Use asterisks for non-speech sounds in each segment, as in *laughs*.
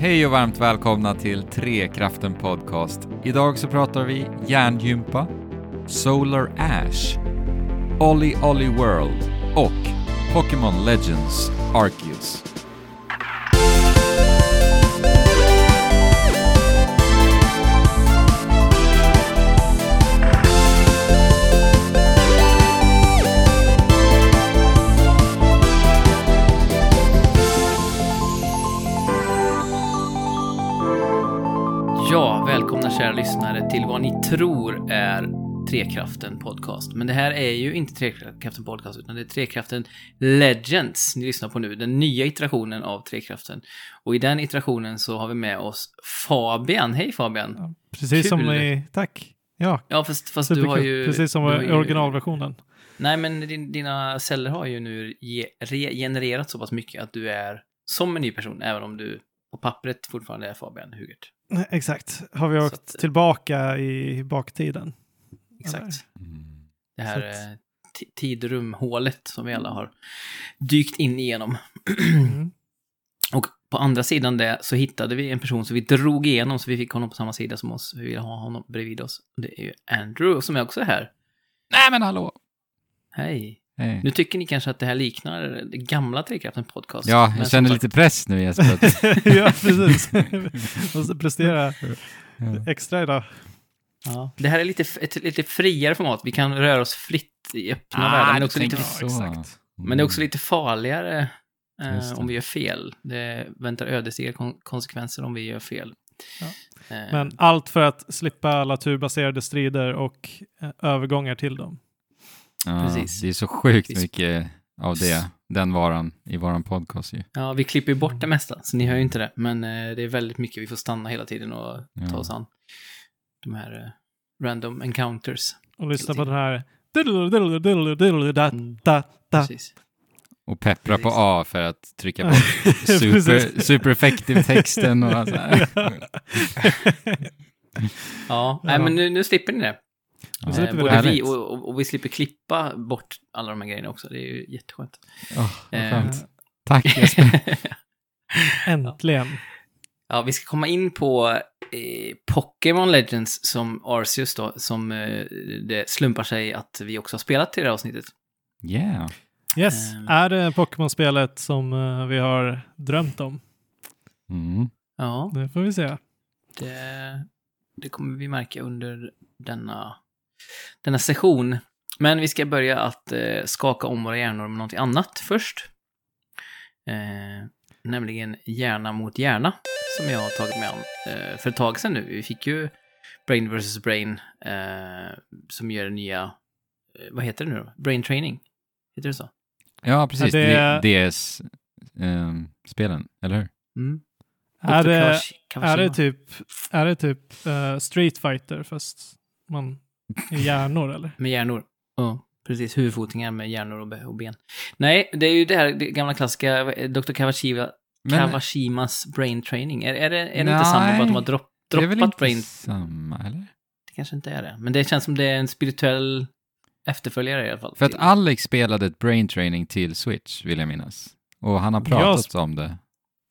Hej och varmt välkomna till Trekraften Podcast. Idag så pratar vi hjärngympa, Solar Ash, Olly Olly World och Pokémon Legends Arceus. Kära lyssnare till vad ni tror är Trekraften Podcast. Men det här är ju inte Trekraften Podcast, utan det är Trekraften Legends ni lyssnar på nu. Den nya iterationen av Trekraften. Och i den iterationen så har vi med oss Fabian. Hej Fabian! Precis som Kul. i... Tack. Ja, Ja, fast, fast du har ju... Precis som i originalversionen. Nej, men din, dina celler har ju nu ge, regenererat så pass mycket att du är som en ny person, även om du på pappret fortfarande är Fabian Hugert. Nej, Exakt. Har vi åkt att- tillbaka i baktiden? Exakt. Mm. Det här eh, ti- tidrumhålet som vi alla har dykt in igenom. Mm. *clears throat* Och på andra sidan det så hittade vi en person som vi drog igenom så vi fick honom på samma sida som oss. Vi ville ha honom bredvid oss. Det är ju Andrew som är också här. Nej men hallå! Hej. Hej. Nu tycker ni kanske att det här liknar det gamla Trekraften podcast. Ja, jag känner sagt- lite press nu Jesper. *laughs* ja, precis. *laughs* Måste prestera extra idag. Ja. Det här är lite, ett lite friare format. Vi kan röra oss fritt i öppna Ah, världar. Men, också lite, så. exakt. men det är också lite farligare eh, om vi gör fel. Det väntar ödesdigra kon- konsekvenser om vi gör fel. Ja. Eh, Men allt för att slippa alla turbaserade strider och eh, övergångar till dem. Ja, Precis. Det är så sjukt mycket av det, den varan, i våran podcast ju. Ja, vi klipper ju bort det mesta, så ni hör ju inte det. Men eh, det är väldigt mycket vi får stanna hela tiden och ta Ja. oss an. De här eh, random encounters. Och lyssna på den här... Mm. da, da. Precis. Och peppra på. A för att trycka *laughs* super, Precis. supereffektiv-texten och allt så här. *laughs* Ja, nej men nu, nu slipper ni det. Vi både det. vi och, och, och vi slipper klippa bort alla de här grejerna också. Det är ju jätteskönt. Vad Eh. *laughs* Tack Jesper. Äntligen. Ja, vi ska komma in på eh, Pokémon Legends som Arceus då, som eh, det slumpar sig att vi också har spelat i det här avsnittet. Yeah. Yes, Ehm. är det Pokémon-spelet som eh, vi har drömt om? Mm. Ja, Det får vi se. det, det kommer vi märka under denna, denna session. Men vi ska börja att eh, skaka om våra hjärnor med något annat först. Eh, nämligen hjärna mot hjärna, som jag har tagit med an eh, för ett tag sedan nu. Vi fick ju Brain vs. Brain, eh, som gör nya, eh, vad heter det nu då? Brain Training? Heter det så? Ja, precis. Ja, det- DS-spelen, eller hur? Mm. Är det, är det typ, är det typ eh, Street Fighter fast man är hjärnor eller? Med hjärnor. Ja, precis. Huvudfotingar med hjärnor och, be- och ben. Nej, det är ju det här det gamla klassiska Dr. Kawashima, Men Kawashimas brain training. Är, är det, är det inte samma, bara att de har dropp, det är väl droppat inte brain? samma, eller? Det kanske inte är det. Men det känns som det är en spirituell efterföljare i alla fall. För att Alex spelade ett brain training till Switch, vill jag minnas. Och han har pratat om det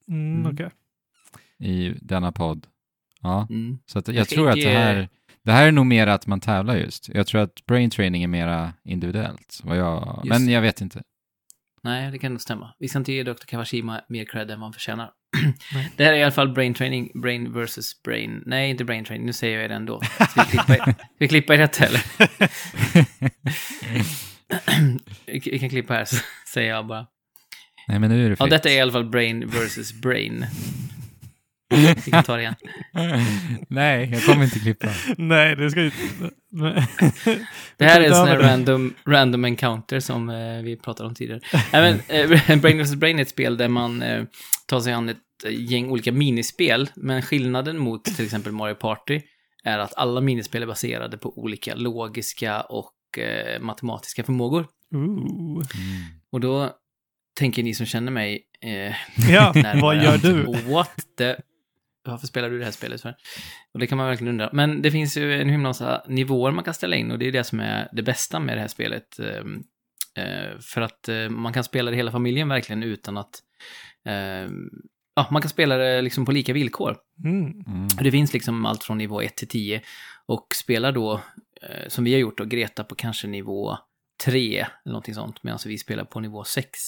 Mm, Mm. Okej. i denna podd. Ja, Mm. så att jag, Jag tror att det här, det här är nog mer att man tävlar just. Jag tror att brain training är mera individuellt. Vad jag, Just men jag vet inte. Nej, det kan nog stämma. Vi ska inte ge Dr. Kawashima mer cred än vad han förtjänar. *clears throat* Nej. Det här är i alla fall brain training, brain versus brain. Nej, inte brain training, nu säger jag det ändå. Ska vi klippa, *laughs* ska vi klippa i detta eller? *laughs* vi kan klippa här, säger jag bara. Nej, men nu är det Ja, fritt. detta är i alla fall brain versus brain. *laughs* Vi kan ta det igen. *laughs* Nej, jag kommer inte klippa. *laughs* Nej, det ska ju... Nej. Det här är en sån här random, random encounter som eh, vi pratade om tidigare. Men, eh, Brain vs. Brain är ett spel där man eh, tar sig an ett gäng olika minispel, men skillnaden mot till exempel Mario Party är att alla minispel är baserade på olika logiska och eh, matematiska förmågor. Ooh. Mm. Och då tänker ni som känner mig eh, Ja, vad gör du? What the... Varför spelar du det här spelet för? Och det kan man verkligen undra. Men det finns ju en himla massa nivåer man kan ställa in och det är det som är det bästa med det här spelet. ehm, eh, För att eh, man kan spela det hela familjen verkligen utan att... ehm, ja, man kan spela det liksom på lika villkor. Mm. Mm. Det finns liksom allt från nivå 1 till 10 och spelar då, eh, som vi har gjort då, Greta på kanske nivå 3 eller någonting sånt, medan vi spelar på nivå 6.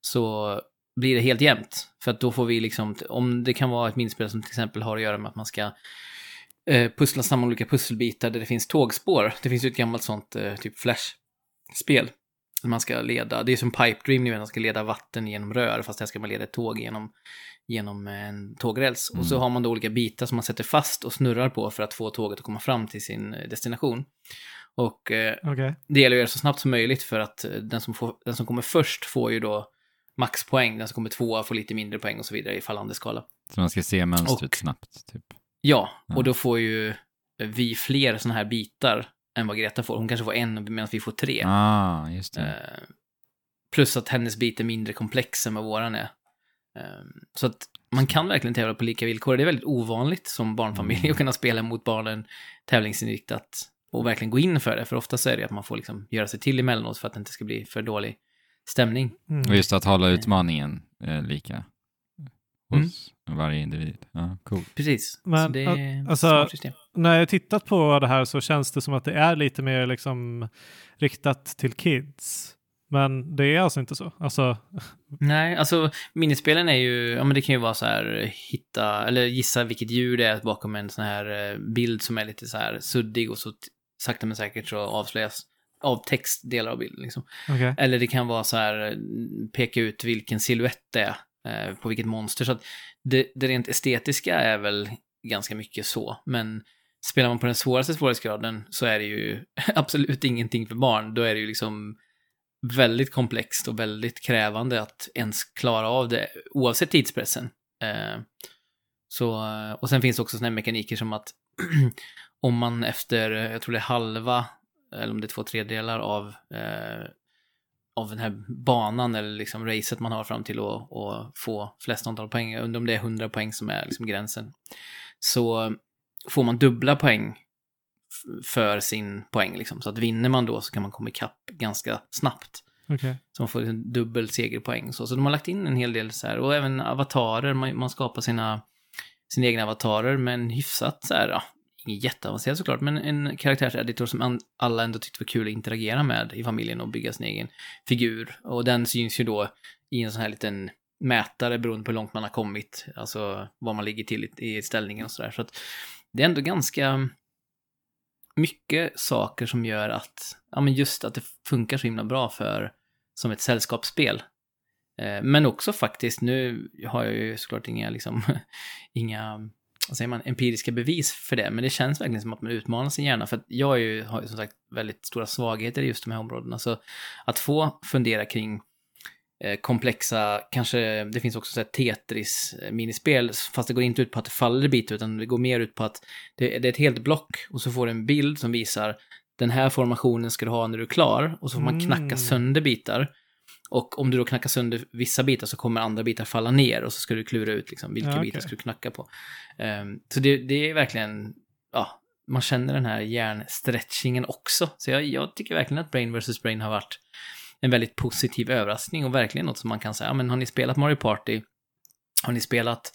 Så blir det helt jämnt. För att då får vi liksom, om det kan vara ett minspel som till exempel har att göra med att man ska eh, pussla samman olika pusselbitar där det finns tågspår. Det finns ju ett gammalt sånt eh, typ Flash-spel. Man ska leda, det är som Pipe Dream, ni vet, man ska leda vatten genom rör, fast här ska man leda ett tåg genom, genom en tågräls. Och så Mm. har man då olika bitar som man sätter fast och snurrar på för att få tåget att komma fram till sin eh, destination. Och eh, Okej. det gäller att göra så snabbt som möjligt för att eh, den som, får, den som kommer först får ju då maxpoäng, den som kommer tvåa får lite mindre poäng och så vidare i fallande skala. Så man ska se mönstret Och- snabbt, typ. Ja, Ja. och då får ju vi fler sådana här bitar än vad Greta får. Hon kanske får en medan vi får tre. Ah, just det. Eh, plus att hennes bit är mindre komplex än vad våran är. Eh, så att man kan verkligen tävla på lika villkor. Det är väldigt ovanligt som barnfamilj Mm. att kunna spela mot barnen tävlingsinriktat och verkligen gå in för det. För ofta så är det att man får liksom göra sig till emellanåt för att det inte ska bli för dålig stämning. Mm. Och just att hålla utmaningen eh, lika Mm. hos varje individ. Ja, cool. Precis. Men, så det är ett alltså- smart system. När jag tittat på det här så känns det som att det är lite mer liksom riktat till kids. Men det är alltså inte så. Alltså, Nej, alltså minispelen är ju, ja men det kan ju vara så här hitta, eller gissa vilket djur det är bakom en sån här eh, bild som är lite så här suddig och så sakta men säkert så avslöjas av text delar av bilden liksom. okej. Eller det kan vara så här, eh, peka ut vilken silhuett det är, eh, på vilket monster. Så att det, det rent estetiska är väl ganska mycket så, men spelar man på den svåraste svårighetsgraden så är det ju *laughs* absolut ingenting för barn. Då är det ju liksom väldigt komplext och väldigt krävande att ens klara av det, oavsett tidspressen. Eh, så, och sen finns det också sådana här mekaniker som att *clears throat* om man efter, jag tror det är halva, eller om det är två tredjedelar av, eh, av den här banan eller liksom racet man har fram till att, att få flest antal poäng, jag undrar om det är 100 poäng som är liksom gränsen, så får man dubbla poäng för sin poäng. Liksom. Så att vinner man då så kan man komma ikapp ganska snabbt. okej. Så man får liksom dubbel segerpoäng. Så, så de har lagt in en hel del så här, och även avatarer, man, man skapar sina, sina egna avatarer med en hyfsat så här, ja, jätteavancerat såklart, men en karaktärseditor som alla ändå tyckte var kul att interagera med i familjen och bygga sin egen figur. Och den syns ju då i en sån här liten mätare beroende på hur långt man har kommit, alltså var man ligger till i, ställningen och sådär. Så att det är ändå ganska mycket saker som gör att, ja men just att det funkar så himla bra för, som ett sällskapsspel. Eh, men också faktiskt, nu har jag ju såklart inga, liksom, *laughs* inga, vad säger man, empiriska bevis för det, men det känns verkligen som att man utmanar sin hjärna, för att jag är ju, har ju som sagt väldigt stora svagheter i just de här områdena, så att få fundera kring eh, komplexa, kanske, det finns också så Tetris-minispel, fast det går inte ut på att det faller bitar, utan det går mer ut på att det, det är ett helt block. Och så får du en bild som visar den här formationen ska du ha när du är klar. Och så får man knacka Mm. sönder bitar. Och om du då knackar sönder vissa bitar så kommer andra bitar falla ner och så ska du klura ut liksom, vilka Ja, okej. bitar ska du knacka på. Ehm, så det, det är verkligen, ja, man känner den här hjärnstretchingen också. Så jag, jag tycker verkligen att Brain vs. Brain har varit en väldigt positiv överraskning och verkligen något som man kan säga, ja, men har ni spelat Mario Party? Har ni spelat,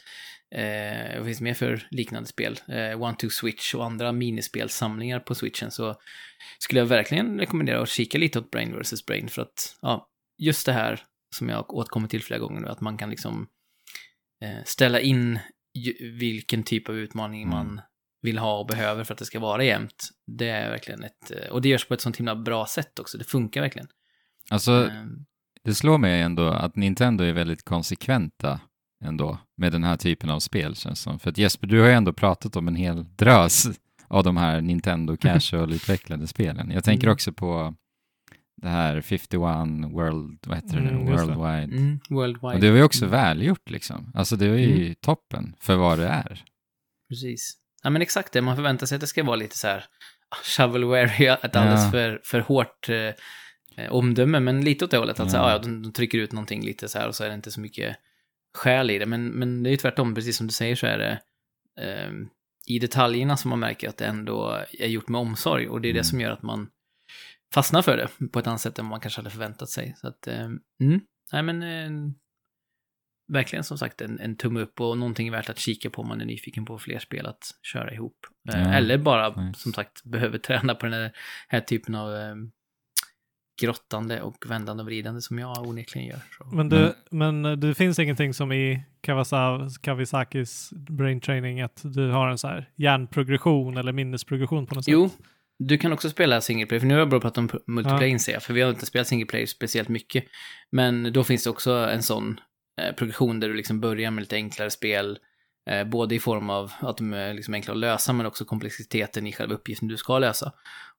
eh, vad finns det mer för liknande spel? Eh, One Two Switch och andra minispelsamlingar på Switchen så skulle jag verkligen rekommendera att kika lite åt Brain vs. Brain för att, ja, just det här som jag återkommit till flera gånger nu, att man kan liksom eh, ställa in vilken typ av utmaning Mm. man vill ha och behöver för att det ska vara jämnt. Det är verkligen ett, eh, och det görs på ett sånt himla bra sätt också, det funkar verkligen. Alltså, Ehm, det slår mig ändå att Nintendo är väldigt konsekventa ändå med den här typen av spel känns som. För att Jesper, du har ju ändå pratat om en hel drös av de här Nintendo *laughs* Casual-utvecklade spelen. Jag tänker Mm. också på det här 51 World, vad heter det Mm, nu, det. Worldwide. mm, worldwide. Och det var ju också Mm. välgjort liksom. Alltså det var ju Mm. toppen för vad det är. Precis. Ja, men exakt det. Man förväntar sig att det ska vara lite så här ah, shovelware, ett alldeles Ja. för, för hårt eh, omdöme, men lite åt det hållet. Att så här, Ja. ja, de, de trycker ut någonting lite så här och så är det inte så mycket skäl i det. Men, men det är ju tvärtom, precis som du säger så är det eh, i detaljerna som man märker att det ändå är gjort med omsorg och det är Mm. det som gör att man fastnar för det på ett annat sätt än man kanske hade förväntat sig. Så att, eh, mm, nej men eh, verkligen som sagt en, en tumme upp och någonting värt att kika på om man är nyfiken på fler spel att köra ihop. Eh, Ja, Eller bara, nice. som sagt, behöver träna på den här, här typen av eh, grottande och vändande och vridande som jag onekligen gör. Så. Men, du, men eh, det finns ingenting som i Kawasa, Kawisakis brain training att du har en så här hjärnprogression eller minnesprogression på något Jo, sätt? Du kan också spela single player, för nu har jag bara pratat om multiplayer inser jag, för vi har inte spelat single player speciellt mycket. Men då finns det också en sån eh, progression där du liksom börjar med lite enklare spel, eh, både i form av att de är liksom enkla att lösa, men också komplexiteten i själva uppgiften du ska lösa.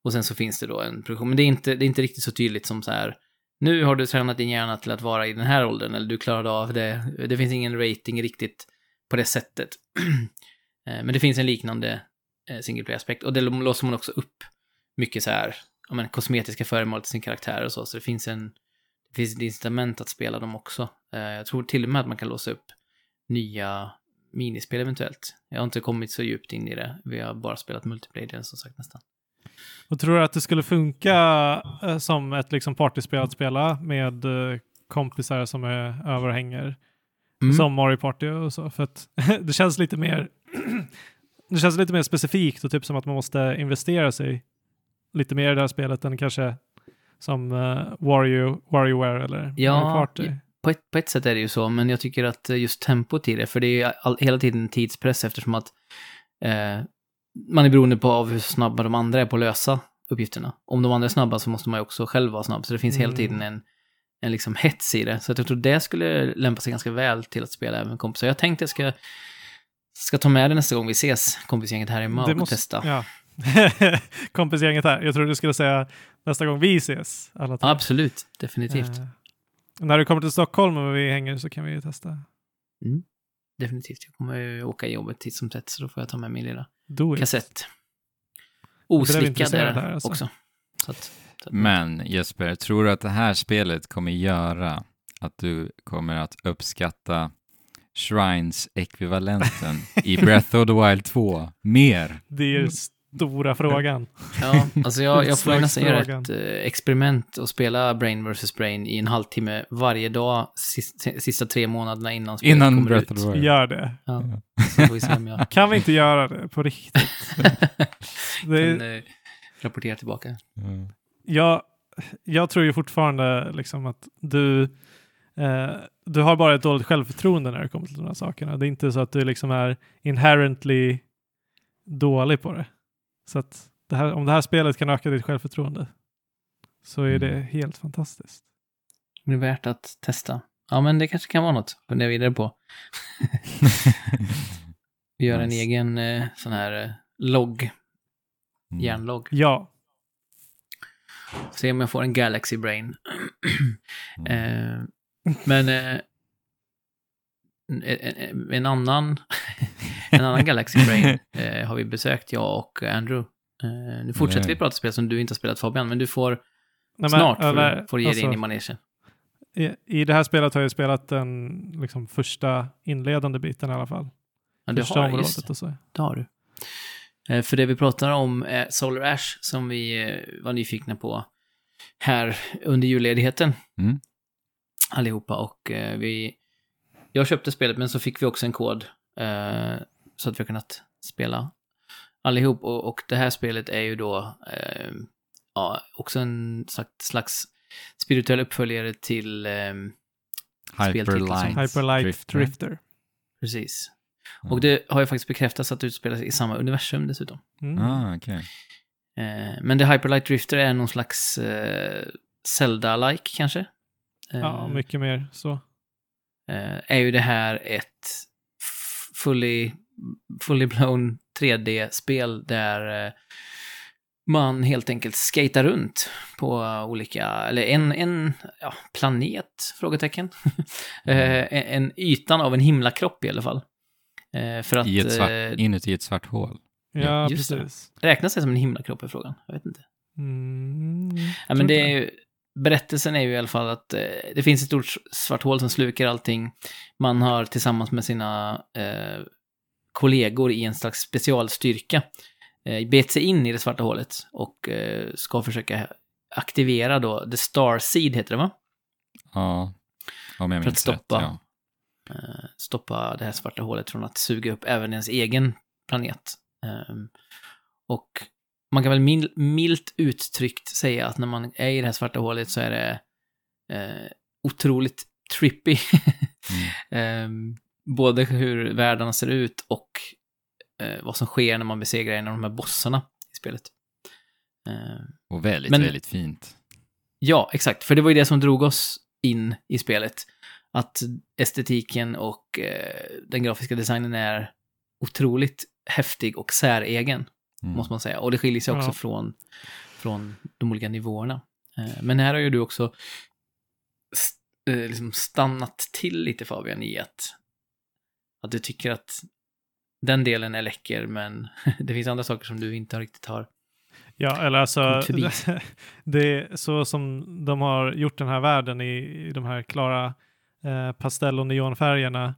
Och sen så finns det då en progression, men det är inte, det är inte riktigt så tydligt som så här, nu har du tränat din hjärna till att vara i den här åldern, eller du klarade av det. Det finns ingen rating riktigt på det sättet. *clears throat* Eh, men det finns en liknande single player-aspekt. Och det låser man också upp mycket så här, ja men kosmetiska föremål till sin karaktär och så, så det finns en, det finns ett incitament att spela dem också. Eh, jag tror till och med att man kan låsa upp nya minispel eventuellt. Jag har inte kommit så djupt in i det, vi har bara spelat multiplayer som sagt nästan. Och tror du att det skulle funka eh, som ett liksom partyspel att spela med eh, kompisar som är över och hänger? Mm. Som Mario Party och så. För att *laughs* det känns lite mer *clears throat* det känns lite mer specifikt och typ som att man måste investera sig lite mer i det här spelet än kanske som uh, Wario, WarioWare eller Ja, Party. På ett, på ett sätt är det ju så, men jag tycker att eh, just tempot i det, för det är ju all, hela tiden en tidspress eftersom att eh, man är beroende på av hur snabba de andra är på att lösa uppgifterna. Om de andra är snabba så måste man ju också själv vara snabb, så det finns hela Mm. tiden en, en liksom hets i det. Så att jag tror det skulle lämpa sig ganska väl till att spela även kompisar. Jag tänkte jag ska, ska ta med det nästa gång vi ses, kompisgänget här hemma, och testa. Ja. *laughs* Kompisgänget här. Jag tror du skulle säga nästa gång vi ses. Alla tre. Absolut, definitivt. Eh, när du kommer till Stockholm och vi hänger så kan vi ju testa. Definitivt. Jag kommer ju åka i jobbet titt som tätt, så då får jag ta med min lilla kassett. Oslickad är den alltså. också. Så att, så att, Men Jesper, tror du att det här spelet kommer göra att du kommer att uppskatta Shrines-ekvivalenten i Breath of the Wild 2 mer? Det är stora frågan. Ja, alltså jag, jag får nästan göra ett eh, experiment och spela Brain vs. Brain i en halvtimme varje dag sista, sista tre månaderna innan spelet Innan kommer Breath ut. of the Wild? Gör det. Ja, jag *laughs* Kan vi inte göra det på riktigt? *laughs* Det kan är, eh, rapportera tillbaka. Mm. jag, jag tror ju fortfarande liksom att du, eh, du har bara ett dåligt självförtroende när det kommer till de här sakerna. Det är inte så att du liksom är inherently dålig på det. Så att det här, om det här spelet kan öka ditt självförtroende så är det Mm. helt fantastiskt. Det är värt att testa. Ja, men det kanske kan vara något att fundera vidare på. *laughs* Vi gör en Nice. egen eh, sån här eh, logg, Mm. järnlogg. Ja, Se om jag får en Galaxy Brain. *clears throat* Mm. Eh, men eh, en, annan *laughs* en annan Galaxy Brain *laughs* eh, har vi besökt, jag och Andrew. Eh, nu fortsätter Nej. vi prata spel som du inte har spelat Fabian, men du får Nej, men, snart får, eller, får du ge dig alltså, in i manegen. i, I det här spelet har jag spelat den liksom, första inledande biten i alla fall. Ja, du första har, området just det, och så. det har du. Eh, för det vi pratar om är Solar Ash som vi eh, var nyfikna på här under julledigheten. Mm. Allihopa och eh, vi... Jag köpte spelet men så fick vi också en kod eh, så att vi har kunnat spela allihop. Och, och det här spelet är ju då eh, ja, också en slags, slags spirituell uppföljare till... Eh, Hyperlight, Hyperlight Drifter. precis. Mm. Och det har ju faktiskt bekräftats att det utspelar sig i samma universum dessutom. Mm. Ah, okej. Eh, men The Hyperlight Drifter är någon slags eh, Zelda-like kanske. Eh, Ja, mycket mer så. eh, är ju det här ett fully, fully blown 3D-spel där eh, man helt enkelt skater runt på olika, eller en, en ja, planet, frågetecken. *laughs* eh, en, ytan av en himlakropp i alla fall. Eh, för att I ett svart, eh, inuti ett svart hål. Ja, just det. precis. räknas det som en himlakropp är frågan. Jag vet inte. Mm, Ja, men det är ju, berättelsen är ju i alla fall att eh, det finns ett stort svart hål som slukar allting. Man har tillsammans med sina eh, kollegor i en slags specialstyrka eh, bet sig in i det svarta hålet och eh, ska försöka aktivera då, The Star Seed heter det va? Ja, om jag För att minns stoppa. rätt. Ja. eh, stoppa det här svarta hålet från att suga upp även ens egen planet. Ehm, och man kan väl mil, milt uttryckt säga att när man är i det här svarta hålet så är det eh, otroligt trippy. *laughs* Ehm, både hur världarna ser ut och eh, vad som sker när man besegrar en av de här bossarna i spelet. Ehm, Och väldigt, Men- väldigt fint. Ja, exakt. För det var ju det som drog oss in i spelet. Att estetiken och eh, den grafiska designen är otroligt häftig och säregen, Mm. måste man säga. Och det skiljer sig också Ja. från, från de olika nivåerna. Eh, men här har ju du också st- eh, liksom stannat till lite Fabian i att, att du tycker att den delen är läcker, men *laughs* det finns andra saker som du inte riktigt har. Ja, eller alltså, *laughs* det är så som de har gjort den här världen i, i de här klara eh, pastell och neonfärgerna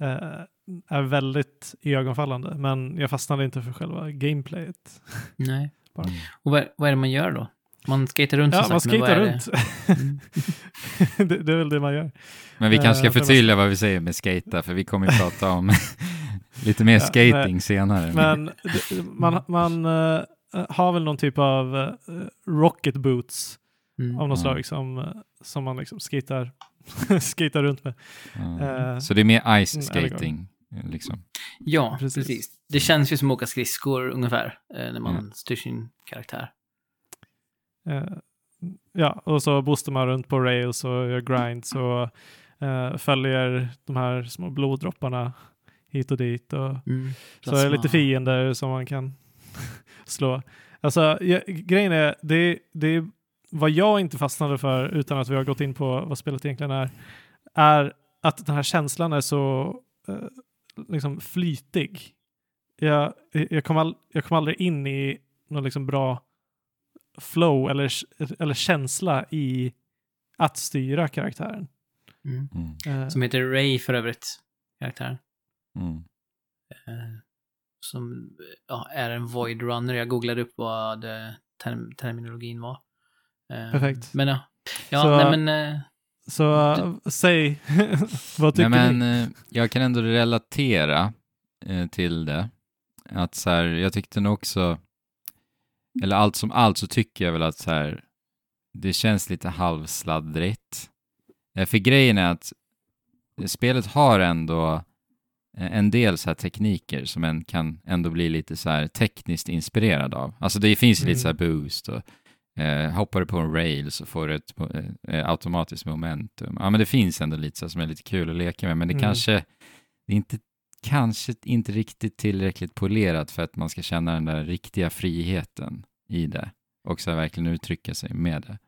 eh, är väldigt iögonfallande. Men jag fastnade inte för själva gameplayet. Nej. *laughs* Bara. Mm. Och vad, är- vad är det man gör då? Man skater runt Ja, man sagt, men vad skejtar det? runt. Mm. *laughs* det, det är väl det man gör. Men vi kanske Eh, ska man- förtydliga vad vi säger med skata, för vi kommer ju prata om *laughs* lite mer Ja, skating senare. Men det, man, man eh, har väl någon typ av eh, rocket boots Mm. av något slag som, eh, som man liksom skater runt med. Ja. eh, Så det är mer ice mm, skating, liksom. Ja, Precis. precis. Det känns ju som att åka skridskor ungefär, eh, när man Mm. styr sin karaktär. Eh, ja, och så boostar man runt på rails och gör grinds och eh, följer de här små bloddropparna hit och dit. Och Mm. så är det lite fiender som man kan *laughs* slå. Alltså, ja, grejen är, det, det vad jag inte fastnade för utan att vi har gått in på vad spelet egentligen är, är att den här känslan är så eh, liksom flytig. Jag, jag, kom all, jag kom aldrig in i någon liksom bra flow eller, eller känsla i att styra karaktären. Mm. Mm. Eh, Som heter Ray för övrigt, karaktären. Mm. Eh, som ja, är en Void Runner. Jag googlade upp vad term terminologin var. Eh, Perfekt. Men ja, ja Så- nej men... eh, så eh, säg, *laughs* vad tycker Nej, men ni? eh, jag kan ändå relatera eh, till det. Att så här, jag tyckte nog också, eller allt som allt så tycker jag väl att så här, det känns lite halvsladdrigt. Eh, För grejen är att spelet har ändå eh, en del så här tekniker som en kan ändå bli lite så här tekniskt inspirerad av. Alltså det finns ju lite Mm. så här boost och eh, hoppar du på en rail så får du ett eh, automatiskt momentum. Ja men det finns ändå lite så som är lite kul att leka med men det Mm. kanske, det är inte, kanske inte riktigt tillräckligt polerat för att man ska känna den där riktiga friheten i det och så verkligen uttrycka sig med det.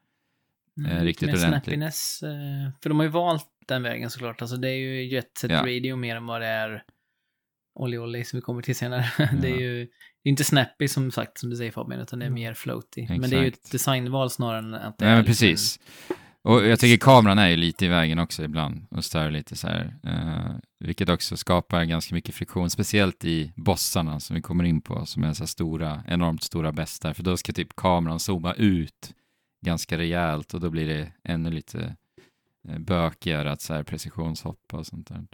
Eh, riktigt med ordentligt. snappiness. eh, För de har ju valt den vägen såklart. Alltså det är ju Jet Set Ja. Radio mer än vad det är Olli Olli som vi kommer till senare. *laughs* Det är Ja. ju det är inte snappy som sagt, som du säger Fabian, utan det är Mm. mer floaty. Men det är ju ett Exakt. designval snarare än att det Nej är men liksom precis. Och jag tycker kameran är ju lite i vägen också ibland och stör lite så här. Eh, vilket också skapar ganska mycket friktion, speciellt i bossarna som vi kommer in på, som är så här stora, enormt stora bästar. För då ska typ kameran zooma ut ganska rejält och då blir det ännu lite eh, bökigare att så här precisionshoppa och sånt där. En,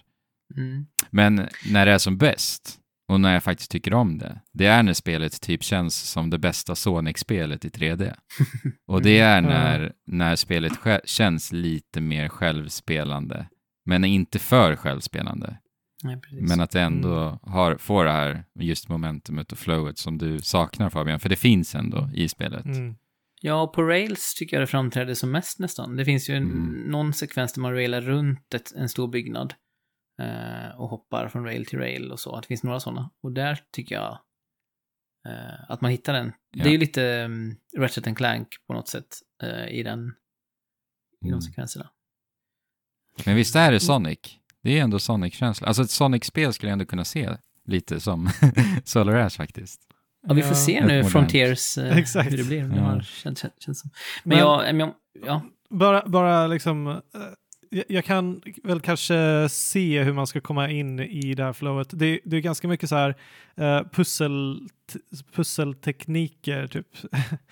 mm. Men när det är som bäst och när jag faktiskt tycker om det, det är när spelet typ känns som det bästa Sonic-spelet i 3D. *laughs* Och det är Mm. när, när spelet känns lite mer självspelande, men inte för självspelande. Nej. Men att det ändå har, får det här just momentumet och flowet som du saknar Fabian, för det finns ändå i spelet. Mm. Ja, på Rails tycker jag det framträder som mest nästan. Det finns ju en, Mm. någon sekvens där man railar runt ett, en stor byggnad eh, och hoppar från rail till rail och så. Det finns några sådana. Och där tycker jag eh, att man hittar den. Ja. Det är ju lite um, Ratchet and Clank på något sätt eh, i, den, i de Mm. sekvenserna. Men visst är det Sonic? Det är ändå Sonic-känsla. Alltså ett Sonic-spel skulle jag ändå kunna se lite som *laughs* Solar Ash faktiskt. Ja, vi får Ja. se Ett nu. Frontiers eh, *laughs* Exakt. hur det blir. Det Ja. har känts, känts, känns som. Men, Men- jag, men jag, ja, Bara, bara liksom, eh, jag, kan väl kanske se hur man ska komma in i det här flowet. Det, det är ganska mycket så här eh, pussel, pusseltekniker typ,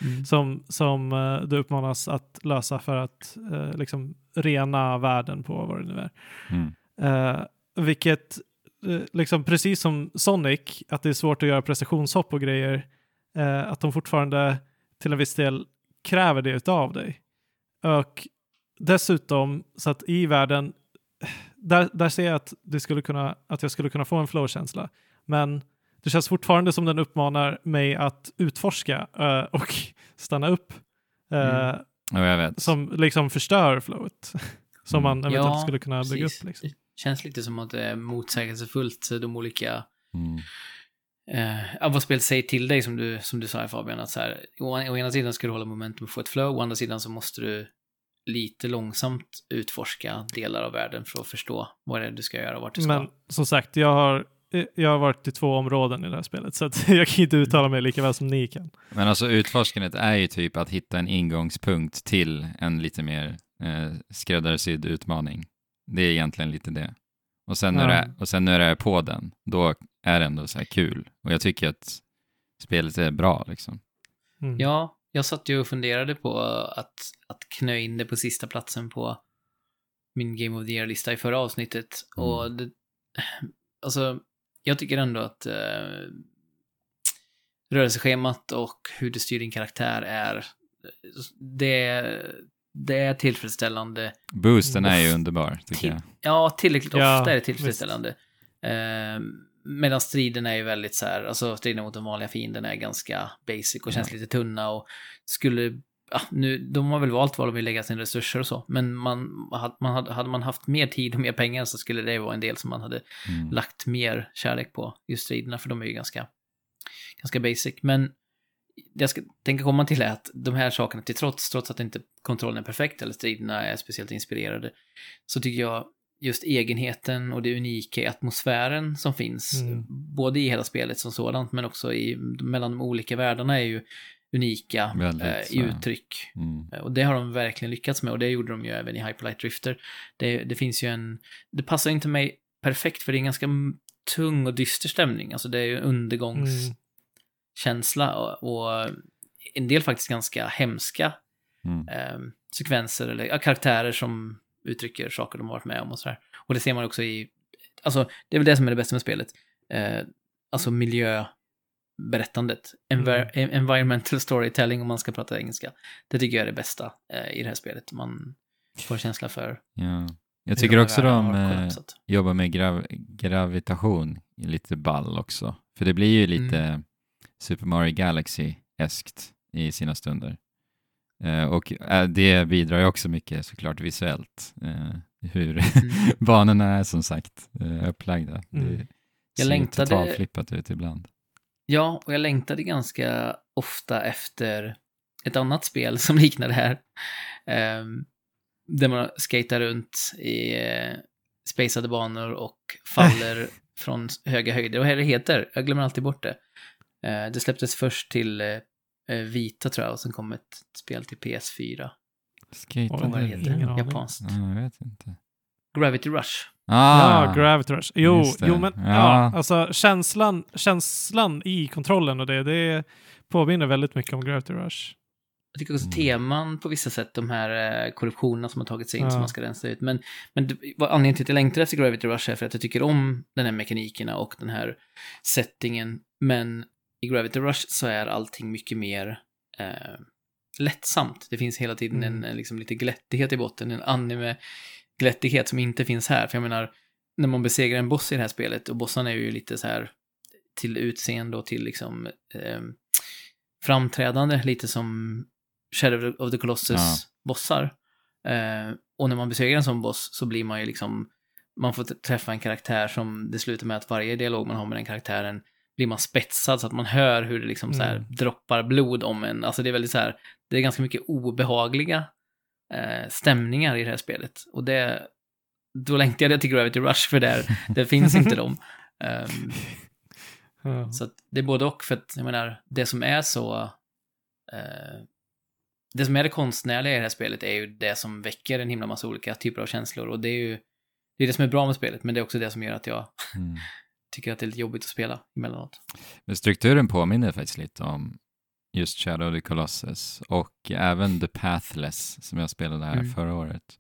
mm. *laughs* som, som eh, du uppmanas att lösa för att eh, liksom rena världen på vad det nu är. Mm. Uh, vilket, uh, liksom precis som Sonic, att det är svårt att göra precisionshopp och grejer, uh, att de fortfarande till en viss del kräver det av dig. Och dessutom, så att i världen, där, där ser jag att, det skulle kunna, att jag skulle kunna få en flow-känsla. Men det känns fortfarande som den uppmanar mig att utforska uh, och stanna upp. Uh, mm. Ja, jag vet. Som liksom förstör flowet. *laughs* som mm. man eventuellt ja, skulle kunna bygga precis. upp. Liksom. Det känns lite som att det är motsägelsefullt, de olika mm. Uh, vad spelet säger till dig, som du, som du sa här Fabian, att så här, å, å ena sidan ska du hålla momentum och få ett flow, å andra sidan så måste du lite långsamt utforska delar av världen för att förstå vad det är du ska göra och vart du ska. Men som sagt, jag har, jag har varit i två områden i det här spelet, *laughs* så att jag kan inte uttala mig lika väl som ni kan. Men alltså utforskandet är ju typ att hitta en ingångspunkt till en lite mer eh, skräddarsydd utmaning. Det är egentligen lite det. Och sen, när, ja. det, och sen när det är på den, då är det ändå så här kul. Och jag tycker att spelet är bra liksom. Mm. Ja, jag satt ju och funderade på att, att knö in det på sista platsen på min Game of the Year-lista i förra avsnittet. Mm. Och det, alltså, jag tycker ändå att uh, rörelseschemat och hur du styr din karaktär är, det, det är tillfredsställande. Boosten är ju underbar, tycker jag. Ja, tillräckligt ja, ofta är det tillfredsställande. Uh, Medan striderna är ju väldigt så här, alltså striderna mot de vanliga fienderna är ganska basic och känns lite tunna och skulle, ja, nu, de har väl valt var de vill lägga sina resurser och så, men man, man hade, hade man haft mer tid och mer pengar så skulle det vara en del som man hade mm. lagt mer kärlek på, just striderna, för de är ju ganska, ganska basic. Men det jag ska tänka komma till är att de här sakerna till trots, trots att inte kontrollen är perfekt eller striderna är speciellt inspirerade, så tycker jag just egenheten och det unika i atmosfären som finns. Mm. Både i hela spelet som sådant men också i, mellan de olika världarna är ju unika eh, i uttryck. Mm. Och det har de verkligen lyckats med och det gjorde de ju även i Hyperlight Drifter. Det, det finns ju en, det passar inte mig perfekt för det är en ganska tung och dyster stämning. Alltså det är ju undergångskänsla mm. och, och, en del faktiskt ganska hemska mm. eh, sekvenser eller ja, karaktärer som uttrycker saker de har varit med om och sådär. Och det ser man också i, alltså det är väl det som är det bästa med spelet. Eh, alltså miljöberättandet. Enver mm. Environmental storytelling om man ska prata engelska. Det tycker jag är det bästa eh, i det här spelet. Man får känsla för. Ja. Jag tycker också de eh, jobbar med grav gravitation lite ball också. För det blir ju lite mm. Super Mario Galaxy-eskt i sina stunder. Eh, och eh, det bidrar ju också mycket såklart visuellt, eh, hur mm. *laughs* banorna är som sagt upplagda. Mm. Det jag längtade... totalt flippat ut ibland. Ja, och jag längtade ganska ofta efter ett annat spel som *laughs* liknar det här. Um, där man skater runt i spacade banor och faller *laughs* från höga höjder. Vad är det heter? Jag glömmer alltid bort det. Det släpptes först till vita tror jag och sen kom ett spel till PS4. Skate, vad det heter. Japanskt. Ja, jag vet inte. Gravity Rush. Ah, ja, Gravity Rush. Jo, jo men ja. ja. alltså känslan, känslan i kontrollen och det, det påminner väldigt mycket om Gravity Rush. Jag tycker också mm. teman på vissa sätt, de här eh, korruptionerna som har tagit sig in ja. som man ska rensa ut. Men, men det, anledningen till att jag längtar efter Gravity Rush är för att jag tycker om den här mekanikerna och den här settingen. Men i Gravity Rush så är allting mycket mer eh, lättsamt. Det finns hela tiden mm. en, liksom lite glättighet i botten, en anime-glättighet som inte finns här. För jag menar, när man besegrar en boss i det här spelet, och bossarna är ju lite så här till utseende och till liksom eh, framträdande, lite som Shadow of the Colossus ja. bossar. Eh, och när man besegrar en sån boss så blir man ju liksom, man får träffa en karaktär som det slutar med att varje dialog man har med den karaktären blir man spetsad så att man hör hur det liksom mm. så här mm. droppar blod om en. Alltså det är väldigt så här, det är ganska mycket obehagliga eh, stämningar i det här spelet. Och det, då längtade jag till Gravity Rush för där, *laughs* det finns inte de. Um, ja. Så det är både och, för att jag menar, det som är så, eh, det som är det konstnärliga i det här spelet är ju det som väcker en himla massa olika typer av känslor och det är ju det är det som är bra med spelet, men det är också det som gör att jag mm tycker att det är lite jobbigt att spela emellanåt. Men strukturen påminner faktiskt lite om just Shadow of the Colossus och även The Pathless som jag spelade här mm. förra året.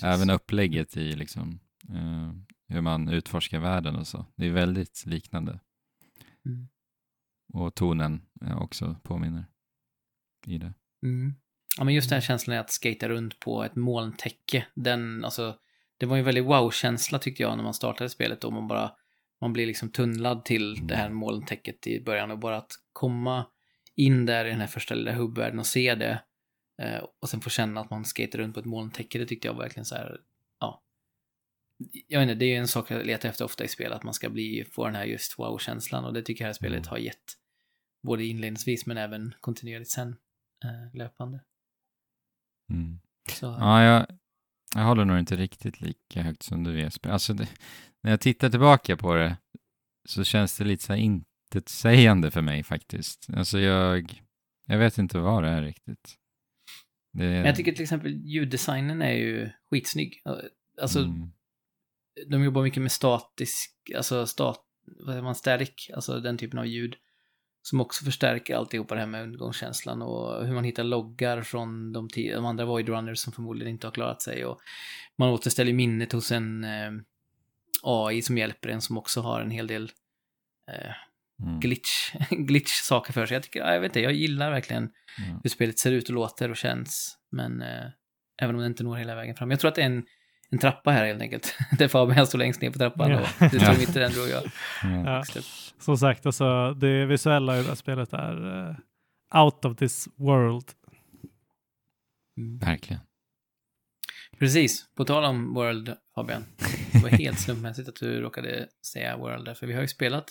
Precis. Även upplägget i liksom eh, hur man utforskar världen och så. Det är väldigt liknande. Mm. Och tonen eh, också påminner i det. Mm. Ja, men just den här känslan att skata runt på ett molntäcke, den, alltså, det var ju en väldigt wow-känsla tyckte jag när man startade spelet och man bara, man blir liksom tunnlad till det här molntäcket i början och bara att komma in där i den här första lilla hubbvärlden och se det eh, och sen få känna att man skater runt på ett molntäcke, det tyckte jag verkligen så här, ja. Jag vet inte, det är ju en sak jag letar efter ofta i spel, att man ska bli, få den här just wow-känslan och det tycker jag det här spelet har gett. Både inledningsvis men även kontinuerligt sen, eh, löpande. Mm. Så, Ja, jag, jag håller nog inte riktigt lika högt som du Jesper. Alltså det, när jag tittar tillbaka på det så känns det lite så här intetsägande för mig faktiskt. Alltså jag, jag vet inte vad det är riktigt. Det, jag tycker till exempel ljuddesignen är ju skitsnygg. Alltså, mm, de jobbar mycket med statisk, alltså stat, vad säger man, static, alltså den typen av ljud. Som också förstärker alltihopa det här med undergångskänslan och hur man hittar loggar från de, de andra Void Runners som förmodligen inte har klarat sig. Och man återställer minnet hos en eh, AI som hjälper en som också har en hel del eh, mm, glitch, *laughs* glitch-saker för sig. Jag tycker, ja, jag vet inte, jag gillar verkligen ja. hur spelet ser ut och låter och känns. Men eh, även om det inte når hela vägen fram. Jag tror att det är en, en trappa här helt enkelt. *laughs* Där Fabian står längst ner på trappan Ja. och du står mitt i den tror jag. Ja. Som sagt, alltså, det visuella i det här spelet är eh, out of this world. Mm. Verkligen. Precis, på tal om World Fabian. Det var helt slumpmässigt att du råkade säga World där, för vi har ju spelat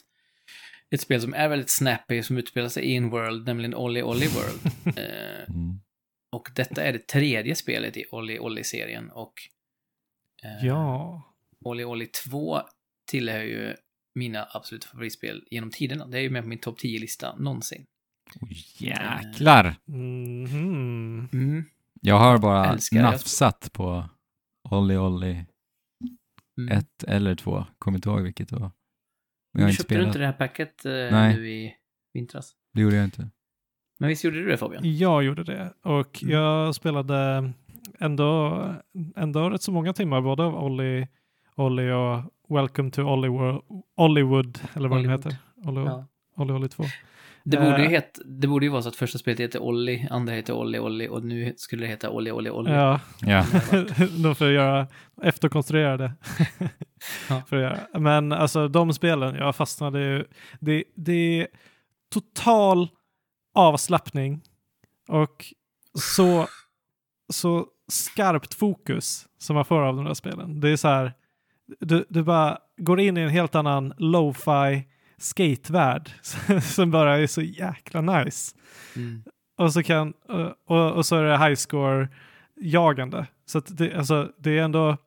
ett spel som är väldigt snappy, som utspelar sig i en world, nämligen Olly Olly World. *laughs* eh, Mm. och detta är det tredje spelet i Olly Olly-serien och eh, Ja. Olly Olly 2 tillhör ju mina absoluta favoritspel genom tiderna. Det är ju med på min topp 10-lista någonsin. Oj, jäklar! Mhm. Mm. Jag har bara Älskar nafsat på Olli Olli Mm. ett eller två. Kommer inte ihåg vilket det var. Men jag har Du inte köpte du spelat. inte det här packet eh, Nej. nu i vintras? Det gjorde jag inte. Men visst gjorde du det Fabian? Jag gjorde det och Mm. jag spelade ändå, ändå rätt så många timmar både av Olli, Olli och Welcome to Ollywood, Ollywood eller vad Hollywood. heter. Olli, Ja. Olli, Olli 2. Det borde, ju Eh. het, det borde ju vara så att första spelet heter Olli, andra heter Olli Olli och nu skulle det heta Olli Olli Olli. Ja, Ja. *laughs* de får göra efterkonstruerade. *laughs* Ja. för att göra. Men alltså de spelen, jag fastnade ju. Det, det är total avslappning och så, så skarpt fokus som man får av de där spelen. Det är så här, du, du bara går in i en helt annan lo-fi skatevärld *laughs* som bara är så jäkla nice. Mm. Och så, kan, och, och, och så är det high score jagande. Så att det, alltså, det är ändå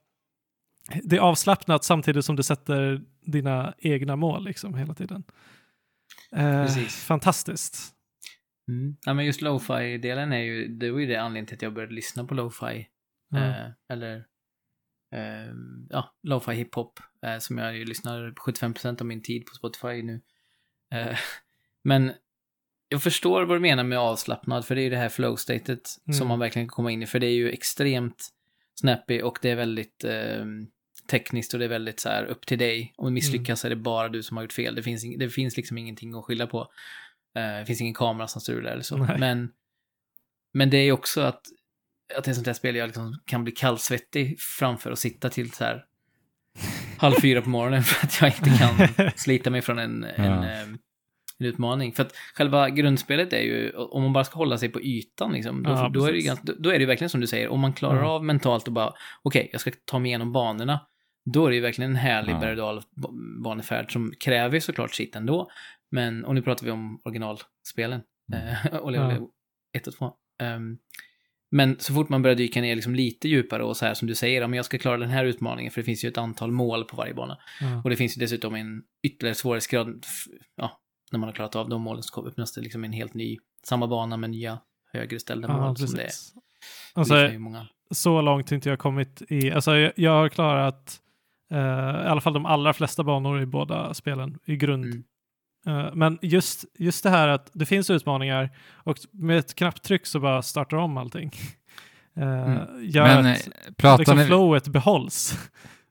det är avslappnat samtidigt som du sätter dina egna mål liksom hela tiden. Eh, fantastiskt. Mm. Ja, men just lo-fi-delen är ju, det var ju det anledningen till att jag började lyssna på lo-fi. Ja. Eh, eller, eh, ja, lo-fi hiphop, eh, som jag ju lyssnar 75% av min tid på Spotify nu. Eh, *laughs* men jag förstår vad du menar med avslappnad, för det är ju det här flow-statet Mm. som man verkligen kan komma in i, för det är ju extremt snappy och det är väldigt eh, tekniskt och det är väldigt så här upp till dig. Om du misslyckas är det bara du som har gjort fel. Det finns, det finns liksom ingenting att skylla på. Eh, det finns ingen kamera som strular eller så. Nej. Men, men det är ju också att, att det är sånt här spel jag liksom kan bli kallsvettig framför och sitta till så här halv fyra på morgonen för att jag inte kan *laughs* slita mig från en, en, Ja. eh, en utmaning. För att själva grundspelet är ju, om man bara ska hålla sig på ytan liksom, då, Ja, då, är, det ganska, då, då är det verkligen som du säger, om man klarar Mm. av mentalt och bara, okej, jag ska ta mig igenom banorna, då är det ju verkligen en härlig Ja. berg och dalbanefärd som kräver såklart sitt ändå. Men, och nu pratar vi om originalspelen, Mm. eh, *laughs* Ja. Olé 1 och 2. Ehm, men så fort man börjar dyka ner liksom lite djupare och så här som du säger, om jag ska klara den här utmaningen, för det finns ju ett antal mål på varje bana. Ja. Och det finns ju dessutom en ytterligare svårighetsgrad, ja, när man har klarat av de målen så öppnas det liksom en helt ny, samma bana med nya högre ställda Ja, mål som det är. precis. Det Alltså, liknar ju många. så långt inte jag kommit i, alltså jag, jag har klarat eh, i alla fall de allra flesta banor i båda spelen i grund. Mm. Eh, men just, just det här att det finns utmaningar och med ett knapptryck så bara startar om allting. Uh, *laughs* Mm. Gör Men eh, att pratar liksom ni... flowet behålls.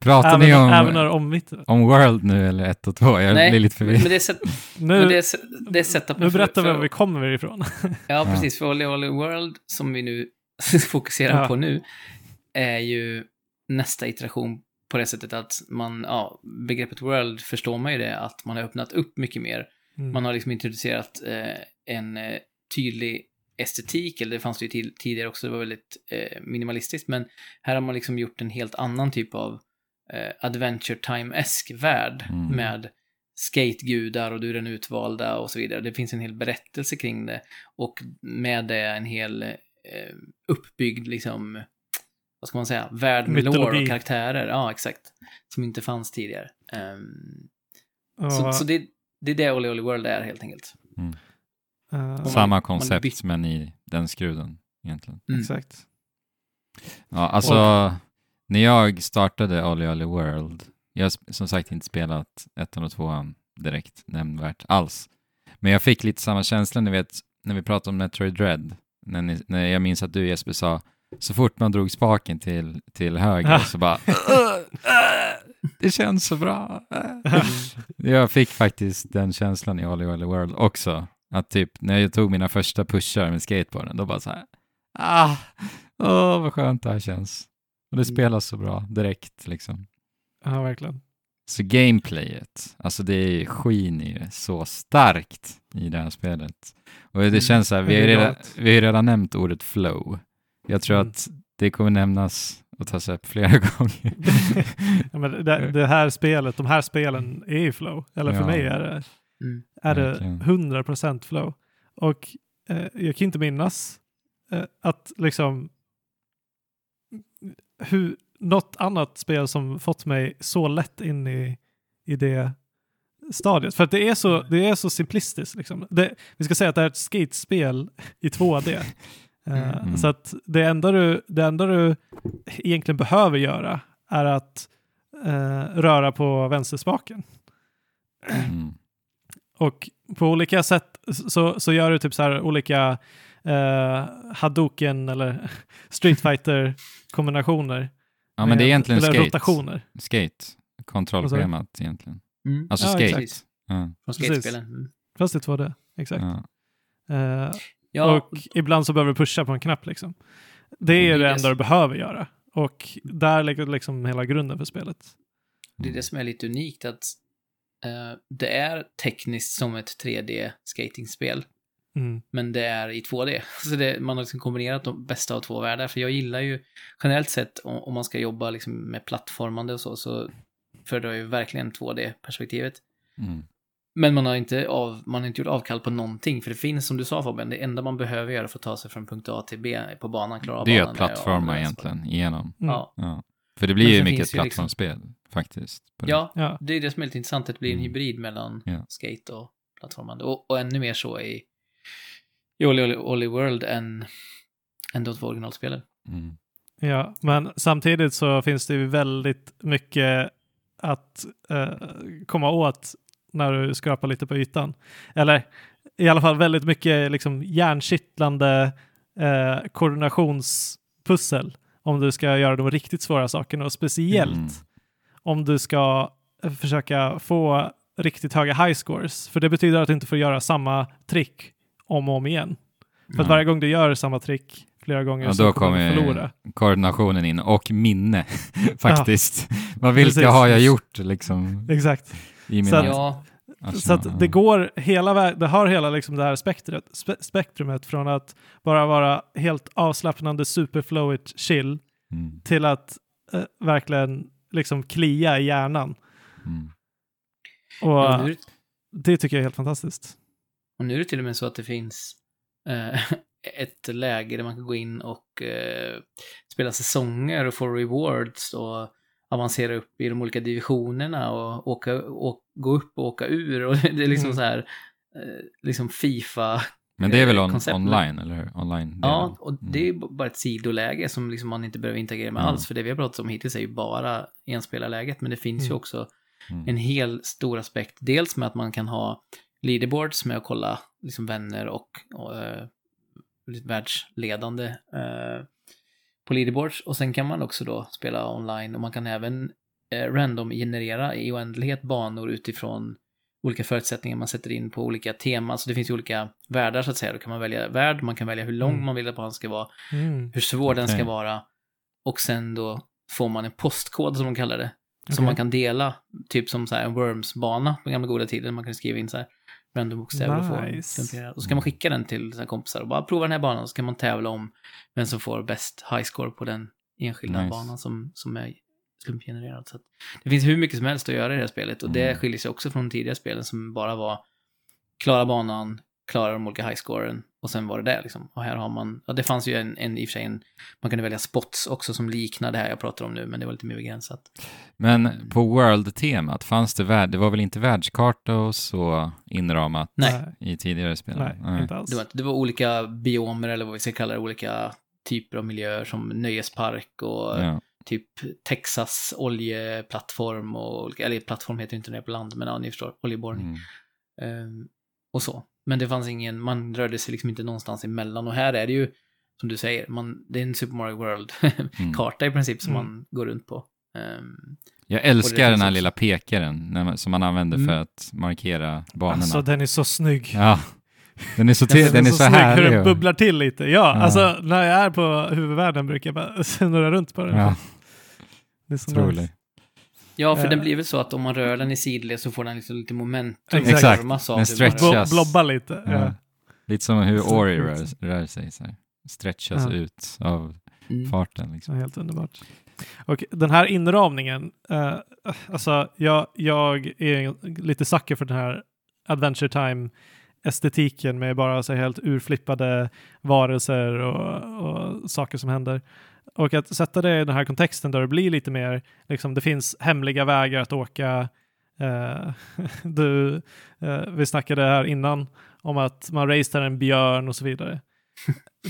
Pratar Även, ni om, även när om om World nu eller 1 och 2? Jag Nej, blir lite men förvirrad. det är, set, Nu, men det är, *laughs* det är nu för- berättar vi var vi kommer ifrån. *laughs* Ja, precis. För Olly Olly World, som vi nu fokuserar Ja. på nu, är ju nästa iteration på det sättet att man, ja, begreppet World förstår man ju det, att man har öppnat upp mycket mer. Mm. Man har liksom introducerat eh, en eh, tydlig estetik, eller det fanns det ju till, tidigare också, det var väldigt eh, minimalistiskt, men här har man liksom gjort en helt annan typ av eh, Adventure Time-esk värld Mm. med skategudar och du är den utvalda och så vidare. Det finns en hel berättelse kring det och med det en hel eh, uppbyggd liksom, vad ska man säga, värld med lore och karaktärer. Ja, exakt. Som inte fanns tidigare. Ehm, Och, så så det, det är det Olly Olly World är helt enkelt. eh, Och Samma man koncept byt- men i den skruden egentligen. Mm. Exakt. Ja, alltså när jag startade Olly Olly World, jag har som sagt inte spelat ettan och tvåan direkt nämnvärt alls. Men jag fick lite samma känsla, ni vet, när vi pratade om Metroid Dread, när, ni, när jag minns att du Jesper sa, så fort man drog spaken till, till höger Ja. så bara *laughs* det känns så bra. jag fick faktiskt den känslan i Olly Olly World också. Att typ när jag tog mina första pushar med skateboarden, då bara så här, ah, åh vad skönt det här känns. Och det spelas så bra direkt liksom. Ja, verkligen. Så gameplayet, alltså det skiner ju så starkt i det här spelet. Och det Mm. känns så här, vi har, ju redan, vi har redan nämnt ordet flow. Jag tror Mm. att det kommer nämnas och tas upp flera *laughs* gånger. ja, men det, det här spelet, de här spelen är ju flow. Eller för Ja. mig är det, Mm. är det Verkligen. 100% flow. Och eh, jag kan inte minnas eh, att liksom hur, något annat spel som fått mig så lätt in i, i det stadiet. För att det är så, det är så simplistiskt. Liksom. Det, vi ska säga att det är ett skatespel i 2D. *laughs* Eh, Mm. Så att det enda, du, det enda du egentligen behöver göra är att eh, röra på vänsterspaken. Mm. Och på olika sätt så, så gör du typ så här olika eh, Hadouken eller *laughs* Street fighter kombinationer Ja men det är egentligen eller skate. rotationer. Skate. Kontrollschemat egentligen. Mm. Alltså Ja, skate. exakt. Ja, Från skatespelen. Mm. Fast i 2D, exakt. ja. Eh, Ja, och ibland så behöver du pusha på en knapp liksom. Det är det det enda du behöver göra. Och där ligger liksom hela grunden för spelet. det är det som är lite unikt att eh, det är tekniskt som ett 3D-skatingspel. Mm. men det är i 2D. *laughs* Så det, man har liksom kombinerat de bästa av två världar. För jag gillar ju generellt sett om, om man ska jobba liksom med plattformande och så, så föredrar jag ju verkligen 2D-perspektivet. Mm. Men man har, inte av, man har inte gjort avkall på någonting, för det finns, som du sa Fabian, det enda man behöver göra för att ta sig från punkt A till B på banan, klara av Det är att plattforma egentligen igenom. Mm. Ja, Ja. För det blir ju mycket ett liksom- plattformsspel faktiskt. på det. ja, Ja. det är det som är lite intressant, att det blir en Mm. hybrid mellan Ja. skate och plattformande. Och, och ännu mer så i, i Olly, Olly, Olly World än, än de två originalspelen. Mm. Ja, men samtidigt så finns det ju väldigt mycket att eh, komma åt när du skrapar lite på ytan. Eller i alla fall väldigt mycket liksom hjärnkittlande eh, koordinationspussel om du ska göra de riktigt svåra sakerna och speciellt Mm. om du ska eh, försöka få riktigt höga high scores. För det betyder att du inte får göra samma trick om och om igen. För att Ja. varje gång du gör samma trick flera gånger Ja, så då kommer du förlora. koordinationen in och minne *laughs* faktiskt. Vad vilka Precis. har jag gjort liksom Exakt. I Så att- Ja? Så att det går hela vägen, det har hela liksom det här spektret, spe, spektrumet från att bara vara helt avslappnande, superflowigt chill Mm. till att eh, verkligen liksom klia i hjärnan. Mm. Och och nu, det tycker jag är helt fantastiskt. och nu är det till och med så att det finns eh, *laughs* ett läge där man kan gå in och eh, spela säsonger och få rewards och avancera upp i de olika divisionerna och åka, och, gå upp och åka ur. Och *laughs* det är liksom Mm. så här, eh, liksom Fifa. Men det är väl eh, on, online, eller hur? Online Ja, och Mm. det är bara ett sidoläge som liksom man inte behöver interagera med Mm. alls. För det vi har pratat om hittills är ju bara enspelarläget. Men det finns ju Mm. också Mm. en hel stor aspekt. Dels med att man kan ha leaderboards med att kolla liksom vänner och, och eh, lite världsledande eh, på leaderboards. Och sen kan man också då spela online och man kan även eh, random-generera i oändlighet banor utifrån olika förutsättningar man sätter in på olika teman. Så det finns ju olika världar så att säga. Då kan man välja värld, man kan välja hur lång Mm. man vill att banan ska vara, Mm. hur svår den ska vara. Och sen då får man en postkod som de kallar det. Som Okej. man kan dela, typ som så här en Worms-bana på gamla goda tiden. Man kan skriva in så här random bokstäver och få Nice. temperera. Och så kan man skicka den till sina kompisar och bara prova den här banan. Och så kan man tävla om vem som får bäst high score på den enskilda Nice. banan som, som är slumpgenererad. Så att det finns hur mycket som helst att göra i det här spelet. Och det Mm. skiljer sig också från de tidigare spelen som bara var klara banan, klara de olika high scoren och sen var det det liksom. Och här har man, ja det fanns ju en, en i och för sig en, man kunde välja spots också som liknar det här jag pratar om nu, men det var lite mer begränsat. Men på World-temat, fanns det värld, det var väl inte världskarta och så inramat Nej. i tidigare spel? Nej, inte alls. Det var, det var olika biomer eller vad vi ska kalla det, olika typer av miljöer som nöjespark och Ja. typ Texas oljeplattform och, eller plattform heter inte det på land, men ja, ni förstår, oljeborrning. Mm. Ehm, och så. Men det fanns ingen, man rörde sig liksom inte någonstans emellan. Och här är det ju, som du säger, man, det är en Super Mario World-karta *laughs* i princip som Mm. man går runt på. Ehm, Jag älskar den här lilla pekaren när man, som man använder Mm. för att markera banorna. Alltså den är så snygg. Ja, den är så, Den te- den är så, hur härlig. den och- bubblar till lite. Ja, Ja. alltså när jag är på huvudvärlden brukar jag bara *laughs* snurra runt på den. Ja, det är så otrolig. nice. Ja, för Eh. den blir väl så att om man rör den i sidled så får den liksom lite momentum. Exakt. Den stretchas. den. Bo- blobba lite. Ja. Ja. Lite som hur Ori rör, rör sig, så här. stretchas Ja. ut av Mm. farten. Liksom. Helt underbart. Och den här inramningen, eh, alltså jag, jag är lite sucker för den här Adventure Time estetiken med bara så helt urflippade varelser och, och saker som händer. Och att sätta det i den här kontexten där det blir lite mer, liksom det finns hemliga vägar att åka. Eh, *laughs* du, eh, vi snackade här innan om att man racear en björn och så vidare.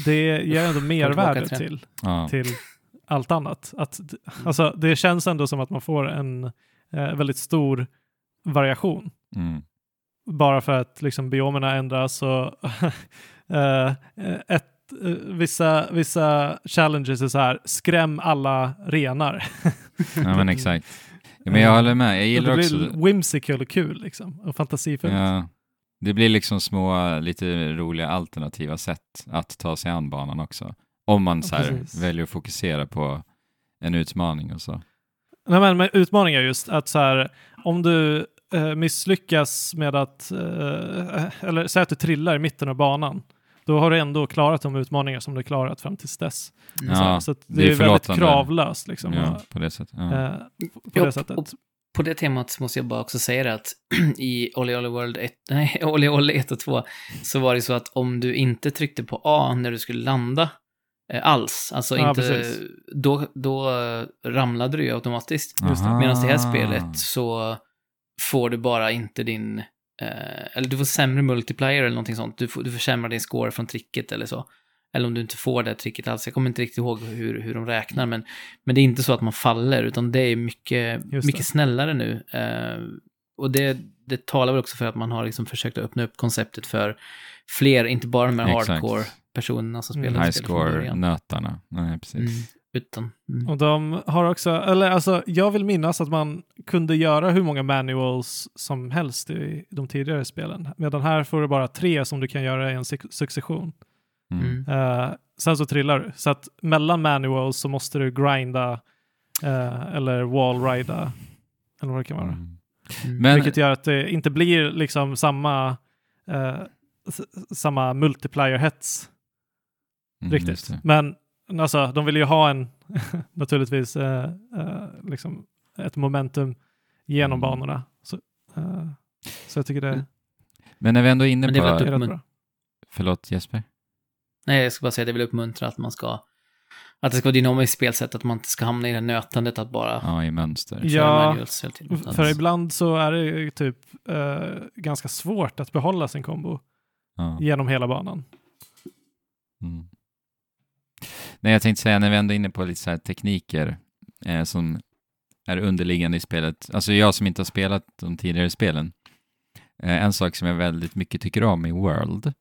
Det ger ändå mervärde till Ja. till allt annat. Att, alltså, det känns ändå som att man får en eh, väldigt stor variation. Mm. Bara för att liksom, biomerna ändras och *laughs* eh, ett, vissa, vissa challenges är så här, skräm alla renar. *laughs* ja, men exakt. Ja, men jag håller med. Jag gillar det också... blir whimsical och kul liksom, och fantasifullt. Ja, det blir liksom små, lite roliga alternativa sätt att ta sig an banan också. Om man så här, väljer att fokusera på en utmaning och så. Nej, men, men utmaningen är just att så här, om du eh, misslyckas med att, eh, eller säg att du trillar i mitten av banan, då har du ändå klarat de utmaningar som du klarat fram tills dess. Mm. Ja, så att det det, är är väldigt kravlöst liksom. Ja, på det sättet. Ja. eh, på Ja, det sättet. och på det temat måste jag bara också säga det att *clears throat* i Olly Olly World 1, *laughs* nej, Olly Olly 1 och 2 så var det så att om du inte tryckte på A när du skulle landa eh, alls, alltså Ja, inte, precis. då, då eh, ramlade du ju automatiskt. Medan det här spelet så får du bara inte din, eh, eller du får sämre multiplier eller någonting sånt. Du, får, du försämrar din score från tricket eller så. Eller om du inte får det tricket alls. Jag kommer inte riktigt ihåg hur, hur de räknar, men, men det är inte så att man faller, utan det är mycket, Just mycket det. snällare nu. Eh, och det, det talar väl också för att man har liksom försökt att öppna upp konceptet för fler, inte bara de här hardcore-personerna som Mm. spelar High spelet från början. score-nötarna. Nej, precis. Mm, utan, mm. Och de har också, eller alltså jag vill minnas att man kunde göra hur många manuals som helst i de tidigare spelen. Medan här får du bara tre som du kan göra i en suc- succession. Mm. Mm. Eh, sen så trillar du. Så att mellan manuals så måste du grinda eh, eller wallrida eller vad det kan vara. Mm. Mm. Men, Vilket gör att det inte blir liksom samma, s- samma multiplier-hets mm, just riktigt. Men alltså, de vill ju ha en, *laughs* naturligtvis, eh, eh, liksom ett momentum genom Mm. banorna. Så, eh, så jag tycker det Mm. Men när vi ändå är inne Men det på... är. Förlåt Jesper? Nej, jag ska bara säga att det vill uppmuntra att man ska... Att det ska vara dynamiskt spelsätt, att man inte ska hamna i det nötandet att bara Ja, i mönster. Ja. Att- För ibland så är det ju typ eh, ganska svårt att behålla sin kombo Ja. genom hela banan. Mm. Nej, jag tänkte säga när vi ändå är inne på lite så här tekniker eh, som är underliggande i spelet. Alltså jag som inte har spelat de tidigare spelen. Eh, en sak som jag väldigt mycket tycker om i World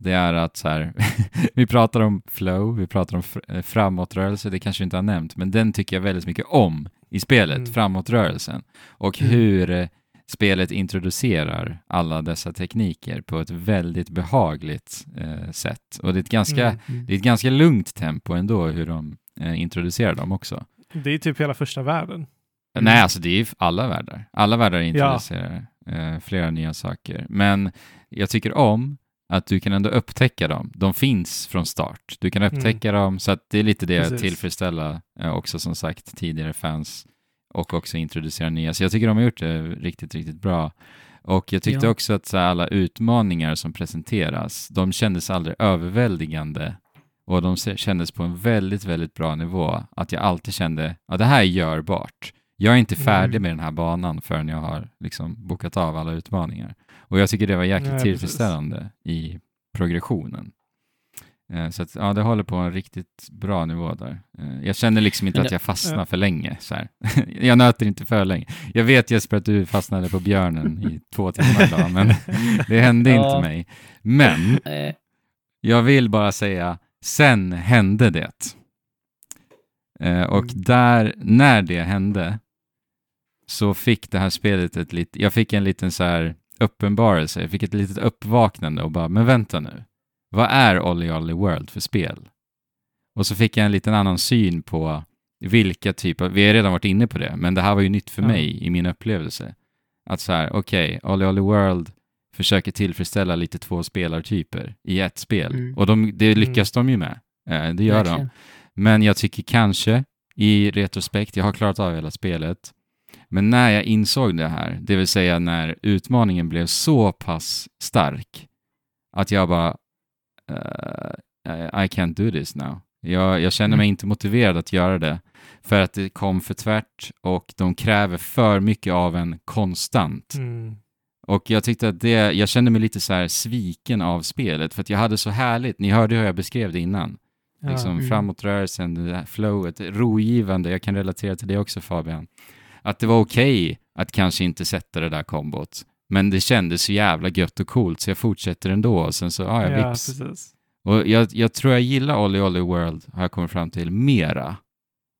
det är att så här, *laughs* vi pratar om flow, vi pratar om fr- eh, framåtrörelse, det kanske inte har nämnt, men den tycker jag väldigt mycket om i spelet, Mm. framåtrörelsen. Och Mm. hur eh, spelet introducerar alla dessa tekniker på ett väldigt behagligt eh, sätt. Och det är ett ganska, Mm. det är ett ganska lugnt tempo ändå hur de eh, introducerar dem också. Det är typ hela första världen. Mm. Nej, alltså det är ju alla världar. Alla världar introducerar eh, flera nya saker. Men jag tycker om att du kan ändå upptäcka dem. De finns från start. Du kan upptäcka dem, så att det är lite det att Precis. tillfredsställa eh, också som sagt tidigare fans och också introducera nya. Så jag tycker de har gjort det riktigt, riktigt bra. Och jag tyckte Ja. också att så här, alla utmaningar som presenteras, de kändes aldrig överväldigande och de kändes på en väldigt, väldigt bra nivå. Att jag alltid kände att det här är görbart. Jag är inte färdig Mm. med den här banan förrän jag har liksom bokat av alla utmaningar. Och jag tycker det var jäkligt Nej, precis. tillfredsställande i progressionen. Eh, Så att, ja, det håller på en riktigt bra nivå där. Eh, Jag känner liksom inte att jag fastnar för länge. Så här. *laughs* Jag nöter inte för länge. Jag vet Jesper att du fastnade på björnen i *laughs* två timmar idag, men det hände Ja. inte mig. Men jag vill bara säga, sen hände det. Eh, och Mm. där, när det hände, så fick det här spelet ett litet, jag fick en liten så här uppenbarelse, jag fick ett litet uppvaknande och bara, men vänta nu, vad är Olly Olly World för spel? Och så fick jag en liten annan syn på vilka typer, vi har redan varit inne på det, men det här var ju nytt för Ja. mig i min upplevelse. Att så här, okej, Olly Olly World försöker tillfredsställa lite två spelartyper i ett spel. Mm. Och de, det lyckas de ju med. Eh, det gör de. verkligen. Men jag tycker kanske i retrospekt, jag har klarat av hela spelet, men när jag insåg det här, det vill säga när utmaningen blev så pass stark att jag bara eh, I can't do this now. Jag, jag känner mig Mm. inte motiverad att göra det för att det kom för tvärt och de kräver för mycket av en konstant. Mm. Och jag tyckte att det, jag kände mig lite så här sviken av spelet för att jag hade så härligt, ni hörde hur jag beskrev det innan. Ja. Liksom Mm. framåtrörelsen, det flowet, rogivande, jag kan relatera till det också Fabian. Att det var okej att kanske inte sätta det där kombot, men det kändes så jävla gött och coolt så jag fortsätter ändå och sen så, ja, jag Ja, vips. precis. Och jag, jag tror jag gillar Olly Olly World, har jag kommit fram till, mera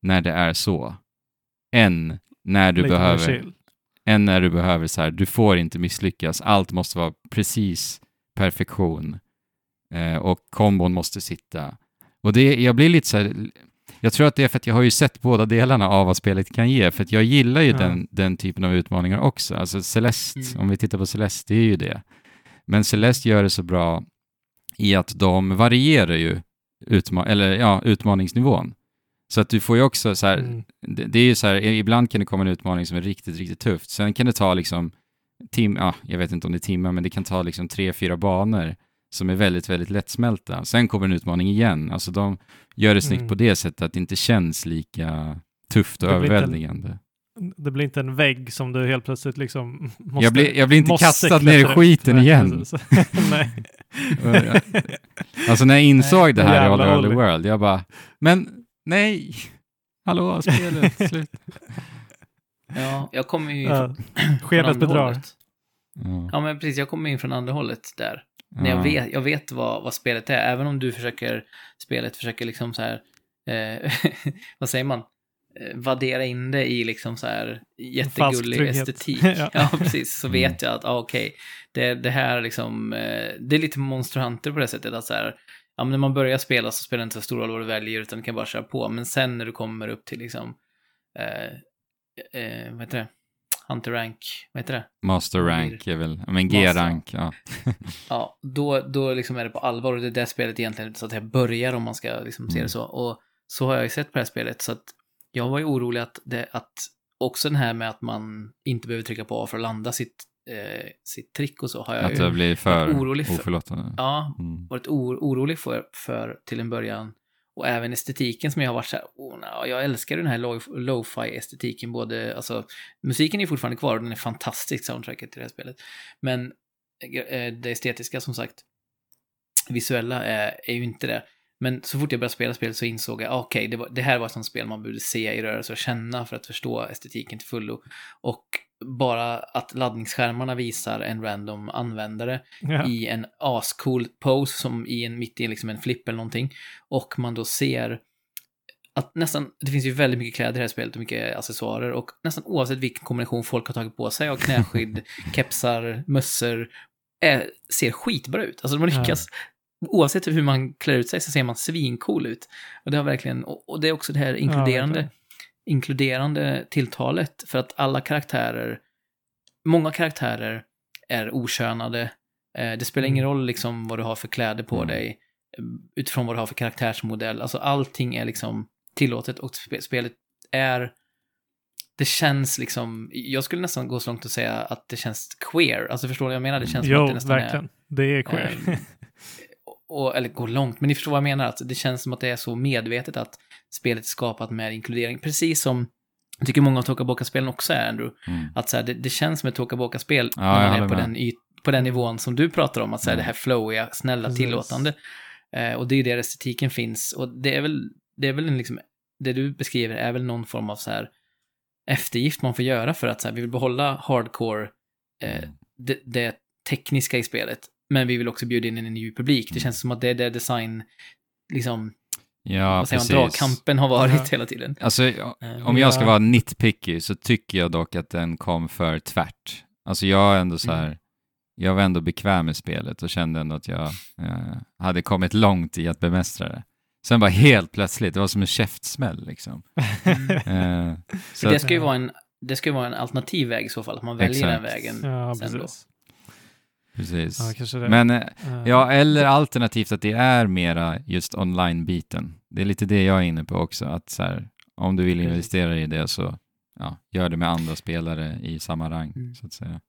när det är så, än när du Lite behöver än när du behöver så här, du får inte misslyckas, allt måste vara precis perfektion eh, och kombon måste sitta. Och det, jag blir lite så här, jag tror att det är för att jag har ju sett båda delarna av vad spelet kan ge, för att jag gillar ju Ja. den, den typen av utmaningar också. Alltså Celeste, Mm. om vi tittar på Celeste, det är ju det. Men Celeste gör det så bra i att de varierar ju utma- eller, ja, utmaningsnivån. Så att du får ju också så här, Mm. det, det är ju så här, ibland kan det komma en utmaning som är riktigt, riktigt tufft. Sen kan det ta liksom, tim, ja, jag vet inte om det är timmar, men det kan ta liksom tre, fyra banor som är väldigt, väldigt lättsmälta. Sen kommer en utmaning igen. Alltså de gör det snyggt Mm. på det sättet att det inte känns lika tufft och Det blir inte en- överväldigande. Det blir inte en vägg som du helt plötsligt liksom *laughs* måste... Jag blir, jag blir inte kastad ner i ut. skiten Nej, igen. *laughs* *laughs* Nej. Alltså när jag insåg det här i All Early. World, jag bara, men nej, hallå, spelet, slut. Ja, jag kommer ju Ja. från Skenet bedrar. Ja. Ja, men precis. Jag kommer in från andra hållet där. När Ja. jag vet, jag vet vad, vad spelet är, även om du försöker, spelet försöker liksom så här, eh, *laughs* vad säger man? Eh, Vaddera in det i liksom så här jättegullig estetik. *laughs* Ja. ja. precis. Så Mm. vet jag att, ah, okej, det, det här liksom, eh, det är lite Monster Hunter på det sättet att så här, ja men när man börjar spela så spelar det inte så stor roll vad du väljer, utan du kan bara köra på. Men sen när du kommer upp till liksom, eh, eh, vad heter det? Hunter Rank, vad heter det? Master rank är väl, men. G-rank, ja. *laughs* Ja, då, då liksom är det på allvar och det är det spelet egentligen så att det börjar om man ska liksom se Mm. det så. Och så har jag ju sett på det här spelet så att jag var ju orolig att, det, att också den här med att man inte behöver trycka på A för att landa sitt, eh, sitt trick och så har jag Att ju det blir för orolig för- oförlåtande. ja, Mm. varit or, orolig för, för till en början. Och även estetiken som jag har varit så här, oh, no, jag älskar den här lo-fi estetiken både, alltså, musiken är fortfarande kvar och den är fantastisk, soundtracket till det här spelet. Men eh, eh, det estetiska som sagt, visuella är, är ju inte det. Men så fort jag började spela spelet så insåg jag, okej, okej, det, det här var ett sånt spel man borde se i rörelse och känna för att förstå estetiken till fullo. Och bara att laddningsskärmarna visar en random användare Ja. i en ascool pose som i en, mitt i liksom en flipp eller någonting. Och man då ser att nästan, det finns ju väldigt mycket kläder i det här spelet och mycket accessoarer och nästan oavsett vilken kombination folk har tagit på sig av knäskydd, *laughs* kepsar, mössor, eh, ser skitbra ut. Alltså de har Ja. oavsett hur man klär ut sig så ser man svincool ut. Och det har verkligen, och, och det är också det här inkluderande, verkligen. Inkluderande tilltalet för att alla karaktärer, många karaktärer är okönade. Eh, det spelar ingen Mm. roll liksom vad du har för kläder på Mm. dig eh, utifrån vad du har för karaktärsmodell. Alltså allting är liksom tillåtet och spe- spelet är det känns liksom, jag skulle nästan gå så långt att säga att det känns queer. Alltså förstår du vad jag menar? Det känns som Jo, att det nästan är... verkligen. Det är queer. Eh, och, eller gå långt, men ni förstår vad jag menar. Att det känns som att det är så medvetet att spelet är skapat med inkludering. Precis som jag tycker många av Tokaboka-spelen också är, Andrew. Mm. Att så här, det, det känns som ett Tokaboka-spel Ja, när man är på med. den, yt, på den nivån som du pratar om. Att så här, Mm. det här flowiga, snälla, Precis. tillåtande. Eh, och det är där estetiken finns. Och det är väl, det är väl en liksom, det du beskriver är väl någon form av så här eftergift man får göra för att så här, vi vill behålla hardcore, eh, Mm. det, det tekniska i spelet. Men vi vill också bjuda in en ny publik. Det Mm. känns som att det är det design, liksom, Ja, vad säger man, precis. dragkampen har varit Ja. hela tiden. Alltså, Eh, om jag ska vara nitpicky så tycker jag dock att den kom för tvärt. Alltså jag är ändå så här, Mm. jag var ändå bekväm med spelet och kände ändå att jag eh, hade kommit långt i att bemästra det. Sen bara helt plötsligt, det var som en käftsmäll liksom. *laughs* Eh, så det ska ju vara en, det ska ju vara en alternativ väg i så fall, att man väljer den Exakt. vägen. ja, sen då. Precis. Ja, kanske det. Men eh, Ja, eller alternativt att det är mera just online-biten. Det är lite det jag är inne på också, att så här, om du vill investera i det så ja, gör det med andra spelare i samma rang, Mm. så att säga.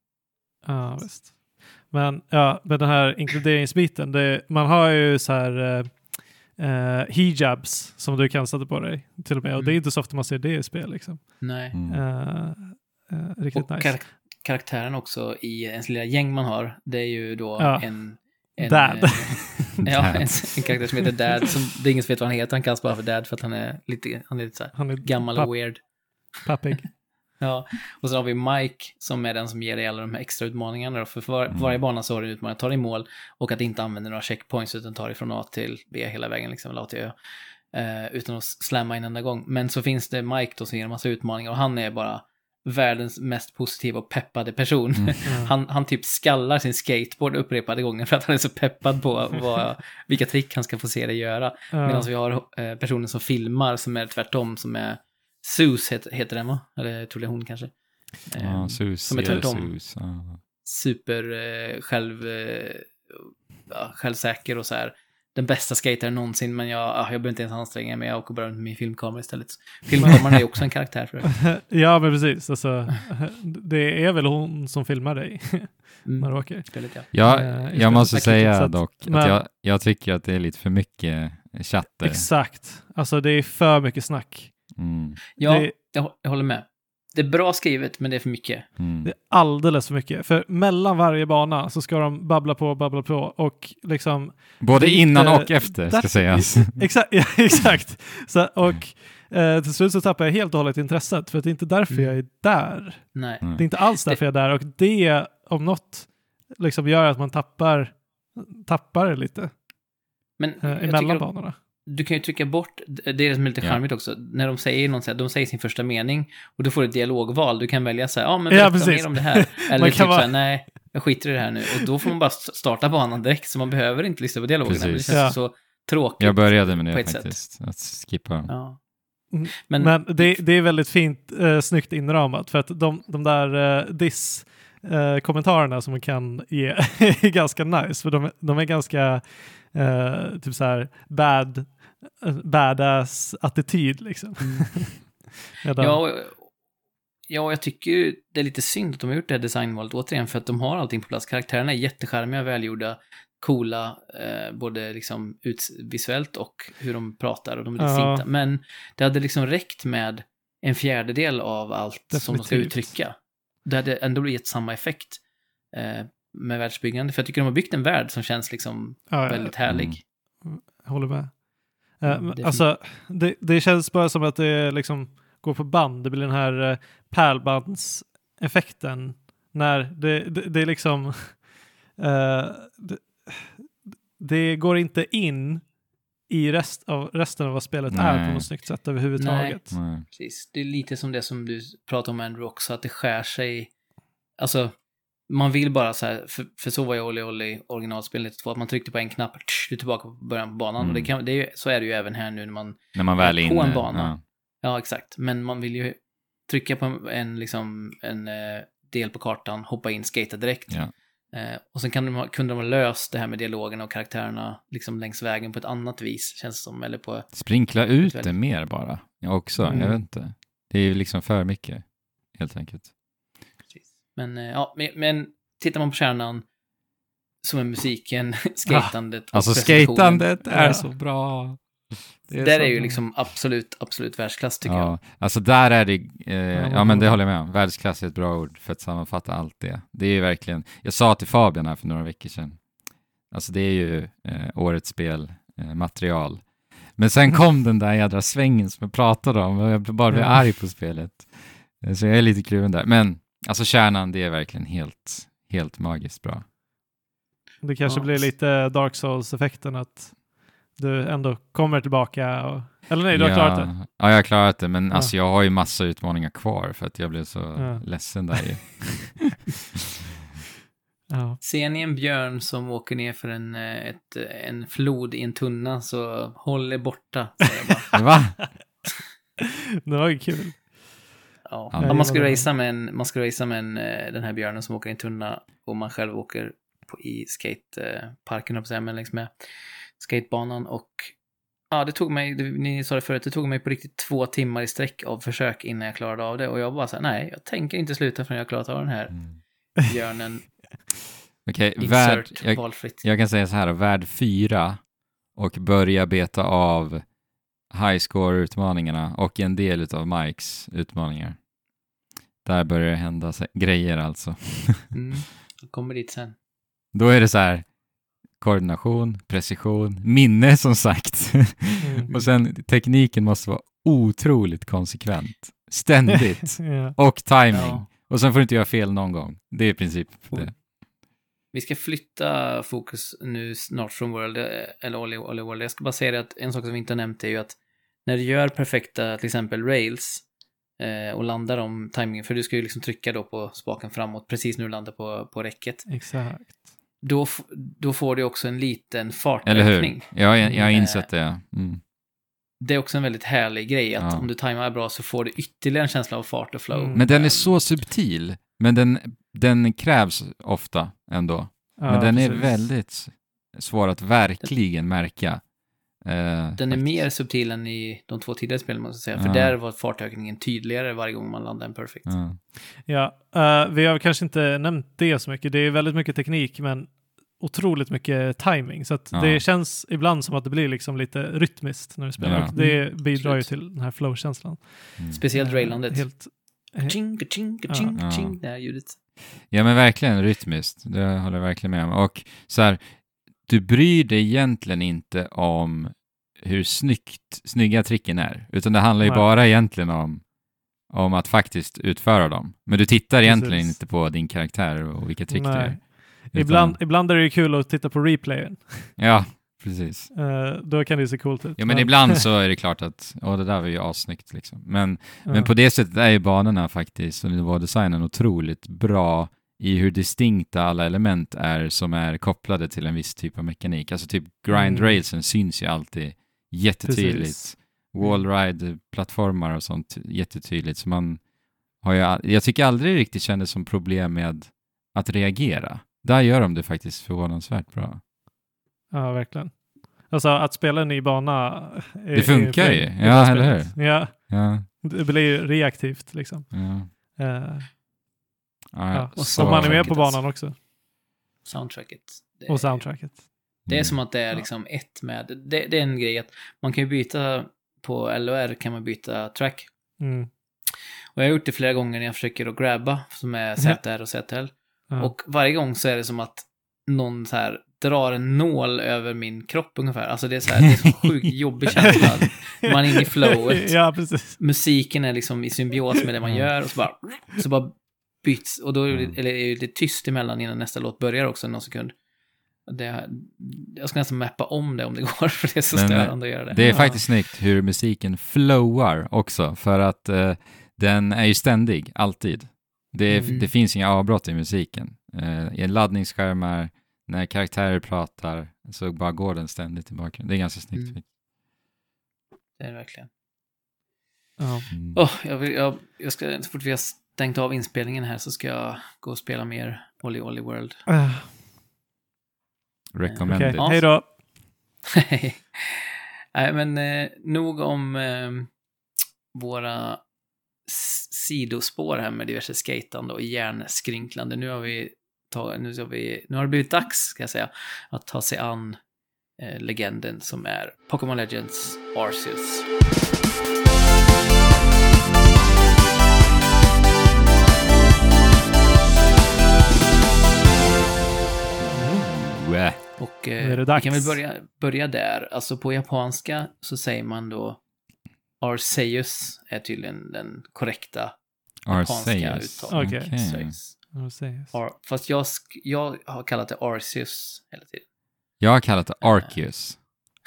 Ja, visst. Men ja, med den här inkluderingsbiten, det, man har ju så här eh, eh, hijabs som du kan sätta på dig till och med. Och Mm. det är inte så ofta man ser det i spel liksom. Nej. Mm. Eh, eh, riktigt Och nice. karak- karaktären också i ens lilla gäng man har, det är ju då Ja. en... en Dad. eh, *laughs* ja, Dad. en, en karaktär som heter Dad, som det är ingen som vet vad han heter, han kallas bara för Dad för att han är lite, han är lite så här Han är gammal och weird. pappig. *laughs* Ja, och sen har vi Mike som är den som ger dig alla de här extra utmaningarna. Då. För, för var, Mm. varje bana så har du en utmaning att ta dig i mål och att inte använda några checkpoints utan ta dig från A till B hela vägen, liksom, eller A till Ö. Eh, utan att slamma en enda gång. Men så finns det Mike då som ger en massa utmaningar och han är bara världens mest positiva och peppade person. Mm. *laughs* Han, han typ skallar sin skateboard upprepade gånger för att han är så peppad på *laughs* vad, vilka trick han ska få se dig göra. Ja. Medan vi har eh, personen som filmar som är tvärtom, som är Sus heter, heter den va? Eller tror det är hon kanske. Eh, Ja, sus, som är tvärtom. sus. Ja. super eh, själv, eh, ja, självsäker och så här. Den bästa skataren någonsin, men jag, ja, jag behöver inte ens anstränga mig. Jag åker bara runt med min filmkamera istället. Filmkameran är ju också en karaktär för det. *laughs* ja, men precis. Alltså, *laughs* det är väl hon som filmar dig när Mm, du åker. spelet, ja. Jag, Eh, i jag spelet. måste säga sätt. dock att Men- jag, jag tycker att det är lite för mycket chatter. Exakt. Alltså det är för mycket snack. Mm, Ja, Det- jag, jag håller med. Det är bra skrivet, men det är för mycket. mm. Det är alldeles för mycket. För mellan varje bana så ska de babbla på, babbla på och liksom Både lite innan och efter, ska sägas. *laughs* Exakt, ja, *laughs* exakt. Så, och eh, till slut så tappar jag helt och hållet intresset för att det är inte därför Mm. jag är där. Nej. Mm. Det är inte alls därför jag är där och det om något liksom gör att man tappar, tappar det lite Men eh, tycker, banorna. Du kan ju trycka bort, det är det som är lite Ja. charmigt också, när de säger här, de säger sin första mening och då får du ett dialogval. Du kan välja så här, ja men Ja, berätta precis. mer om det här. *laughs* Eller Man typ kan så här, nej, jag skiter i det här nu. Och då får man bara st- starta banan direkt, så man behöver inte lyssna på dialogerna. Men det känns Ja. så tråkigt. Jag började med det ett sätt. faktiskt, att skippa. Ja. Mm. Men, Men det, det är väldigt fint, eh, snyggt inramat för att de, de där eh, diss eh, kommentarerna som man kan ge *laughs* är ganska nice för de, de är ganska eh, typ så här bad, eh, badass attityd liksom. *laughs* Medan- ja, ja, jag tycker det är lite synd att de har gjort det här designvalet återigen, för att de har allting på plats. Karaktärerna är jättecharmiga, välgjorda, coola, eh, både liksom ut, visuellt och hur de pratar och de är Ja. distinkta. Men det hade liksom räckt med en fjärdedel av allt som de ska Definitivt. uttrycka. Det hade ändå gett samma effekt eh, med världsbyggande, för jag tycker de har byggt en värld som känns liksom ja, väldigt härlig. Jag håller med. Mm, Eh, men definitivt. alltså, det, det känns bara som att det liksom går på band. Det blir den här uh, effekten när det, det, det är liksom *laughs* eh, det, det går inte in i rest av, resten av vad spelet är Nej. på något snyggt sätt överhuvudtaget. Nej. Precis. Det är lite som det som du pratade om Andrew också, att det skär sig. Alltså, man vill bara så här, för, för så var ju Olli Olli originalspelet 2, att man tryckte på en knapp, tsch, du är tillbaka på början på banan. Mm. Och det kan, det är, så är det ju även här nu när man, När man väl är På inne. en bana. Ja. ja exakt, men man vill ju trycka på en, en, liksom, en eh, del på kartan, hoppa in, skata direkt. Ja. Eh, och sen kan de, kunde de ha löst det här med dialogen och karaktärerna liksom längs vägen på ett annat vis, känns det som. Eller på, Sprinkla ut det mer bara. Jag också, Mm. jag vet inte. Det är ju liksom för mycket, helt enkelt. Men eh, ja, men, men tittar man på kärnan, som är musiken, *laughs* skatandet och Alltså skatandet är Ja. så bra. Det Där så är ju bra. liksom absolut, absolut världsklass tycker jag. Ja, alltså där är det, eh, ja men det håller jag med om. Världsklass är ett bra ord för att sammanfatta allt det. Det är ju verkligen, jag sa till Fabian här för några veckor sedan, alltså det är ju eh, årets spel, eh, material. Men sen kom den där jädra svängen som jag pratade om och jag bara blev Ja. arg på spelet. Så jag är lite kluven där. Men alltså kärnan, det är verkligen helt, helt magiskt bra. Det kanske Ja. blir lite Dark Souls-effekten att du ändå kommer tillbaka. Och... Eller nej, du har ja, klarat det. Ja, jag har klarat det, men Ja. alltså jag har ju massa utmaningar kvar för att jag blev så Ja. ledsen där ju. *laughs* Ja. Ser ni en björn som åker ner för en, eh, ett, en flod i en tunna så håll er borta, säger jag bara. *laughs* Va? *laughs* Det var ju kul. Ja. Ja, man ska racea med, en, man ska racea med en, eh, den här björnen som åker i en tunna och man själv åker på, i skateparken, höll jag men längs med skatebanan och ja, det tog mig, det, ni sa det förut, det tog mig på riktigt två timmar i sträck av försök innan jag klarade av det och jag bara så här, nej, jag tänker inte sluta förrän jag klarat av den här Mm. björnen, *laughs* Okej, insert, jag, jag kan säga så här, värld 4 och börja beta av high score-utmaningarna och en del av Mikes utmaningar. Där börjar det hända grejer alltså. *laughs* Mm. Jag kommer dit sen. Då är det så här, koordination, precision, minne som sagt. Mm. *laughs* och sen tekniken måste vara otroligt konsekvent. Ständigt. *laughs* ja. och timing. Ja. Och sen får du inte göra fel någon gång. Det är i princip det. Vi ska flytta fokus nu snart från World, eh, eller Olly, Olly World. Jag ska bara säga det att en sak som vi inte har nämnt är ju att när du gör perfekta, till exempel rails, eh, och landar om timingen, för du ska ju liksom trycka då på spaken framåt precis när du landar på, på räcket, Exakt. då, då får du också en liten Eller hur? fartökning. Jag, jag, har Eh, insett det. Mm. Det är också en väldigt härlig grej, att Ja. om du tajmar bra så får du ytterligare en känsla av fart och flow. Mm. Men den är Eh, så subtil. Men den, den krävs ofta ändå. Ja, men den är precis. väldigt svår att verkligen märka. Eh, Den är mer subtil än i de två tidigare spelen, måste jag säga. Ja. För där var fartökningen tydligare varje gång man landade en perfect. Ja. Ja, eh, vi har kanske inte nämnt det så mycket. Det är väldigt mycket teknik, men otroligt mycket timing. Så att Ja. det känns ibland som att det blir liksom lite rytmiskt när du spelar. Ja. Och det bidrar ju till den här flow-känslan. Mm. Speciellt railandet. Helt, eh, Ching, ching, ching, Ja. ching, det här ljudet. Ja, men verkligen rytmiskt. Det håller jag verkligen med om. Och så här, du bryr dig egentligen inte om hur snyggt, snygga tricken är, utan det handlar ju Nej. bara egentligen om, om att faktiskt utföra dem. Men du tittar egentligen Precis. inte på din karaktär och vilka trick det Nej. är. Utan- ibland, ibland är det ju kul att titta på replayen. Ja, precis. Eh, då kan det se coolt ut. Ja, men ibland så är det *laughs* klart att, åh, det där var ju assnyggt liksom. Men, Ja. men på det sättet är ju banorna faktiskt, och nivådesignen, otroligt bra i hur distinkta alla element är som är kopplade till en viss typ av mekanik. Alltså typ grind Mm. syns ju alltid jättetydligt. Precis. Wallride-plattformar och sånt jättetydligt. Så man har ju, jag tycker aldrig riktigt kändes som problem med att reagera. Där gör de det faktiskt förvånansvärt bra. Ja, verkligen. Alltså att spela en ny bana. är- Det funkar är- ju. är- Ja, eller Ja, Ja, det blir ju reaktivt liksom. ja. Eh, ja, ja. och så- man är med på banan också. Soundtracket. Det, Och soundtracket. Det är Mm. som att det är Ja. liksom ett med, det, det är en grej att man kan ju byta på LOR kan man byta track. Mm. Och jag har gjort det flera gånger när jag försöker att grabba, som är ZR och ZL. Ja. Och varje gång så är det som att någon så här drar en nål över min kropp ungefär. Alltså det är så här, det är så *laughs* sjukt jobbig känsla. Man är inne i flowet. ja. Musiken är liksom i symbios med det man gör och så bara, så bara byts, och då är det, Mm. eller är det tyst emellan innan nästa låt börjar också, någon sekund. Det, jag ska nästan mappa om det om det *laughs* går, för det är så Men, störande att göra det. Det är Ja. faktiskt snyggt hur musiken flowar också, för att eh, den är ju ständig, alltid. Det, Mm. det finns inga avbrott i musiken. Eh, I laddningsskärmar, när karaktärer pratar, så bara går den ständigt i bakgrunden. Det är ganska snyggt. Mm. Det är det verkligen. Ja. Mm. Åh, jag, vill, jag, jag ska, så fort vi har stängt av inspelningen här så ska jag gå och spela mer Olly Olly World. Uh, Recommended. Okej, Ja. hej då. Nej, men eh, nog om eh, våra sidospår här med diverse skatande och hjärnskrynklande. Nu har vi, tag, nu, har vi nu har det blivit dags, ska jag säga, att ta sig an eh, legenden som är Pokémon Legends Arceus. Ooh, Och eh, vi kan väl börja, börja där. Alltså på japanska så säger man då Arceus är tydligen den korrekta japanska Arceus. uttal. Okej. Arceus. Ar- Fast jag, jag har kallat det Arceus hela tiden. Jag har kallat det Arceus.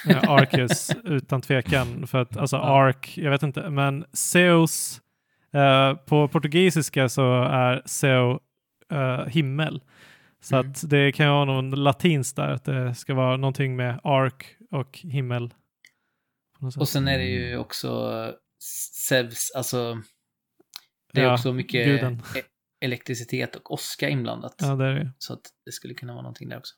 Ja, Arceus utan tvekan. För att alltså. Ark, jag vet inte, men Zeus eh, på portugisiska så är Zeo eh, himmel. Så Mm. att det kan ju vara någon latinskt där, att det ska vara någonting med ark och himmel. Och sen är det ju också Zeus, alltså det är Ja, också mycket guden. Elektricitet och åska inblandat. Ja, det är det. Så att det skulle kunna vara någonting där också.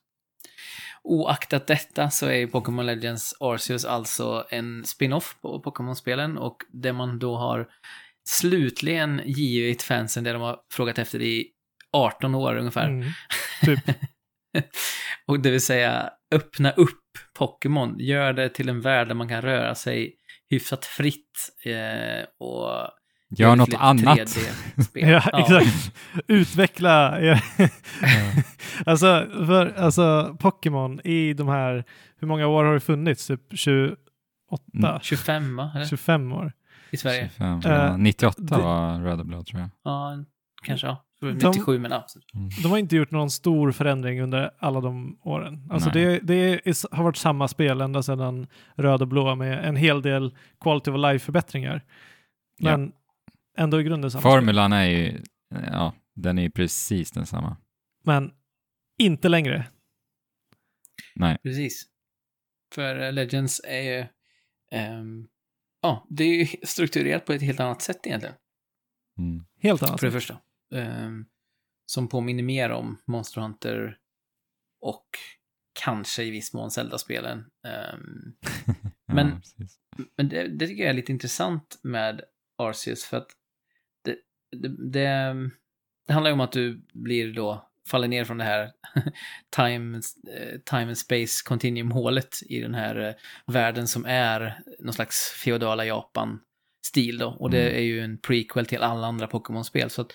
Oaktat detta så är ju Pokémon Legends Arceus alltså en spin-off på Pokémon-spelen och det man då har slutligen givit fansen det de har frågat efter i 18 år ungefär. Mm. *laughs* Typ. och det vill säga öppna upp Pokémon, gör det till en värld där man kan röra sig hyfsat fritt eh, och Gör något annat. 3D-spel. *laughs* Ja, exakt. Utveckla er. *laughs* *laughs* alltså, för, alltså Pokémon i de här, hur många år har det funnits? Typ 28? Mm. 25 va? Eller? 25 år? I Sverige? 25, Eh, ja, 98 det- var röd och blå tror jag. Ja, kanske ja. De- 97 men ja. De har inte gjort någon stor förändring under alla de åren. Alltså det, det är, har varit samma spel ända sedan röd och blå med en hel del quality of life-förbättringar. Men ändå i grunden samma. Formulan är ju, ja, den är ju precis densamma. Men inte längre. Nej. Precis. För eh, Legends är ju... ehm, ja, det är ju *laughs* strukturerat på ett helt annat sätt egentligen. Mm. Helt annat. För det första. Ehm, som påminner mer om Monster Hunter och kanske i viss mån Zelda-spelen. Ehm, *laughs* Men- ja. Men det, det tycker jag är lite intressant med Arceus för att det, det, handlar ju om att du blir då, faller ner från det här *laughs* time, eh, time and space continuum-hålet i den här eh, världen som är någon slags feodala Japan-stil då. Och det Mm. är ju en prequel till alla andra Pokémon-spel. Så att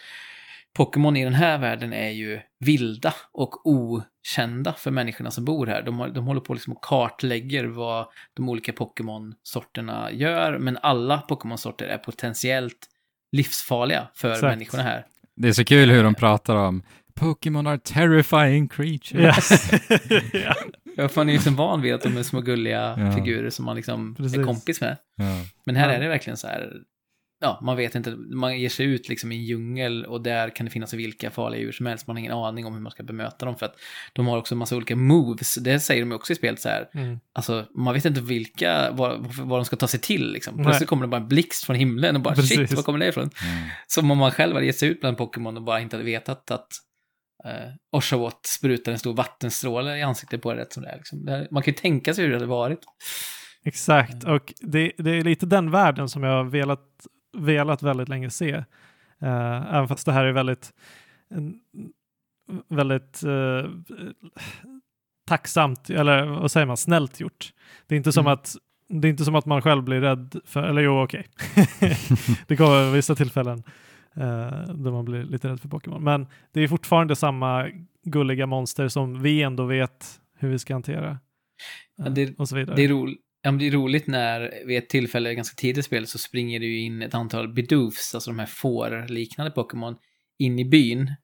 Pokémon i den här världen är ju vilda och okända för människorna som bor här. De, de håller på liksom och kartlägger vad de olika Pokémon-sorterna gör, men alla Pokémon-sorter är potentiellt livsfarliga för Exakt. människorna här. Det är så kul hur de pratar om Pokémon are terrifying creatures. Ja. *laughs* *laughs* ja. Jag fan är ju liksom van vid att de är små gulliga Ja. figurer som man liksom Precis. är kompis med. Ja. Men här Ja. är det verkligen så här, ja, man vet inte, man ger sig ut liksom i en djungel och där kan det finnas vilka farliga djur som helst, man har ingen aning om hur man ska bemöta dem för att de har också en massa olika moves, det säger de också i spelet så här, Mm. alltså man vet inte vilka, vad, vad de ska ta sig till liksom. Nej. Plötsligt kommer det bara en blixt från himlen och bara shit, Precis. var kommer det ifrån? Ja. Som om man själv hade gett sig ut bland Pokémon och bara inte hade vetat att eh, Oshawott sprutar en stor vattenstråle i ansiktet på det rätt som det är. Liksom. Det här, man kan ju tänka sig hur det hade varit. Exakt, och det, det är lite den världen som jag har velat, velat väldigt länge se. Uh, även fast det här är väldigt, väldigt eh, tacksamt, eller vad säger man, snällt gjort. Det är inte som Mm. att det är inte som att man själv blir rädd för, eller jo okej. *laughs* det kommer vissa tillfällen uh, då man blir lite rädd för Pokémon. Men det är fortfarande samma gulliga monster som vi ändå vet hur vi ska hantera. Ja, eh, det- och så vidare. Det är, ro, ja, men det är roligt när vid ett tillfälle ganska tidigt i spelet så springer det ju in ett antal Bidoofs, alltså de här får-liknande Pokémon, in i byn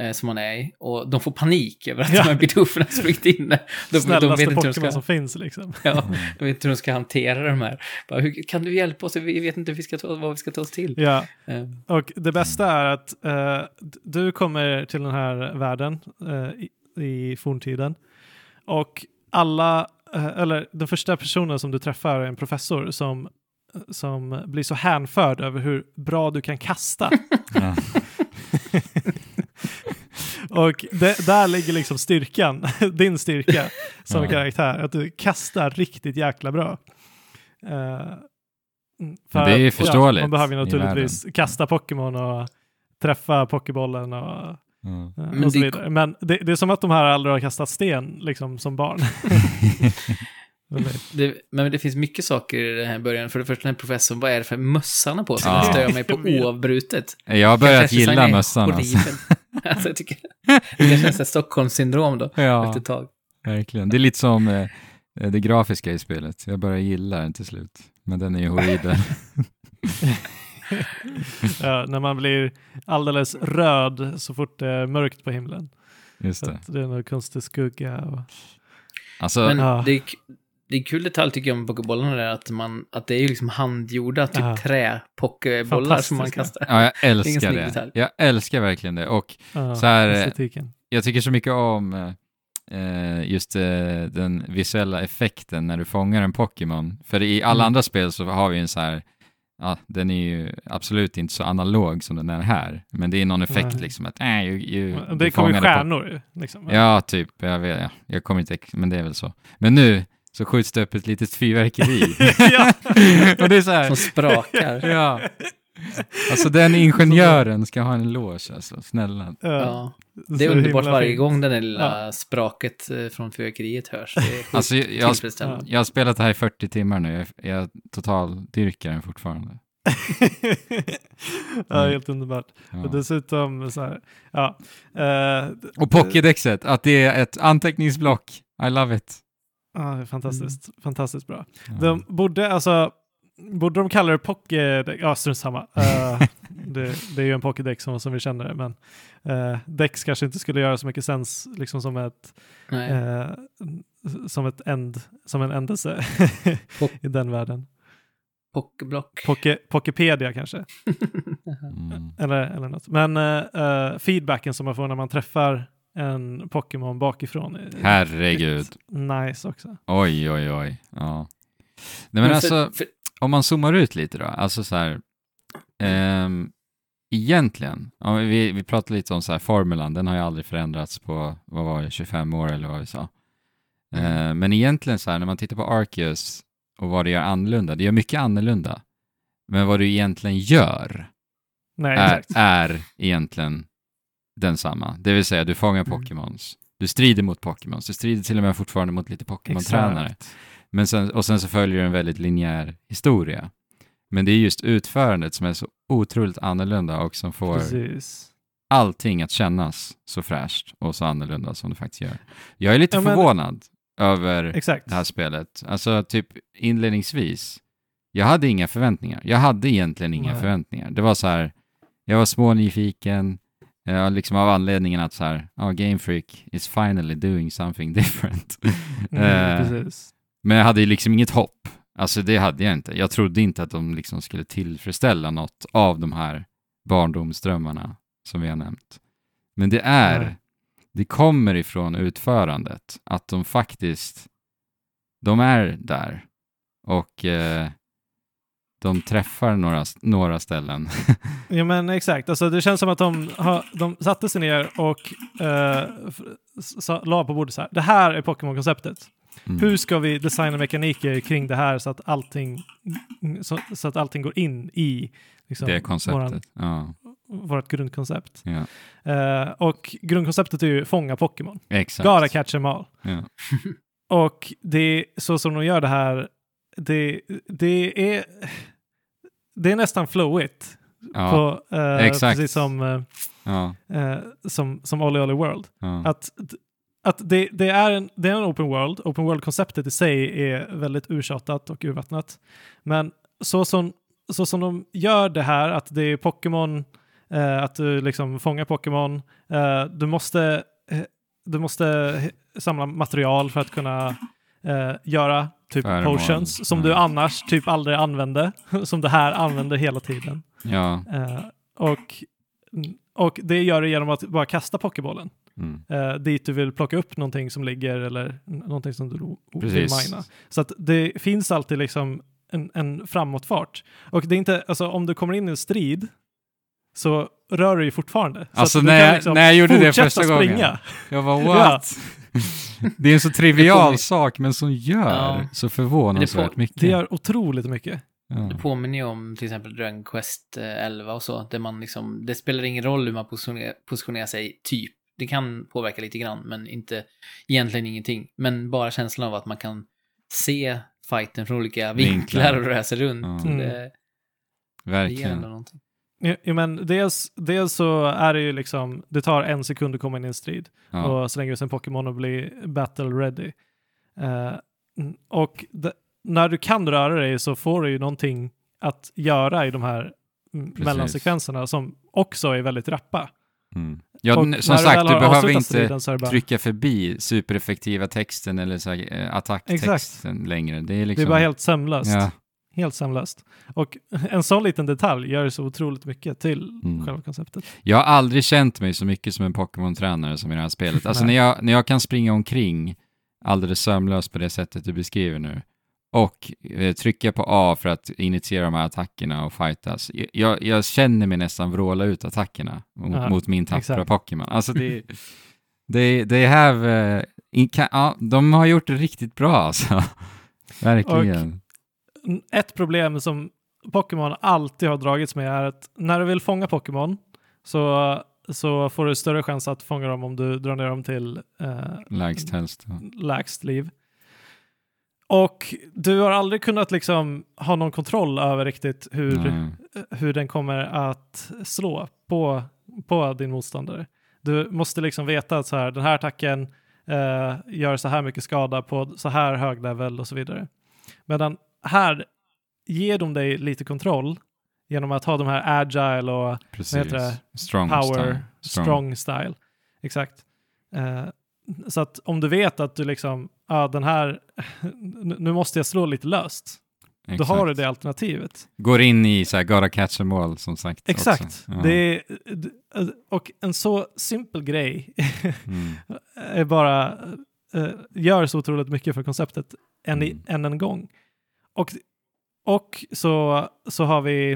eh, som man är i och de får panik över att Ja. de här bidufferna har sprungit in där. De, de Snällaste vet inte hur de ska, som finns liksom. ja, *laughs* de vet inte hur de ska hantera de här. Bara, hur, kan du hjälpa oss? Vi vet inte hur vi ska ta, vad vi ska ta oss till. Ja, Eh, och det bästa är att eh, du kommer till den här världen eh, i, i forntiden och alla, eller den första personen som du träffar är en professor som, som blir så hänförd över hur bra du kan kasta. *laughs* Ja. *laughs* och det, där ligger liksom styrkan, *laughs* din styrka som Ja. karaktär, att du kastar riktigt jäkla bra. Eh, Men det är ju förståeligt man behöver naturligtvis kasta Pokémon och träffa Pokébollen och, Eh, Men det-. Men det, det är som att de här aldrig har kastat sten liksom som barn. *laughs* det, men det finns mycket saker i den här början. För det första, den här professorn, vad är det för mössa han har på sig? Ja. Den stör mig *laughs* på Jag oavbrutet. Jag har börjat gilla mössan alltså. *laughs* alltså, jag tycker, det kanske är ett Stockholmssyndrom då, Ja, efter ett tag. verkligen. Det är lite som eh, det grafiska i spelet. Jag börjar gilla den till slut. Men den är ju horribel. Ja, när man blir alldeles röd så fort det är mörkt på himlen. Just det. att det är någon konstig skugga. Och... Alltså, Men Ja. det, är, det är kul detalj tycker jag med pokébollarna att, man, att det är ju liksom handgjorda typ Ja. trä-pokébollar som man kastar. ja, jag älskar det. detalj. Jag älskar verkligen det. Och Ja, Så här, eh, estetiken. jag tycker så mycket om eh, just eh, den visuella effekten när du fångar en Pokémon. För i alla Mm. andra spel så har vi en så här, ja, den är ju absolut inte så analog som den är här. Men det är någon effekt Nej. liksom att, äh, ju, ju, Det kommer ju stjärnor. Liksom. Ja, typ. Jag vet, ja, jag kommer inte, men det är väl så. Men nu så skjuts det upp ett litet fyrverkeri. *laughs* ja. *laughs* och det är så här, Som sprakar. ja. Alltså den ingenjören ska ha en eloge alltså, snälla. Ja. Ja. Det är underbart varje fint. gång det där lilla spraket eh, från fyrverkeriet hörs. Det är *laughs* Alltså, jag, jag, jag har spelat det här i 40 timmar nu, jag, jag total dyrkar den fortfarande. *laughs* ja, Mm. helt underbart. Ja. Och dessutom så här, ja. eh, Och Pokédexet, att det är ett anteckningsblock. I love it. ja, är fantastiskt, fantastiskt bra. Ja. De borde alltså, borde de kalla det Pokédex? Ja, strunt samma. Eh, *laughs* det, det är ju en Pokédex som, som vi känner det, men uh, Dex kanske inte skulle göra så mycket sens liksom som ett, eh, som ett end, som en ändelse *laughs* i den världen. Pokéblock. Poke, Pokepedia kanske, *laughs* Mm. eller, eller något. Men eh, eh, feedbacken som man får när man träffar en Pokémon bakifrån Herregud. nice också. Oj, oj, oj. Ja. Nej, men för- alltså, för- om man zoomar ut lite då, alltså så här, ehm, egentligen, vi, vi pratade lite om så här, formulan, den har ju aldrig förändrats på, vad var det, 25 år eller vad vi sa. Eh, men egentligen så här, när man tittar på Arceus och vad det gör annorlunda, det gör mycket annorlunda. Men vad du egentligen gör Nej, är, är egentligen densamma. Det vill säga, du fångar Mm. Pokémons. Du strider mot Pokémons. Du strider till och med fortfarande mot lite Pokémon-tränare. Men sen, och sen så följer en väldigt linjär historia. Men det är just utförandet som är så otroligt annorlunda och som får Precis. allting att kännas så fräscht och så annorlunda som det faktiskt gör. Jag är lite Ja, men- förvånad över Exakt. det här spelet. Alltså typ inledningsvis, jag hade inga förväntningar. Jag hade egentligen inga Nej. förväntningar. Det var så här, jag var smånyfiken, ja, liksom av anledningen att så här, ja, Game Freak is finally doing something *laughs* different. Mm, Eh, precis. Men jag hade liksom inget hopp. Alltså det hade jag inte. Jag trodde inte att de liksom skulle tillfredsställa något av de här barndomsdrömmarna som vi har nämnt. Men det är, Nej. det kommer ifrån utförandet, att de faktiskt, de är där och eh, de träffar några, några ställen. *laughs* Ja men exakt, alltså, det känns som att de, har, de satte sig ner och eh, sa, la på bordet så här. Det här är Pokémon-konceptet. Mm. Hur ska vi designa mekaniker kring det här så att allting, så, så att allting går in i liksom, det konceptet. våran, Ja, vårt grundkoncept. ja, Eh, och grundkonceptet är ju fånga Pokémon. exakt. Gotta catch them all. Ja. *laughs* Och det är så som de gör det här, det, det är det är nästan flowigt. Ja, På, exakt. Precis som, eh, ja, eh, som, som Olly Olly World. ja. Att, att det, det, är en, det är en open world. Open world-konceptet i sig är väldigt urtjatat och urvattnat. Men så som, så som de gör det här, att det är Pokémon eh, att du liksom fångar Pokémon. Eh, du måste, eh, du måste samla material för att kunna eh, göra typ Föremål. potions som du annars typ aldrig använde, *laughs* som det här använder hela tiden. Ja. Eh, och, och det gör du genom att bara kasta Pokébollen Mm. eh, dit du vill plocka upp någonting som ligger eller någonting som du vill mina. Så att det finns alltid liksom en, en framåtfart. Och det är inte, alltså om du kommer in i en strid så rör du ju fortfarande. Så Alltså du när kan liksom när jag gjorde det första springa. gången, jag var *laughs* what? *laughs* Det är en så trivial sak, men som gör Ja. så förvånansvärt på- mycket. Det gör otroligt mycket. ja. Det påminner ju om till exempel Dragon Quest eh, 11 och så, där man liksom, det spelar ingen roll hur man positionerar, positionerar sig, typ. Det kan påverka lite grann, men inte, egentligen ingenting. Men bara känslan av att man kan se fighten från olika vinklar, Vinklar. och röra sig runt. Mm. Det, det Verkligen. ändå någonting. Ja, men dels, dels så är det ju liksom, det tar en sekund att komma in i en strid. Ja. och slänger ut en Pokémon och blir battle ready. Mm, och d- när du kan röra dig så får du ju någonting att göra i de här mm, Precis. mellansekvenserna som också är väldigt rappa. Mm. Ja, Och som sagt, du behöver inte det bara, trycka förbi supereffektiva texten eller så här, eh, attacktexten längre. Det är Det liksom... är bara helt sömlöst. Ja, Helt sömlöst. Och *laughs* en sån liten detalj gör så otroligt mycket till Mm. själva konceptet. Jag har aldrig känt mig så mycket som en Pokémon-tränare som i det här spelet. Alltså när jag, när jag kan springa omkring alldeles sömlöst på det sättet du beskriver nu och eh, trycka på A för att initiera de här attackerna och fightas. Jag, jag känner mig nästan vråla ut attackerna mot, Ja, mot min tappra. Pokémon. Alltså det, *laughs* det, det have, in, kan, ja, de har gjort det riktigt bra alltså. *laughs* Verkligen. N- Ett problem som Pokémon alltid har dragits med är att när du vill fånga Pokémon så, så får du större chans att fånga dem om du drar ner dem till eh, Lägst helst. Ja. lägst liv. Och du har aldrig kunnat liksom ha någon kontroll över riktigt hur, Nej. hur den kommer att slå på, på din motståndare. Du måste liksom veta att så här, den här attacken eh, gör så här mycket skada på så här hög level och så vidare. Medan här ger de dig lite kontroll genom att ha de här agile och Precis. heter det? Strong power, style. strong, style. Exakt. Eh, så att om du vet att du liksom, ja den här, nu måste jag slå lite löst. Då Exakt. har du det alternativet. Går in i så här, gotta catch them all som sagt. Exakt. Ja. Det är, d- och en så simpel grej *laughs* Mm. är bara, eh, gör så otroligt mycket för konceptet än, Mm. än en gång. Och, och så, så har vi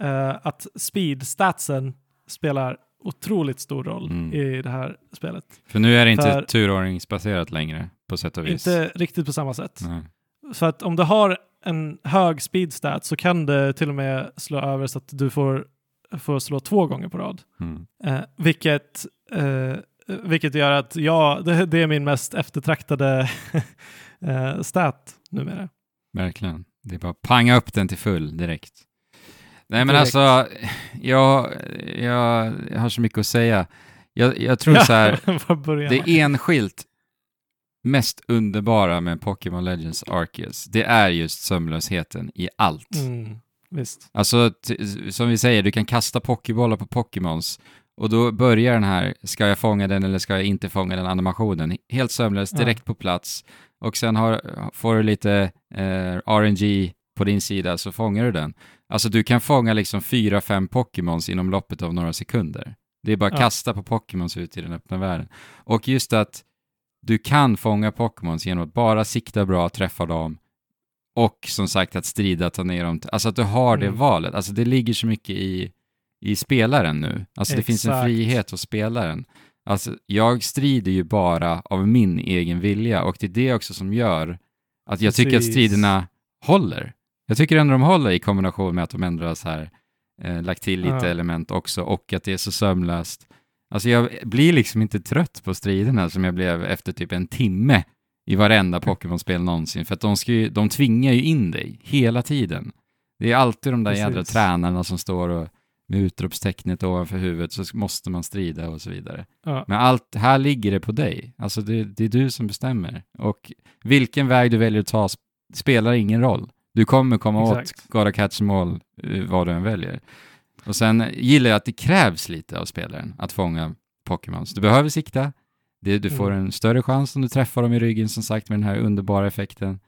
eh, att speed-statsen spelar otroligt stor roll Mm. i det här spelet. För nu är det inte För- turordningsbaserat längre på sätt och vis. Inte riktigt på samma sätt. Nej. Så att om du har en hög speed stat så kan det till och med slå över så att du får, får slå två gånger på rad. Mm. Eh, vilket, eh, vilket gör att ja, det, det är min mest eftertraktade *laughs* eh, stat numera. Verkligen. Det är bara panga upp den till full direkt. Nej men Direkt. alltså, jag, jag, jag har så mycket att säga. Jag, jag tror så här, *laughs* det enskilt mest underbara med Pokémon Legends Arceus, det är just sömlösheten i allt. Mm, visst. Alltså, som vi säger, du kan kasta pokébollar på Pokémons och då börjar den här, ska jag fånga den eller ska jag inte fånga den animationen, helt sömlöst, Ja. direkt på plats. Och sen har, får du lite eh, RNG på din sida så fångar du den. Alltså du kan fånga liksom fyra, fem Pokémons inom loppet av några sekunder. Det är bara att Ja. kasta på Pokémons ut i den öppna världen. Och just att du kan fånga Pokémons genom att bara sikta bra, träffa dem och som sagt att strida, ta ner dem. Alltså att du har det Mm. valet. Alltså det ligger så mycket i, i spelaren nu. Alltså det finns en Exakt. frihet hos spelaren. Alltså jag strider ju bara av min egen vilja och det är det också som gör att jag tycker att Precis. striderna håller. Jag tycker ändå de håller i kombination med att de ändrar så här, eh, lagt till lite Ja. element också och att det är så sömlöst. Alltså jag blir liksom inte trött på striderna som jag blev efter typ en timme i varenda Pokémon-spel någonsin. För att de, ska ju, de tvingar ju in dig hela tiden. Det är alltid de där Precis. jädra tränarna som står och med utropstecknet ovanför huvudet så måste man strida och så vidare. Ja. Men allt, här ligger det på dig. Alltså det, det är du som bestämmer. Och vilken väg du väljer att ta sp- spelar ingen roll. Du kommer komma Exakt. åt Gotta Catch All, eh, vad du än väljer. Och sen gillar jag att det krävs lite av spelaren att fånga Pokémons. Du behöver sikta, det, du får Mm. en större chans om du träffar dem i ryggen som sagt med den här underbara effekten.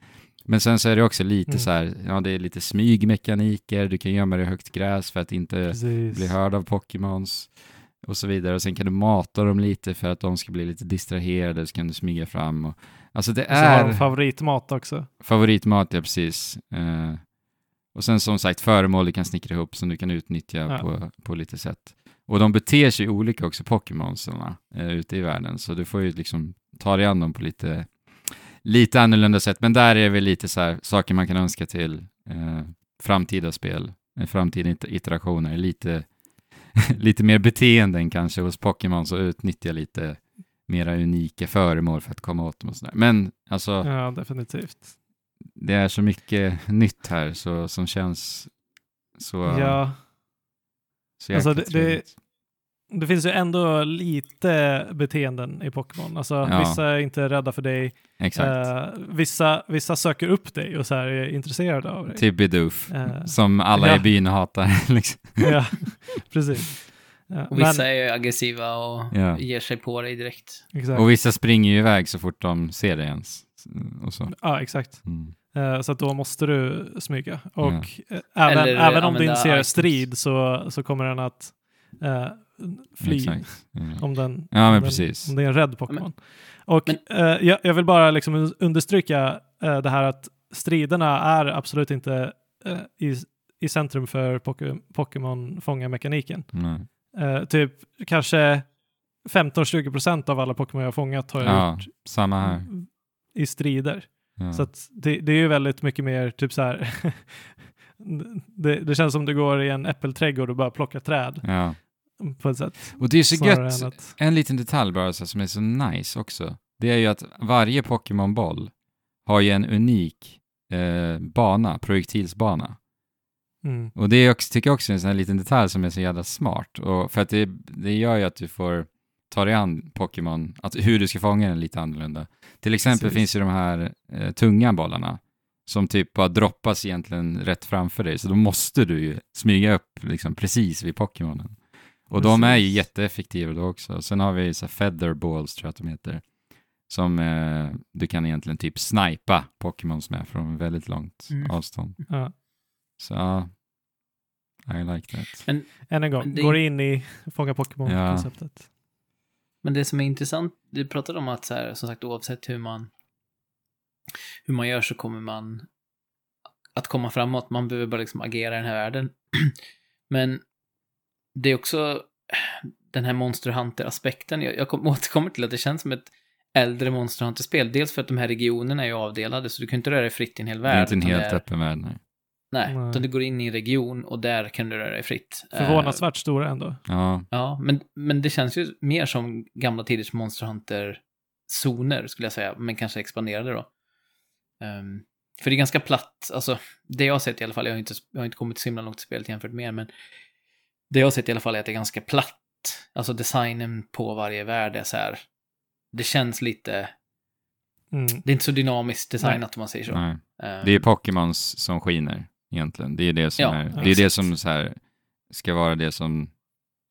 Men sen så är det också lite Mm. så här, ja det är lite smygmekaniker, du kan gömma dig i högt gräs för att inte Precis. bli hörd av Pokémons och så vidare. Och sen kan du mata dem lite för att de ska bli lite distraherade, så kan du smyga fram. Och, alltså det Och så har de är favoritmat också. favoritmat, ja precis. Eh, och sen som sagt föremål du kan snickra ihop som du kan utnyttja Ja. på, på lite sätt. Och de beter sig olika också, Pokémonsarna, eh, ute i världen. Så du får ju liksom ta dig an dem på lite, lite annorlunda sätt. Men där är väl lite så här saker man kan önska till eh, framtida spel, eh, framtida iter- iterationer. Lite, *laughs* lite mer beteenden kanske hos Pokémon så utnyttja lite mera unika föremål för att komma åt dem och sådär. Men alltså, Ja, definitivt. det är så mycket nytt här så, som känns så, Ja, så Alltså, det- det- det finns ju ändå lite beteenden i Pokémon. Alltså, Ja. Vissa är inte rädda för dig. Eh, vissa, vissa söker upp dig och så är intresserade av dig. Typ Bidoof, Eh, som alla ja. i byn hatar. *laughs* liksom. ja, precis. Ja, Och vissa men, är ju aggressiva och Ja. ger sig på dig direkt. exakt. Och vissa springer ju iväg så fort de ser dig ens. Och så. Ja, exakt. Mm. Eh, så att då måste du smyga. Och eh, även, Eller även om du använda inte ser items. strid så, så kommer den att eh, fly. Ja. Om, den, Ja, men om, den, om det är en rädd Pokémon. Och eh, jag, jag vill bara liksom understryka det här att striderna är absolut inte i, i centrum för Poké- Pokémon-fångarmekaniken. Nej. Eh, typ kanske 15-20% av alla Pokémon jag har fångat har jag Ja, gjort samma här. i strider. Ja. Så det, det är ju väldigt mycket mer typ så här. *laughs* det, det känns som du går i en äppelträdgård och bara plockar träd ja. på ett sätt. Och det är så gött, att- en liten detalj bara så, som är så nice också. Det är ju att varje Pokémon-boll har ju en unik eh, bana, projektilsbana. Mm. Och det är också, tycker jag också är en sån här liten detalj som är så jävla smart. Och för att det, det gör ju att du får ta dig an Pokémon, att hur du ska fånga den lite annorlunda. Till exempel Precis. finns ju de här eh, tunga bollarna som typ bara droppas egentligen rätt framför dig. Så då måste du ju smyga upp liksom precis vid Pokémonen. Och de är ju Precis. jätteeffektiva då också. Sen har vi så här feather balls tror jag att de heter. Som eh, du kan egentligen typ snipa Pokémons med från väldigt långt Mm. avstånd. Ja. Så I like that. Än en gång, Men det- går in i fånga Pokémon-konceptet. Men det som är intressant, du pratade om att så här, som sagt oavsett hur man hur man gör så kommer man att komma framåt. Man behöver bara liksom agera i den här världen. *clears throat* Men det är också den här Monster Hunter-aspekten. Jag, jag kom, *laughs* återkommer till att det känns som ett äldre Monster Hunter-spel. Dels för att de här regionerna är ju avdelade, så du kan inte röra dig fritt i en hel Det värld. är inte en helt det öppen värld, nej. Nej, Nej. utan du går in i en region och där kan du röra dig fritt. Eh, Förvånansvärt stora ändå. Ja, Ja, men, men det känns ju mer som gamla tiders Monster Hunter-zoner, skulle jag säga, men kanske expanderade då. Ehm, för det är ganska platt, alltså det jag har sett i alla fall, jag har inte, jag har inte kommit så himla långt i spelet jämfört med er, men det jag har sett i alla fall är att det är ganska platt. Alltså designen på varje värld är så här, det känns lite, Mm. det är inte så dynamiskt designat om man säger så. nej. Ehm, Det är Pokémons som skiner egentligen. Det är det som, Ja, är, det, är det som så här, ska vara det som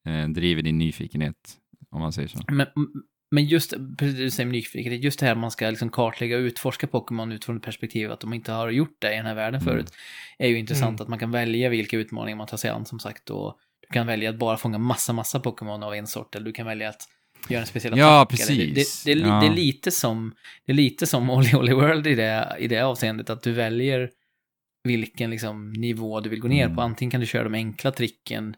eh, driver din nyfikenhet, om man säger så. Men, men just, precis du säger med nyfikenhet, just det här att man ska liksom kartlägga och utforska Pokémon utifrån ett perspektiv att de inte har gjort det i den här världen Mm. förut, är ju intressant Mm. att man kan välja vilka utmaningar man tar sig an som sagt och du kan välja att bara fånga massa, massa Pokémon av en sort eller du kan välja att göra en speciell Ja, attack, eller Det, precis. det, det, är li- Ja. det är lite som, det är lite som Olly Olly World i det, i det avseendet att du väljer vilken liksom, nivå du vill gå ner Mm. på. Antingen kan du köra de enkla tricken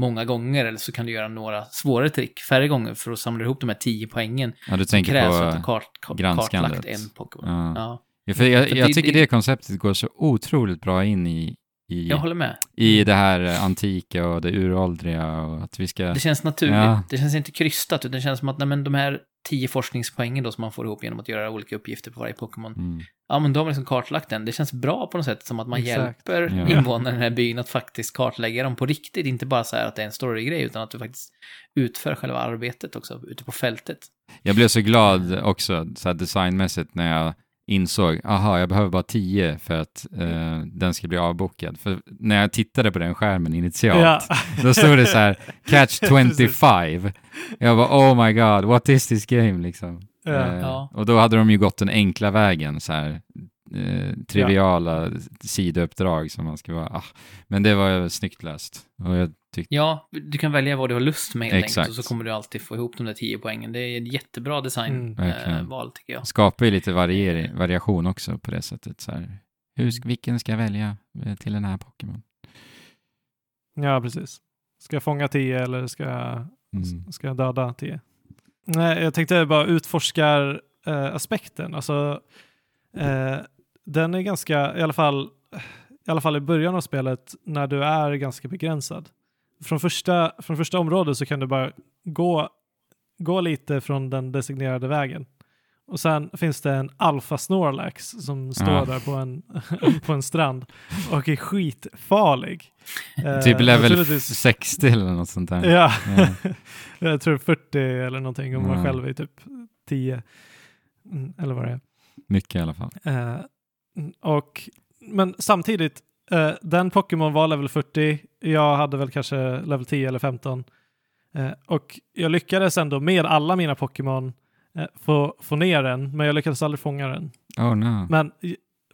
många gånger eller så kan du göra några svårare trick färre gånger för att samla ihop de här tio poängen Ja, du tänker krävs för att på... ha kart, kart, granskandet. kartlagt en Pokémon. Ja. Ja, Ja, för jag, För jag det- tycker det- det konceptet går så otroligt bra in i, i, jag håller med. i det här eh, antika och det uråldriga och att vi ska... Det känns naturligt. Ja. Det känns inte krystat, utan det känns som att nej, men de här tio forskningspoängen då som man får ihop genom att göra olika uppgifter på varje Pokémon. Mm. Ja, men då har man liksom kartlagt den. Det känns bra på något sätt, som att man Exakt. hjälper Ja. invånarna i den här byn att faktiskt kartlägga dem på riktigt. Inte bara så här att det är en storygrej, utan att du faktiskt utför själva arbetet också ute på fältet. Jag blev så glad också, så här designmässigt, när jag insåg, aha, jag behöver bara 10 för att eh, den ska bli avbokad. För när jag tittade på den skärmen initialt, Ja. då stod det så här, *laughs* catch 25. jag var oh my god, what is this game liksom? Ja. Eh, Ja. Och då hade de ju gått den enkla vägen, så här, eh, triviala sidouppdrag som man ska vara, ah. men det var snyggt löst. Och jag tyckte, Ja, du kan välja vad du har lust med helt Exakt. enkelt och så kommer du alltid få ihop de där 10 poängen. Det är en jättebra Mm. designval, Verkligen. eh, tycker jag. skapar ju lite varier, variation också på det sättet. Så här. Hur, vilken ska jag välja eh, till den här Pokémon? ja, precis. Ska jag fånga 10 eller ska jag, Mm. ska jag döda 10? Nej, jag tänkte bara utforskar eh, aspekten. Alltså, eh, den är ganska, i alla fall, i alla fall i början av spelet, när du är ganska begränsad. Från första, från första området så kan du bara gå, gå lite från den designerade vägen. Och sen finns det en alfa Snorlax som står Ja. där på en, *laughs* på en strand och är skitfarlig. *laughs* Eh, Typ level naturligtvis- 60 eller något sånt där. Ja, Ja. *laughs* jag tror 40 eller någonting om man Ja. själv är typ 10. Mm, eller vad det är. Mycket i alla fall. Eh, mm, och, men samtidigt, eh, den Pokémon var level 40. Jag hade väl kanske level 10 eller 15. Eh, och jag lyckades ändå med alla mina Pokémon eh, få, få ner den, men jag lyckades aldrig fånga den. Oh no. Men,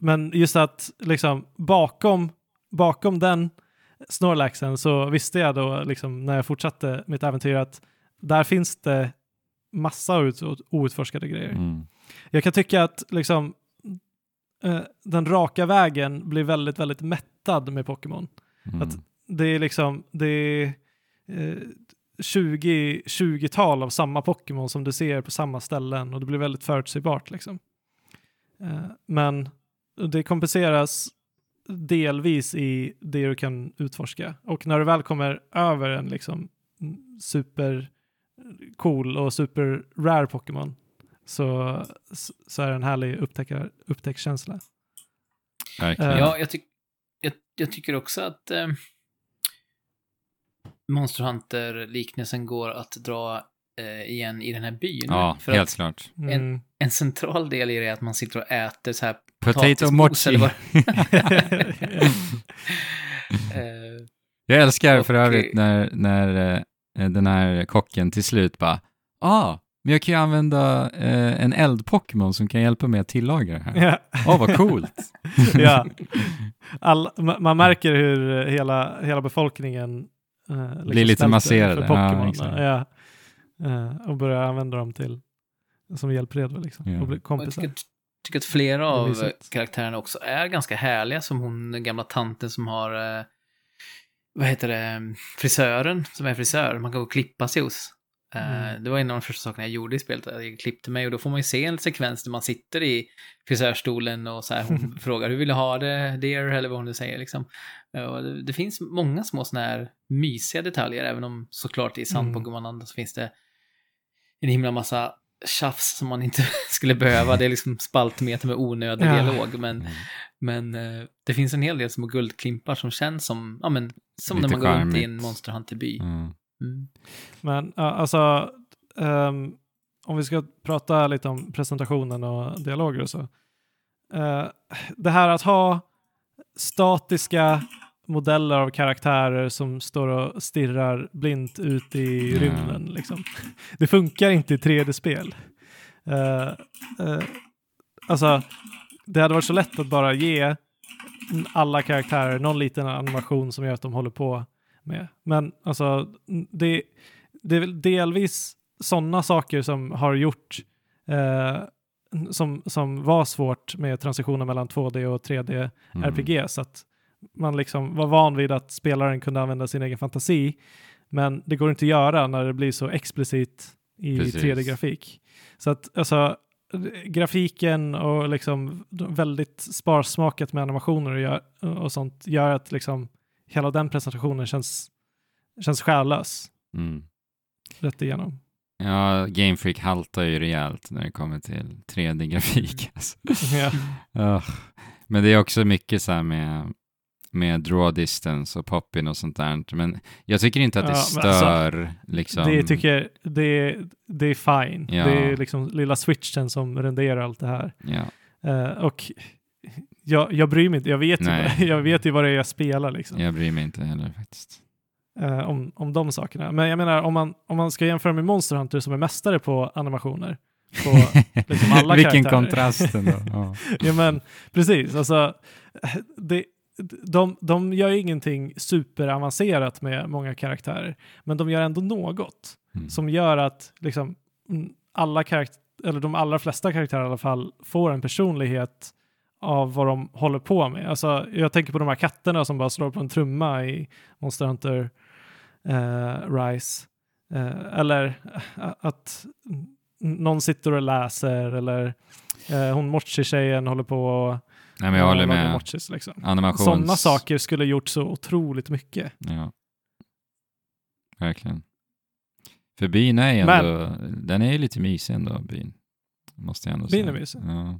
men just att liksom bakom, bakom den Snorlaxen så visste jag då liksom när jag fortsatte mitt äventyr att där finns det massa ut, outforskade grejer. Mm. Jag kan tycka att liksom eh, den raka vägen blir väldigt, väldigt mättad med Pokémon. Mm. Att- Det är liksom, det är eh, 20, 20-tal av samma Pokémon som du ser på samma ställen och det blir väldigt förutsägbart liksom. Eh, men det kompenseras delvis i det du kan utforska. Och när du väl kommer över en liksom super cool och super rare Pokémon så, så är det en härlig upptäckar, upptäckkänsla. Verkligen. Ja, jag, tyck, jag, jag tycker också att eh, Monster Hunter-liknelsen går att dra eh, igen i den här byn. ja, För helt klart. Mm. en central del i det är att man sitter och äter så här Potato mochi. eller vad- *laughs* *laughs* eh, Jag älskar för övrigt när, när eh, den här kocken till slut bara, ah, men jag kan ju använda eh, en eld-Pokémon som kan hjälpa mig att tillaga det här. ja. Åh, vad coolt! *laughs* ja. All, ma- man märker hur hela, hela befolkningen eh, liksom Blir lite masserade. För Ja, Pokémon. exakt. Ja, Eh, och börjar använda dem till som hjälpredor liksom. Ja. Och bli och jag kompisar. tycker, tycker att flera av karaktärerna också är ganska härliga, som hon den gamla tanten som har, eh, vad heter det, frisören som är frisör, man kan gå och klippa sig hos. Eh, Mm. Det var en av de första sakerna jag gjorde i spelet, att jag klippte mig och då får man ju se en sekvens där man sitter i frisörstolen och så här, hon *laughs* frågar hur vill du ha det, dear, eller vad hon nu säger liksom. Eh, Och det, det finns många små sådana här mysiga detaljer, även om såklart i sann Mm. Så finns det en himla massa tjafs som man inte *laughs* skulle behöva. Det är liksom spaltmeter med onödig Ja. dialog, men, Mm. men eh, det finns en hel del små guldklimpar som känns som, ja men, som Lite när man går runt i en. Monster Hunter-by. Mm. Mm. Men alltså, ehm, om vi ska prata lite om presentationen och dialoger och så. Eh, det här att ha statiska modeller av karaktärer som står och stirrar blint ut i Ja. rymden. Liksom. Det funkar inte i 3D-spel. Eh, eh, alltså, det hade varit så lätt att bara ge alla karaktärer någon liten animation som gör att de håller på med. Men alltså, det, det är väl delvis sådana saker som har gjort eh, som, som var svårt med transitionen mellan 2D och 3D Mm. RPG. Så att man liksom var van vid att spelaren kunde använda sin egen fantasi. Men det går inte att göra när det blir så explicit i Precis. 3D-grafik. Så att alltså grafiken och liksom väldigt sparsmakat med animationer och, gör, och sånt gör att liksom hela den presentationen känns, känns själlös Mm. rätt igenom. Ja, Game Freak haltar ju rejält när det kommer till 3D-grafik. Alltså. *laughs* Ja. Ugh. Men det är också mycket så här med, med draw distance och pop-in och sånt där. Men jag tycker inte att det Ja, alltså, stör liksom. Det tycker det, det är fine. Ja. Det är liksom lilla switchen som renderar allt det här. Ja. Eh, och jag, jag bryr mig inte, jag vet, ju vad, *laughs* jag vet ju vad det är jag spelar liksom. Jag bryr mig inte heller faktiskt. eh, om, om de sakerna. Men jag menar, om man, om man ska jämföra med Monster Hunter som är mästare på animationer, på *laughs* liksom alla Vilken karaktärer. kontrast ändå. *laughs* Ja. ja men precis, alltså det, de, de gör ju ingenting superavancerat med många karaktärer, men de gör ändå något Mm. som gör att liksom mm, alla karaktär, eller de allra flesta karaktärer i alla fall får en personlighet av vad de håller på med. Alltså, jag tänker på de här katterna som bara slår på en trumma i Monster Hunter eh, Rise. Eh, eller eh, att någon sitter och läser eller eh, hon Mochi-tjejen håller på och Nej, men jag håller med. Mochis, liksom. Animations... Sådana saker skulle gjort så otroligt mycket. Ja. Verkligen. För byn är ju Men- ändå, den är ju lite mysig ändå, byn. Måste jag ändå Byn säga. är mysig. Ja.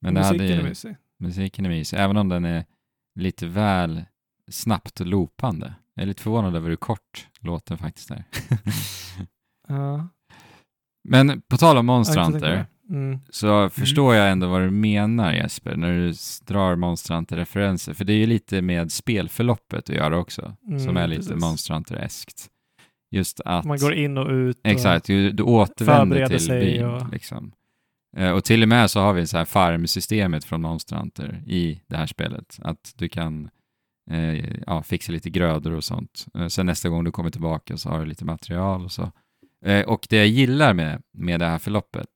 Men det Musiken hade ju, är mysig. musiken är mysig, även om den är lite väl snabbt loopande. Jag är lite förvånad över hur kort låten faktiskt är. *laughs* Ja, Men på tal om det. Mm. så förstår jag ändå vad du menar Jesper, när du drar Monster Hunter-referenser. För det är ju lite med spelförloppet att göra också, som Mm, är lite Hunter-eskt. Just att... Man går in och ut. Och, Exakt, du, du återvänder till byn. och- Liksom. Eh, och till och med så har vi så här farmsystemet från Monster Hunter i det här spelet. Att du kan eh, ja, fixa lite grödor och sånt. Eh, sen nästa gång du kommer tillbaka så har du lite material och så. Eh, och det jag gillar med, med det här förloppet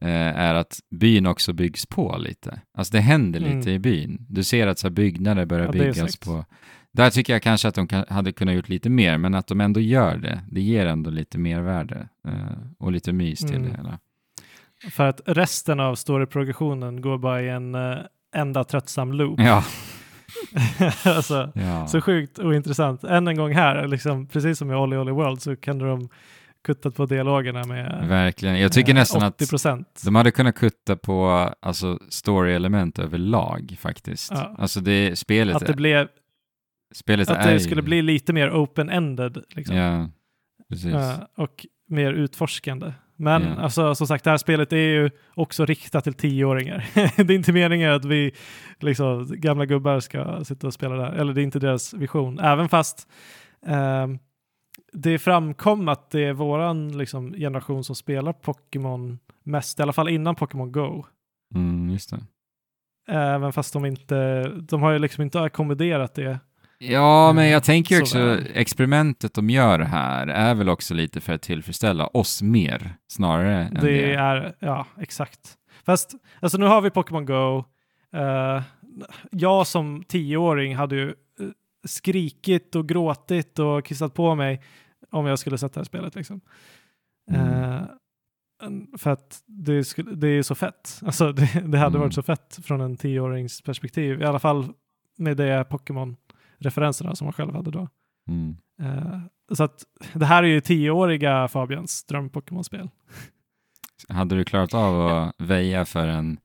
eh, är att byn också byggs på lite. Alltså det händer lite Mm. i byn. Du ser att så här, byggnader börjar Ja, byggas på. Där tycker jag kanske att de kan, hade kunnat gjort lite mer, men att de ändå gör det, det ger ändå lite mervärde eh, och lite mys till Mm. det hela. För att resten av storyprogressionen går bara i en uh, enda tröttsam loop. Ja, *laughs* alltså, ja. Så sjukt ointressant. Än en gång här, liksom, precis som i Olly Olly World, så kan de kuttat på dialogerna med verkligen. Jag tycker eh, nästan 80 att procent. de hade kunnat kutta på alltså, story-element överlag faktiskt. Ja. Alltså det, spelet, Att det, blev, spelet att är det skulle bli lite mer open-ended. Liksom. Ja, precis. Eh, och mer utforskande. Men Ja. alltså, som sagt, det här spelet är ju också riktat till tioåringar. *laughs* det är inte meningen att vi liksom, gamla gubbar ska sitta och spela det här. Eller det är inte deras vision. Även fast ehm, det framkom att det är våran liksom, generation som spelar Pokémon mest, i alla fall innan Pokémon Go. Mm, just det. Även fast de inte, de har ju liksom inte ackommoderat det. Ja, men Mm, jag tänker också, väl. experimentet de gör här är väl också lite för att tillfredsställa oss mer, snarare än det. Det är, ja, exakt. Fast, alltså nu har vi Pokémon Go. Eh, jag som tioåring hade ju eh, skrikit och gråtit och kissat på mig om jag skulle sätta det här spelet liksom. Mm. Eh, för att det, skulle, det är så fett. Alltså *laughs* det, det hade Mm. varit så fett från en tioårings perspektiv. I alla fall med det Pokémon-referenserna som man själv hade då. Mm. Eh, så att det här är ju tioåriga Fabians dröm-Pokémon-spel. *laughs* Hade du klarat av att väja för en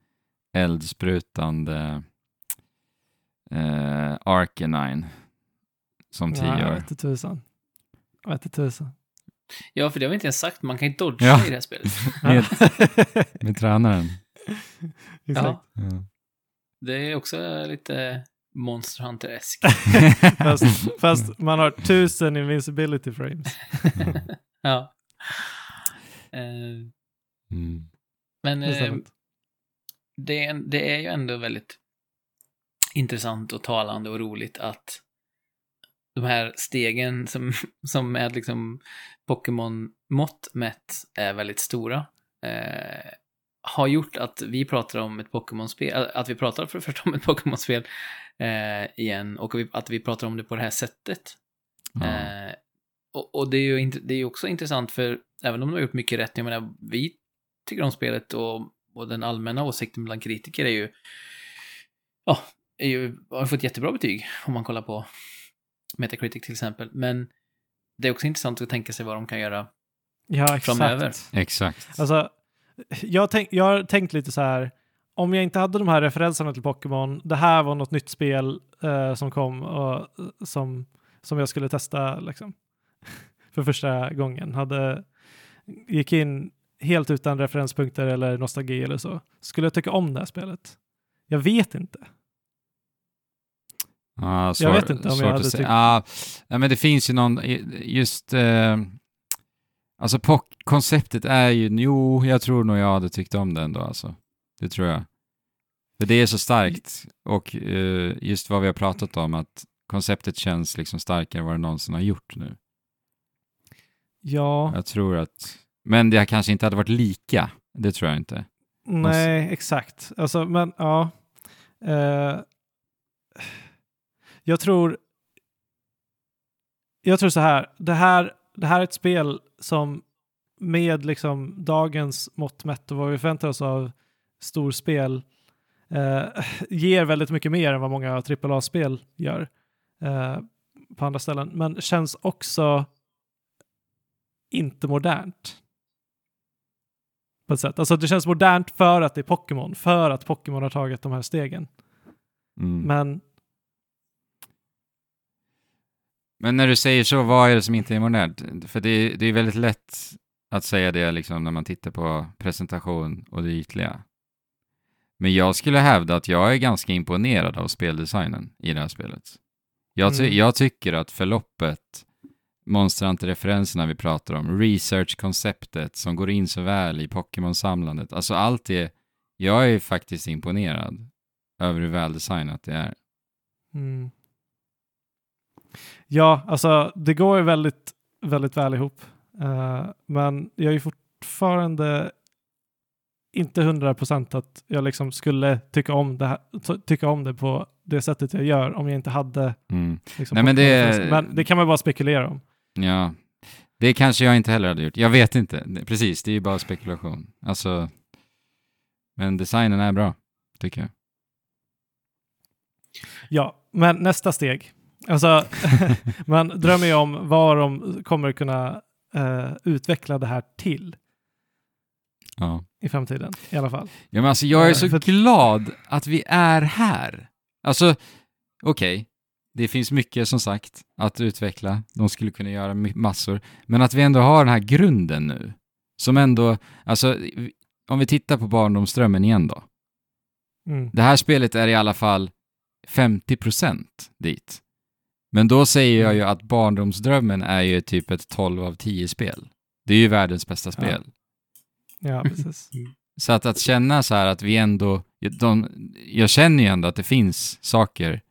eldsprutande eh, Arcanine som tio Nej, år? vet inte tusan. Tusan. Ja, för det har vi inte ens sagt. Man kan inte dodga Ja. i det här spelet. *laughs* Med, *laughs* med tränaren. Exakt. Ja, Ja. det är också lite Monster Hunter-esk. *laughs* Fast, *laughs* fast man har tusen invincibility frames. ja. *laughs* Eh, Mm. men Det är eh, det, är, det är ju ändå väldigt intressant och talande och roligt att de här stegen som, som med liksom Pokémon-mått mätt är väldigt stora eh, har gjort att vi pratar om ett Pokémon-spel, att vi pratar för det första om ett Pokémon-spel eh, igen och vi, att vi pratar om det på det här sättet. Ja. Eh, och, och det är ju int- det är ju också intressant för även om de har gjort mycket rätt, jag menar, vi tycker om spelet och, och den allmänna åsikten bland kritiker är ju, ja, är ju, har fått jättebra betyg om man kollar på Metacritic till exempel. Men det är också intressant att tänka sig vad de kan göra. Ja, exakt. framöver. Exakt. Alltså, jag, tänk, jag har tänkt lite så här. Om jag inte hade de här referenserna till Pokémon, det här var något nytt spel eh, som kom och eh, som, som jag skulle testa liksom, *laughs* för första gången. Hade, gick in helt utan referenspunkter eller nostalgi eller så, skulle jag tycka om det här spelet? Jag vet inte. Ja, Jag svår, vet inte om jag hade tyckt- Ja, nej, men det finns ju någon, just... Eh, alltså konceptet är ju, jo, jag tror nog jag hade tyckt om det ändå alltså. Det tror jag. För det är så starkt och eh, just vad vi har pratat om, att konceptet känns liksom starkare än vad det någonsin har gjort nu. Ja, Jag tror att, men det kanske inte hade varit lika, det tror jag inte. nej, exakt. Alltså, men ja. Eh, jag tror... Jag tror så här. Det här, det här är ett spel som med liksom dagens mått mätt och vad vi förväntar oss av storspel eh, ger väldigt mycket mer än vad många AAA-spel gör eh, på andra ställen. Men känns också inte modernt. På ett sätt. Alltså det känns modernt för att det är Pokémon, för att Pokémon har tagit de här stegen. Mm. Men Men när du säger så, vad är det som inte är modernt? För det är, det är väldigt lätt att säga det liksom när man tittar på presentation och det ytliga. Men jag skulle hävda att jag är ganska imponerad av speldesignen i det här spelet. Jag, ty- Mm. jag tycker att förloppet, monsterhunter-referenserna vi pratar om, research-konceptet som går in så väl i Pokémon-samlandet, alltså allt det, jag är faktiskt imponerad över hur väldesignat det är. Mm. Ja, alltså det går ju väldigt, väldigt väl ihop. Eh, men jag är fortfarande inte hundra procent att jag liksom skulle tycka om, det här, ty- tycka om det på det sättet jag gör om jag inte hade Mm. liksom, Nej, men det- men det kan man bara spekulera om. Ja, det kanske jag inte heller hade gjort. Jag vet inte. Precis, det är ju bara spekulation. Alltså, men designen är bra, tycker jag. Ja, men nästa steg. Alltså, *laughs* man drömmer ju om vad de kommer kunna eh, utveckla det här till Ja. i framtiden i alla fall. ja, men alltså jag är Ja, så för- glad att vi är här. Alltså, okej, det finns mycket som sagt att utveckla. De skulle kunna göra massor. Men att vi ändå har den här grunden nu, som ändå, alltså, om vi tittar på barndomsdrömmen igen då. Mm. Det här spelet är i alla fall 50% dit. Men då säger jag ju att barndomsdrömmen är ju typ ett 12 av 10-spel. Det är ju världens bästa spel. Ja, precis. Så att, att känna så här att vi ändå, de, jag känner ju ändå att det finns saker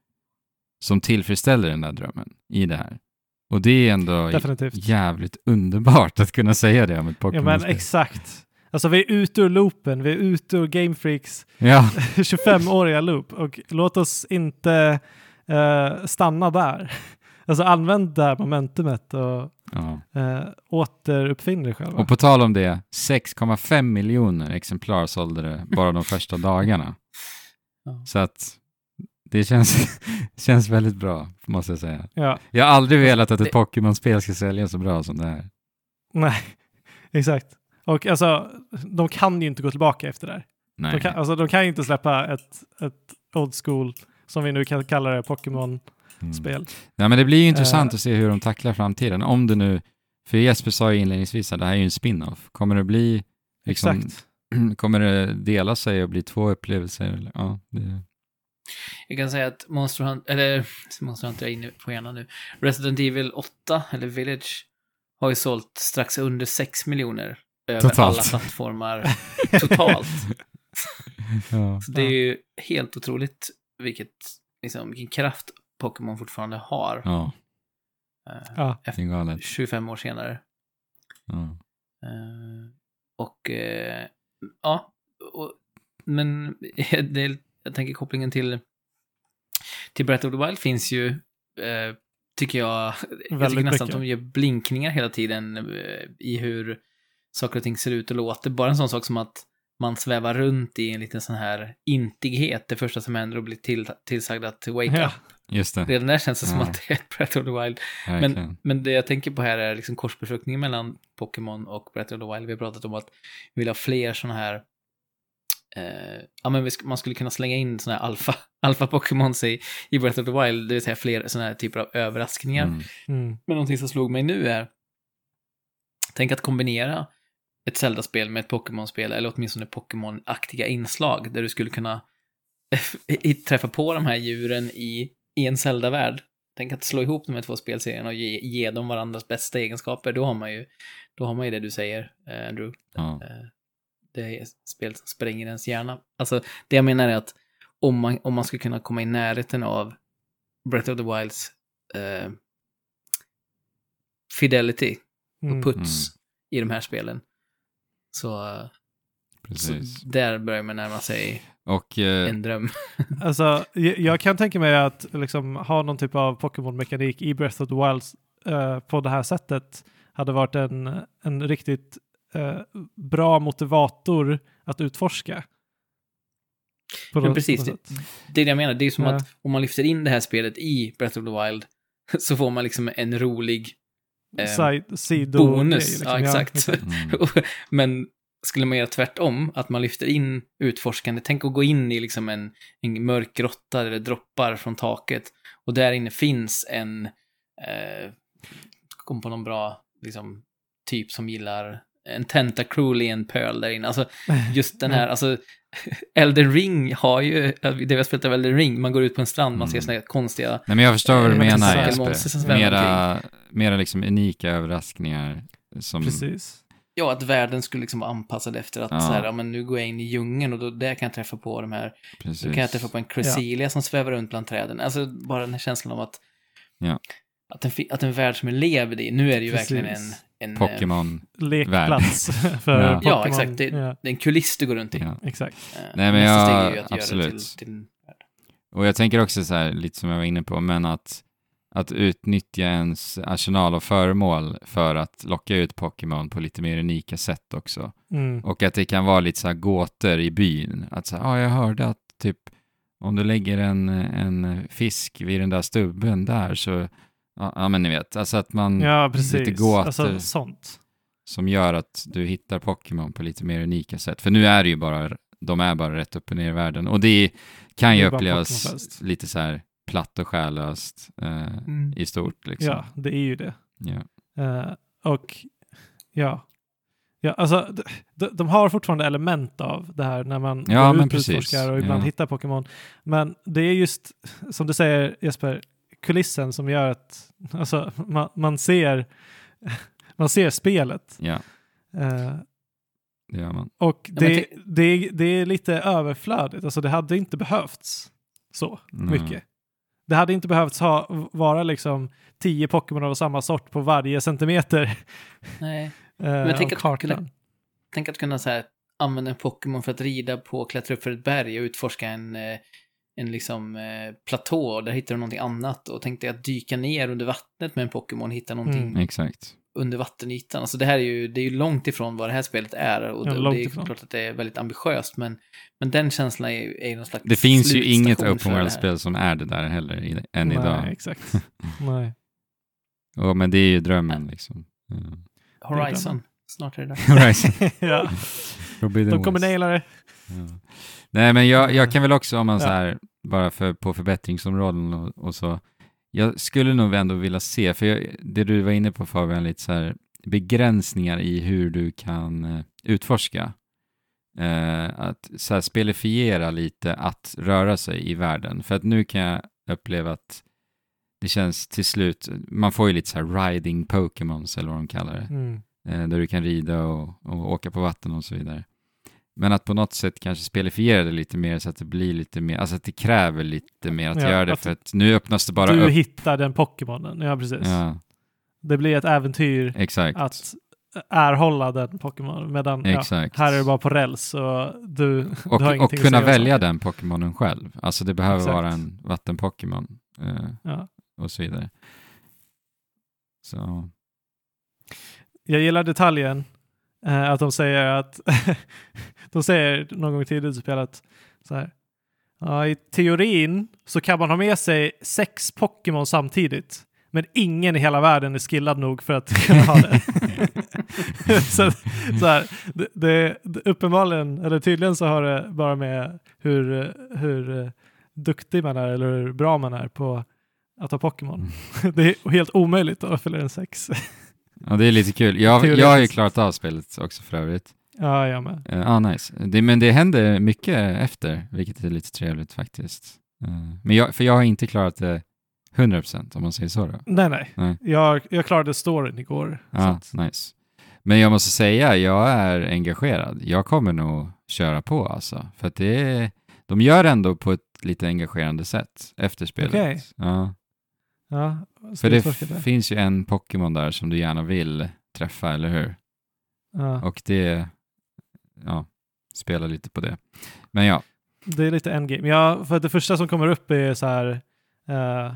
som tillfredsställer den där drömmen i det här. Och det är ändå Definitivt. jävligt underbart att kunna säga det om ett Ja, men exakt. Alltså vi är ute ur loopen, vi är ute ur Game Freaks Ja, *laughs* 25-åriga loop och låt oss inte eh, stanna där. Alltså använd det här momentumet och ja. eh, återuppfinn dig själva. Och på tal om det, 6,5 miljoner exemplar sålde det bara de första dagarna. Ja. Så att det känns, *laughs* känns väldigt bra, måste jag säga. Ja, Jag har aldrig velat att ett Det- Pokémon-spel ska sälja så bra som det här. nej, *laughs* exakt. Och alltså, de kan ju inte gå tillbaka efter det här. Nej. De kan, alltså, de kan ju inte släppa ett, ett old school, som vi nu kan kalla det, Pokémon-spel. Mm. Nej, men det blir ju intressant Eh. att se hur de tacklar framtiden. Om det nu, för Jesper sa ju inledningsvis att det här är ju en spin-off. Kommer det bli, liksom, Exakt. *clears throat* kommer det dela sig och bli två upplevelser? Ja, det, Jag kan säga att Monster Hunter, eller *laughs* Monster Hunter är inne på hjärnan nu. Resident Evil 8, eller Village, har ju sålt strax under 6 miljoner över Totalt. alla plattformar *laughs* totalt. ja. Så det är ju helt otroligt vilket, liksom, vilken kraft Pokémon fortfarande har. ja, eh, Ja, det är galet. 25 år senare. Ja. Eh, och eh, ja, och, men *laughs* det, jag tänker kopplingen till, till Breath of the Wild finns ju, eh, tycker jag, jag Väldigt tycker nästan mycket. att de gör blinkningar hela tiden i hur saker och ting ser ut och låter. Bara en sån sak som att man svävar runt i en liten sån här intighet, det första som händer och blir till, tillsagd att wake Ja. up. Just det, Redan där känns det som Ja. att det är ett Breath of the Wild verkligen. men, men det jag tänker på här är liksom korsbefruktningen mellan Pokémon och Breath of the Wild. Vi har pratat om att vi vill ha fler sådana här eh, ja, men sk- man skulle kunna slänga in sådana här alfa, *laughs* alfa Pokémons i, i Breath of the Wild, det vill säga fler sådana här typer av överraskningar. Mm. Mm. Men någonting som slog mig nu är, tänk att kombinera ett Zelda-spel med ett Pokémon-spel, eller åtminstone Pokémon-aktiga inslag, där du skulle kunna *laughs* träffa på de här djuren i, i en Zelda-värld. Tänk att slå ihop de här två spelserierna och ge, ge dem varandras bästa egenskaper, då har man ju, då har man ju det du säger, eh, Andrew. Ja. Eh, det är spel som spränger ens hjärna. Alltså, det jag menar är att om man, om man ska kunna komma i närheten av Breath of the Wilds eh, fidelity Mm. och puts i de här spelen. Så, eh, så Precis. där börjar man närma sig Och eh, en dröm. *laughs* Alltså, jag, jag kan tänka mig att liksom, ha någon typ av Pokémon-mekanik i Breath of the Wild eh, på det här sättet hade varit en, en riktigt eh, bra motivator att utforska. På något- precis, sätt. Det är det jag menar, det är som Ja. att om man lyfter in det här spelet i Breath of the Wild *laughs* så får man liksom en rolig eh, sido bonus. liksom. Ja, exakt. mm, *laughs* Men skulle man göra tvärtom, att man lyfter in utforskande, tänk att gå in i liksom en, en mörk grotta där det droppar från taket och där inne finns en, eh, kom på någon bra liksom, typ som gillar en tentacrulian pearl där inne. Alltså *laughs* just den här, alltså *laughs* Elden Ring har ju, det vi har spelat av Elden Ring, man går ut på en strand, man ser Mm. såna här konstiga, nej, men jag förstår vad du Eh, men menar Jesper. Mera, mera liksom unika överraskningar. Som, Precis. ja, att världen skulle liksom vara anpassad efter att Ja. så här, ja men nu går jag in i djungeln och då, där kan jag träffa på de här precis. Då kan jag träffa på en Cresselia som svävar runt bland träden. Alltså bara den här känslan av att, Ja. att, en, att en värld som är levd i, nu är det ju Precis. verkligen en, en, eh, Pokémon. Lekplats *laughs* för Ja. Pokémon. Ja, exakt. Det- Ja, det är en kuliss du går runt i. Ja. exakt. Eh, Nej, men nästa jag- steg är ju att absolut. göra det till, till. Och jag tänker också så här, lite som jag var inne på, men att, att utnyttja ens arsenal av föremål för att locka ut Pokémon på lite mer unika sätt också. Mm. Och att det kan vara lite så här gåtor i byn. Att så här, ah, jag hörde att typ om du lägger en, en fisk vid den där stubben där så, ja, men ni vet, alltså att man, Ja, lite precis. gåtor. Alltså sånt. som gör att du hittar Pokémon på lite mer unika sätt. För nu är det ju bara, de är bara rätt upp och ner i världen. Och det kan Det ju bara upplevas lite så här platt och själlöst eh, i stort liksom. Ja, det är ju det. Ja. Eh, och ja, ja alltså, de, de, har fortfarande element av det här när man Ja, går ut och utforskar och ibland Ja. hittar Pokémon. Men det är just, som du säger Jesper, kulissen som gör att alltså, man, man, ser, *laughs* man ser spelet. ja, Eh, det gör man. och Ja, det, men tänk- det, det är lite överflödigt. Alltså det hade inte behövts så Nej. mycket. Det hade inte behövts ha, vara liksom tio Pokémon av samma sort på varje centimeter Nej. *laughs* eh, Men tänk av att kunna- Tänk att kunna så här, använda en Pokémon för att rida på klättra upp för ett berg och utforska en, eh, en liksom eh, platå och där hittar du någonting annat. Och tänk dig att dyka ner under vattnet med en Pokémon och hitta någonting Mm. Exakt. under vattenytan. Alltså det här är ju, det är ju långt ifrån vad det här spelet är. Och Ja, det, det är ifrån. klart att det är väldigt ambitiöst, men, men den känslan är ju är någon slags Det finns ju inget open world-spel som är det där heller i, än Nej, idag. exakt. *laughs* Nej. Och, men det är ju drömmen liksom. Ja. Horizon. Snart är det där. *laughs* Horizon. *laughs* ja, de kommer naila det. Ja. Nej, men jag, jag kan väl också om man så här, bara för, på förbättringsområden och, och så, jag skulle nog ändå vilja se, för jag, det du var inne på Fabian, lite så här begränsningar i hur du kan eh, utforska. Eh, att så här, spelifiera lite att röra sig i världen. För att nu kan jag uppleva att det känns till slut, man får ju lite så här riding Pokémons eller vad de kallar det Mm. eh, där du kan rida och, och åka på vatten och så vidare. Men att på något sätt kanske spelifiera det lite mer så att det blir lite mer, alltså att det kräver lite mer att Ja, göra det att för att nu öppnas det bara Du upp. hittar den Pokémonen. Ja, precis. Ja, Det blir ett äventyr exakt. att erhålla den Pokémon. Medan ja, här är det bara på räls och du, du har och, och att kunna säga välja den Pokémonen själv. Alltså det behöver Exakt. vara en vatten-Pokémon eh, Ja. och så vidare. Så, Jag gillar detaljen eh, att de säger att *laughs* de säger någon gång tidigt i spelet så här. Ja, I teorin så kan man ha med sig sex Pokémon samtidigt. Men ingen i hela världen är skillad nog för att *laughs* kunna ha det. *laughs* så, så här, det, det, uppenbarligen, eller tydligen så har det bara med hur, hur eh, duktig man är eller hur bra man är på att ha Pokémon. det är helt omöjligt att fylla en sex. Ja, det är lite kul. Jag, jag har ju klarat av spelet också för övrigt. Ja, jag med. Ja, ah, nice. Det, men det händer mycket efter, vilket är lite trevligt faktiskt. Eh, men jag, för jag har inte klarat det 100% om man säger så då. Nej, nej. Nej. Jag, jag klarade storyn igår. Ja, att- nice. Men jag måste säga, jag är engagerad. Jag kommer nog köra på alltså. För att det de gör ändå på ett lite engagerande sätt efter spelet. Okej. Ja. Ja, För det finns ju en Pokémon där som du gärna vill träffa, eller hur? ja. Och det, ja, spelar lite på det. Men ja, Det är lite endgame. Ja, för det första som kommer upp är så här. eh,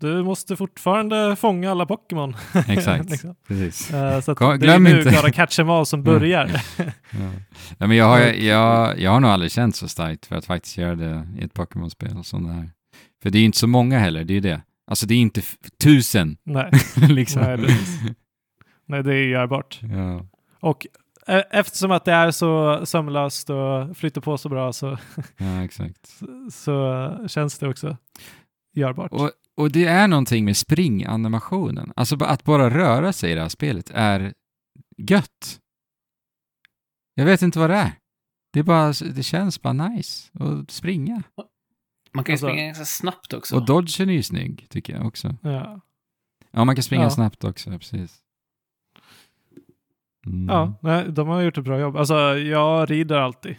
du måste fortfarande fånga alla Pokémon. *laughs* exakt. liksom. Precis. Eh, så att Kom- det är nu inte. Gotta Catch 'em All som Mm. börjar. Ja. *laughs* Ja, men jag, har, jag, jag har nog aldrig känt så starkt för att faktiskt göra det i ett Pokémon-spel som det här. För det är ju inte så många heller, det är ju det. Alltså det är inte tusen, Nej, *laughs* liksom. Nej, precis. nej, det är görbart. ja. Och eh, eftersom att det är så sömlöst och flyter på så bra så, *laughs* ja, exakt. så känns det också görbart. Och, och det är någonting med springanimationen. Alltså att bara röra sig i det här spelet är gött. Jag vet inte vad det är. Det, är bara, det känns bara nice att springa. Man kan ju Alltså- springa ganska snabbt också. Och dodgen är ju snygg, tycker jag också. Ja. Ja, man kan springa Ja. snabbt också, precis. Mm. Ja, nej, de har gjort ett bra jobb. Alltså, jag rider alltid.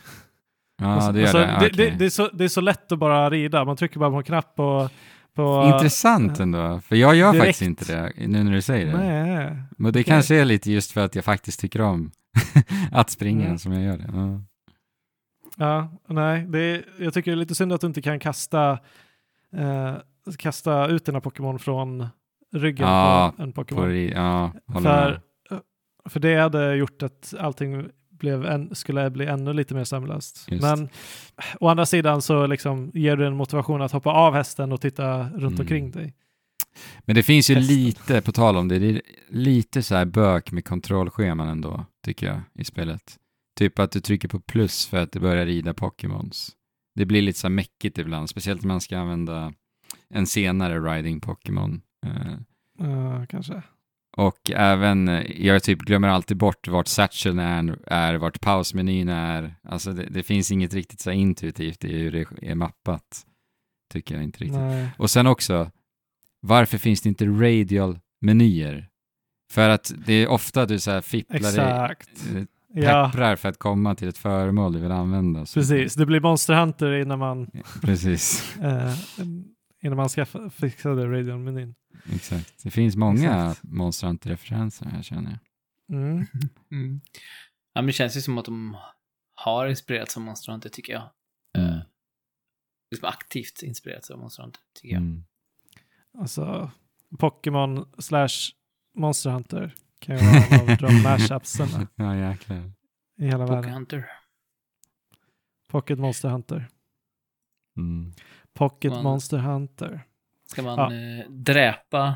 ja Alltså, det gör alltså, det. det, Okej. det, det, är så, det är så lätt att bara rida. Man trycker bara på en knapp och... på Intressant ändå, för jag gör Direkt. faktiskt inte det nu när du säger det. Nej. Men det okej. kanske är lite just för att jag faktiskt tycker om *laughs* att springa Mm. som jag gör det. Ja. Ja, nej. Det är, jag tycker det är lite synd att du inte kan kasta, eh, kasta ut dina Pokémon från ryggen Ja, på en På, Pokémon. ri- ja, För, med. för det hade gjort att allting blev en, skulle bli ännu lite mer sömlöst. Men å andra sidan så liksom ger du en motivation att hoppa av hästen och titta runt Mm. omkring dig. Men det finns ju Testa. lite, på tal om det, det är lite så här bök med kontrollscheman ändå, tycker jag, i spelet. Typ att du trycker på plus för att det börjar rida Pokémons. Det blir lite så mäckigt ibland, speciellt när man ska använda en senare riding Pokémon. Ja, kanske. Och även, eh, jag typ glömmer alltid bort vart satcheln är, är vart pausmenyn är. Alltså det, det finns inget riktigt så intuitivt i hur det är mappat. Tycker jag inte riktigt. Nej. Och sen också, varför finns det inte radial menyer? För att det är ofta du så här fipplar Exakt. eh, Ja, pepprar för att komma till ett föremål du vill använda. Så- precis. Det blir Monster Hunter innan man, Precis, eh, innan man skaffade, fixade Radeon-menyn. exakt. Det finns många Exakt. Monster Hunter-referenser här känner jag. Mm. *laughs* Mm. Ja, men det känns ju som att de har inspirerats av Monster Hunter, tycker jag. Mm. Eh, liksom aktivt inspirerats av Monster Hunter, tycker jag. Mm. Alltså, Pokémon slash Monster Hunter kan ju vara en av de *laughs* mashupsen Ja, jäklar. i hela Poké världen. Hunter. Pocket Monster Hunter. Mm. Pocket Man- Monster Hunter. Ska man Ja. eh, dräpa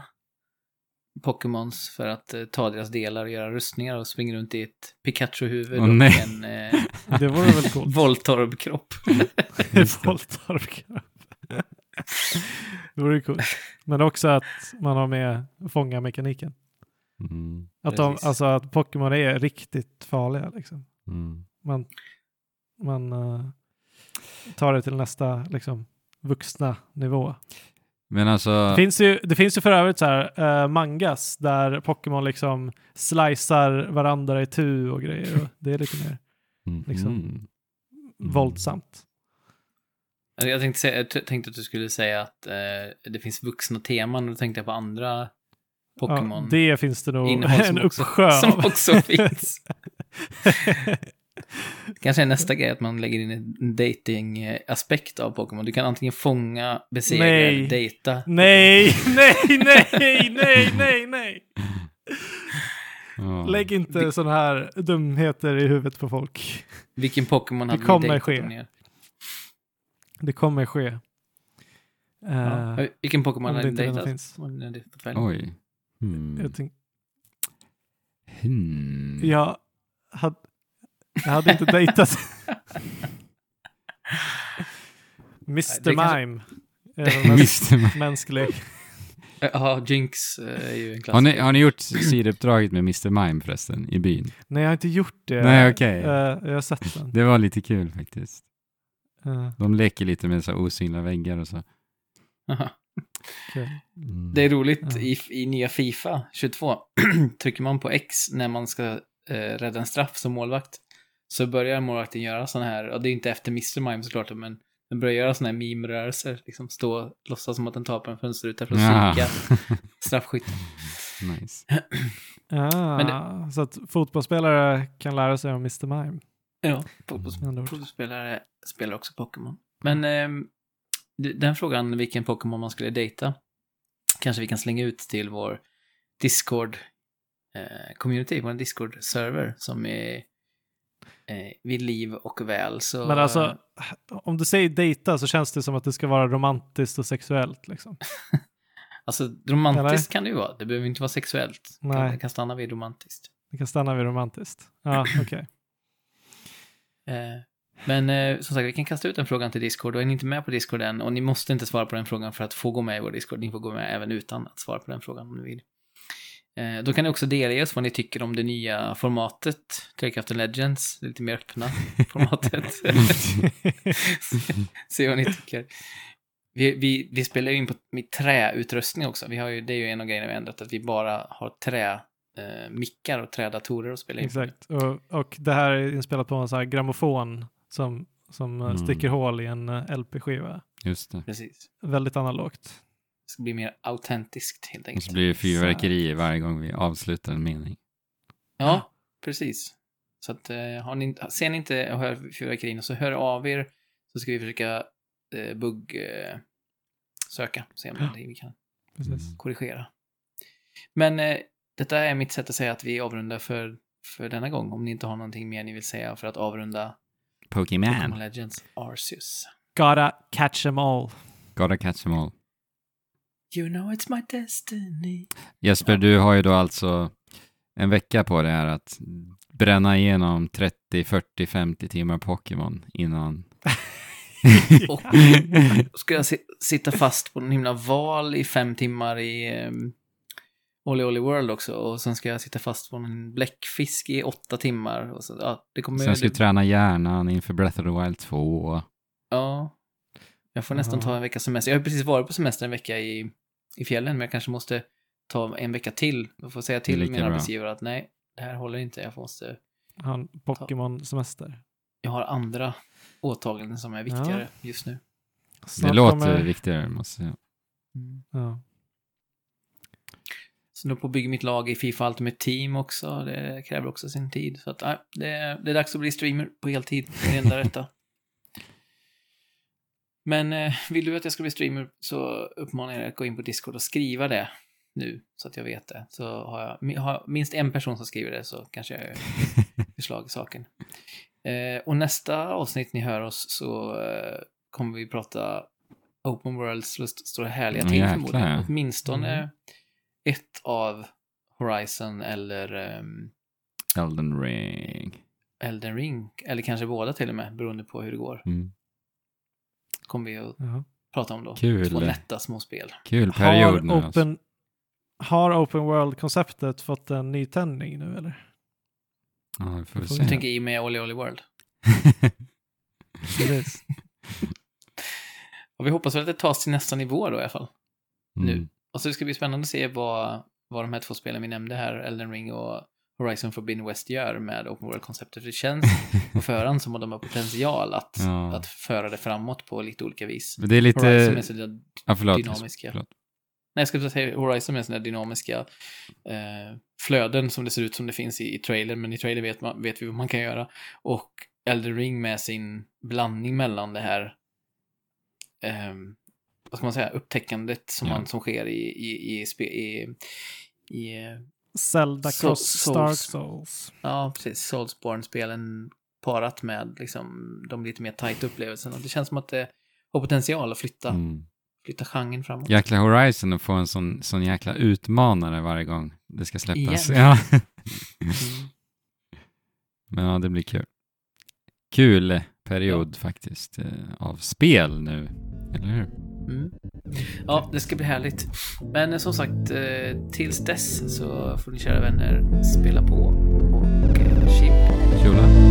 Pokémons för att eh, ta deras delar och göra rustningar och springa runt i ett Pikachu-huvud Åh, och nej. en eh, *laughs* Det vore väl coolt? Voltorb-kropp. *laughs* Just det. Voltorb. det vore coolt. Men också att man har med fånga-mekaniken. Mm. Att, de, alltså att Pokémon är riktigt farliga. Liksom. Mm. Man, man eh, tar det till nästa liksom, vuxna nivå. Men alltså, Det finns ju, det finns ju för övrigt så här, eh, mangas där Pokémon liksom slicear varandra i tu och grejer. Och det är lite mer mm. liksom- Mm. våldsamt. Alltså, Jag tänkte, säga, jag tänkte att du skulle säga att eh, det finns vuxna teman och då tänkte jag på andra Pokémon. Ja, det finns det nog en som också- uppsjö *laughs* som av. också finns. *laughs* Kanske är nästa grej att man lägger in en dating-aspekt av Pokémon. Du kan antingen fånga, besegra Nej. eller dejta. *laughs* nej, nej, nej, nej, nej, nej. Lägg inte sådana här dumheter i huvudet på folk. Vilken Pokémon Det hade kommer ni dejtat ske. ni- Det kommer ske. Eh, Ja. Vilken Pokémon det hade ni dejtat? Oj. Hmm. jag, tänk, Hmm. jag, hade, jag hade inte dejtat *laughs* Mr. Mime. *laughs* Mr. Mänsklig. Ja, Jinx eh, är ju en Har klassiker. ni, har ni gjort sidouppdraget med Mr. Mime förresten, i byn? Nej, jag har inte gjort det. Nej, okej. Eh, jag har sett den. Det var lite kul faktiskt. Eh, De leker lite med så osynliga väggar och så. Aha. Mm. Det är roligt, Ja. i, i nya Fifa 22, *clears throat* trycker man på X när man ska eh, rädda en straff som målvakt, så börjar målvakten göra sådana här, och det är inte efter Mr. Mime såklart, men den börjar göra sådana här meme-rörelser, liksom stå och låtsas som att den tar på en fönsterruta för att Ja. psyka *laughs* straffskytten. nice. *clears throat* Ah, Men Så att fotbollsspelare kan lära sig om Mr. Mime. Ja, fotbollsspelare spelar också Pokémon. Men d- den frågan, vilken Pokémon man skulle dejta, kanske vi kan slänga ut till vår Discord-community, vår Discord-server som är eh, vid liv och väl. Så, Men alltså, om du säger dejta så känns det som att det ska vara romantiskt och sexuellt. Liksom. *laughs* alltså, romantiskt Eller? kan det ju vara. Det behöver inte vara sexuellt. Det kan, Nej. det kan stanna vid romantiskt. Vi kan stanna vid romantiskt. Ja, *clears throat* okej. Eh, men eh, som sagt, vi kan kasta ut den frågan till Discord och är ni inte med på Discord än och ni måste inte svara på den frågan för att få gå med i vår Discord. Ni får gå med även utan att svara på den frågan om ni vill. Eh, då kan ni också delge oss vad ni tycker om det nya formatet, Trekraften Legends, det lite mer öppna *laughs* formatet. *laughs* Se vad ni tycker. Vi, vi, vi spelar ju in på med träutrustning också. Vi har ju, det är ju en av grejerna vi ändrat, att vi bara har trä eh, mickar och trädatorer att spela in. Exakt. Och, och det här är inspelat på en sån här grammofon som, som eh, Mm. sticker hål i en eh, LP-skiva. Just det. Precis. Väldigt analogt. Det ska bli mer autentiskt helt Och enkelt. så blir det fyrverkerier varje gång vi avslutar en mening. Ja, precis. Så att, eh, har ni, ser ni inte och hör fyrverkerierna så hör av er så ska vi försöka eh, bugg eh, söka, se om det vi kan Precis. Mm. korrigera. Men eh, detta är mitt sätt att säga att vi avrundar för, för denna gång. Om ni inte har någonting mer ni vill säga för att avrunda Pokémon Pokémon. Legends Arceus. Gotta catch them all. Gotta catch them all. You know it's my destiny. Jesper, du har ju då alltså en vecka på dig här att bränna igenom 30, 40, 50 timmar Pokémon innan... *laughs* Och ska jag si- sitta fast på en himla val i fem timmar i um, Olly Olly World också. Och sen ska jag sitta fast på en bläckfisk i åtta timmar. Och så, ja, det kommer... Sen ska du det, träna hjärnan inför Breath of the Wild 2. ja. Jag får nästan Ja. ta en veckas semester. Jag har precis varit på semester en vecka i, i fjällen, men jag kanske måste ta en vecka till. Jag får säga Det till min arbetsgivare att nej, det här håller inte. Jag måste... Ha en Pokémon-semester. Jag har andra åtaganden som är viktigare just nu. Det Snart låter kommer- viktigare, måste jag säga. Ja. Så nu på att bygga mitt lag i Fifa Ultimate Team också. Det kräver också sin tid. Så att, nej, det, är- det är dags att bli streamer på heltid. Det är det enda rätta. *laughs* Men eh, vill du att jag ska bli streamer så uppmanar jag dig att gå in på Discord och skriva det nu. Så att jag vet det. Så har jag, har minst en person som skriver det så kanske jag *laughs* gör förslag i saken. Eh, och nästa avsnitt ni hör oss så eh, kommer vi prata Open Worlds stora härliga jäklar, förmodligen. Åtminstone Mm. Ett av Horizon eller ehm, Elden ring. Elden Ring. Eller kanske båda till och med, beroende på hur det går. Mm. Kommer vi att Ja. prata om då. Kul. Två lätta små spel. Kul period Har nu. Alltså. open, har open World-konceptet fått en ny tändning nu eller? Ja, vi får väl Du Du se. tänker i med Olly Olly World. Precis. *laughs* Och vi hoppas väl att det tas till nästa nivå då i alla fall. Mm. nu. Och så ska det bli spännande att se vad, vad de här två spelen vi nämnde här, Elden Ring och Horizon Forbidden West gör med Open World-konceptet. Det känns *laughs* på förhand som att de har potential att, Ja. att föra det framåt på lite olika vis. Men Det är Horizon lite... med sina Ja, förlåt. dynamiska. förlåt. Nej, jag skulle säga Horizon med sina dynamiska eh, flöden som det ser ut som det finns i, i trailer, men i trailer vet, man, vet vi vad man kan göra. Och Elden Ring med sin blandning mellan det här, ehm, vad ska man säga, upptäckandet som, Ja. man, som sker i, i, i, spe, i, i Zelda So- Cross Souls. Dark Souls. ja, precis, Soulsborne-spelen parat med liksom, de lite mer tajta upplevelserna. Det känns som att det har potential att flytta, Mm. flytta genren framåt. Jäkla Horizon och få en sån, sån jäkla utmanare varje gång det ska släppas. Igen. Ja. Mm. *laughs* Men ja, det blir kul. Kul period faktiskt eh, av spel nu, eller hur? Mm. Ja, det ska bli härligt. Men eh, som sagt, eh, tills dess så får ni kära vänner spela på och eh, chip. Tjola.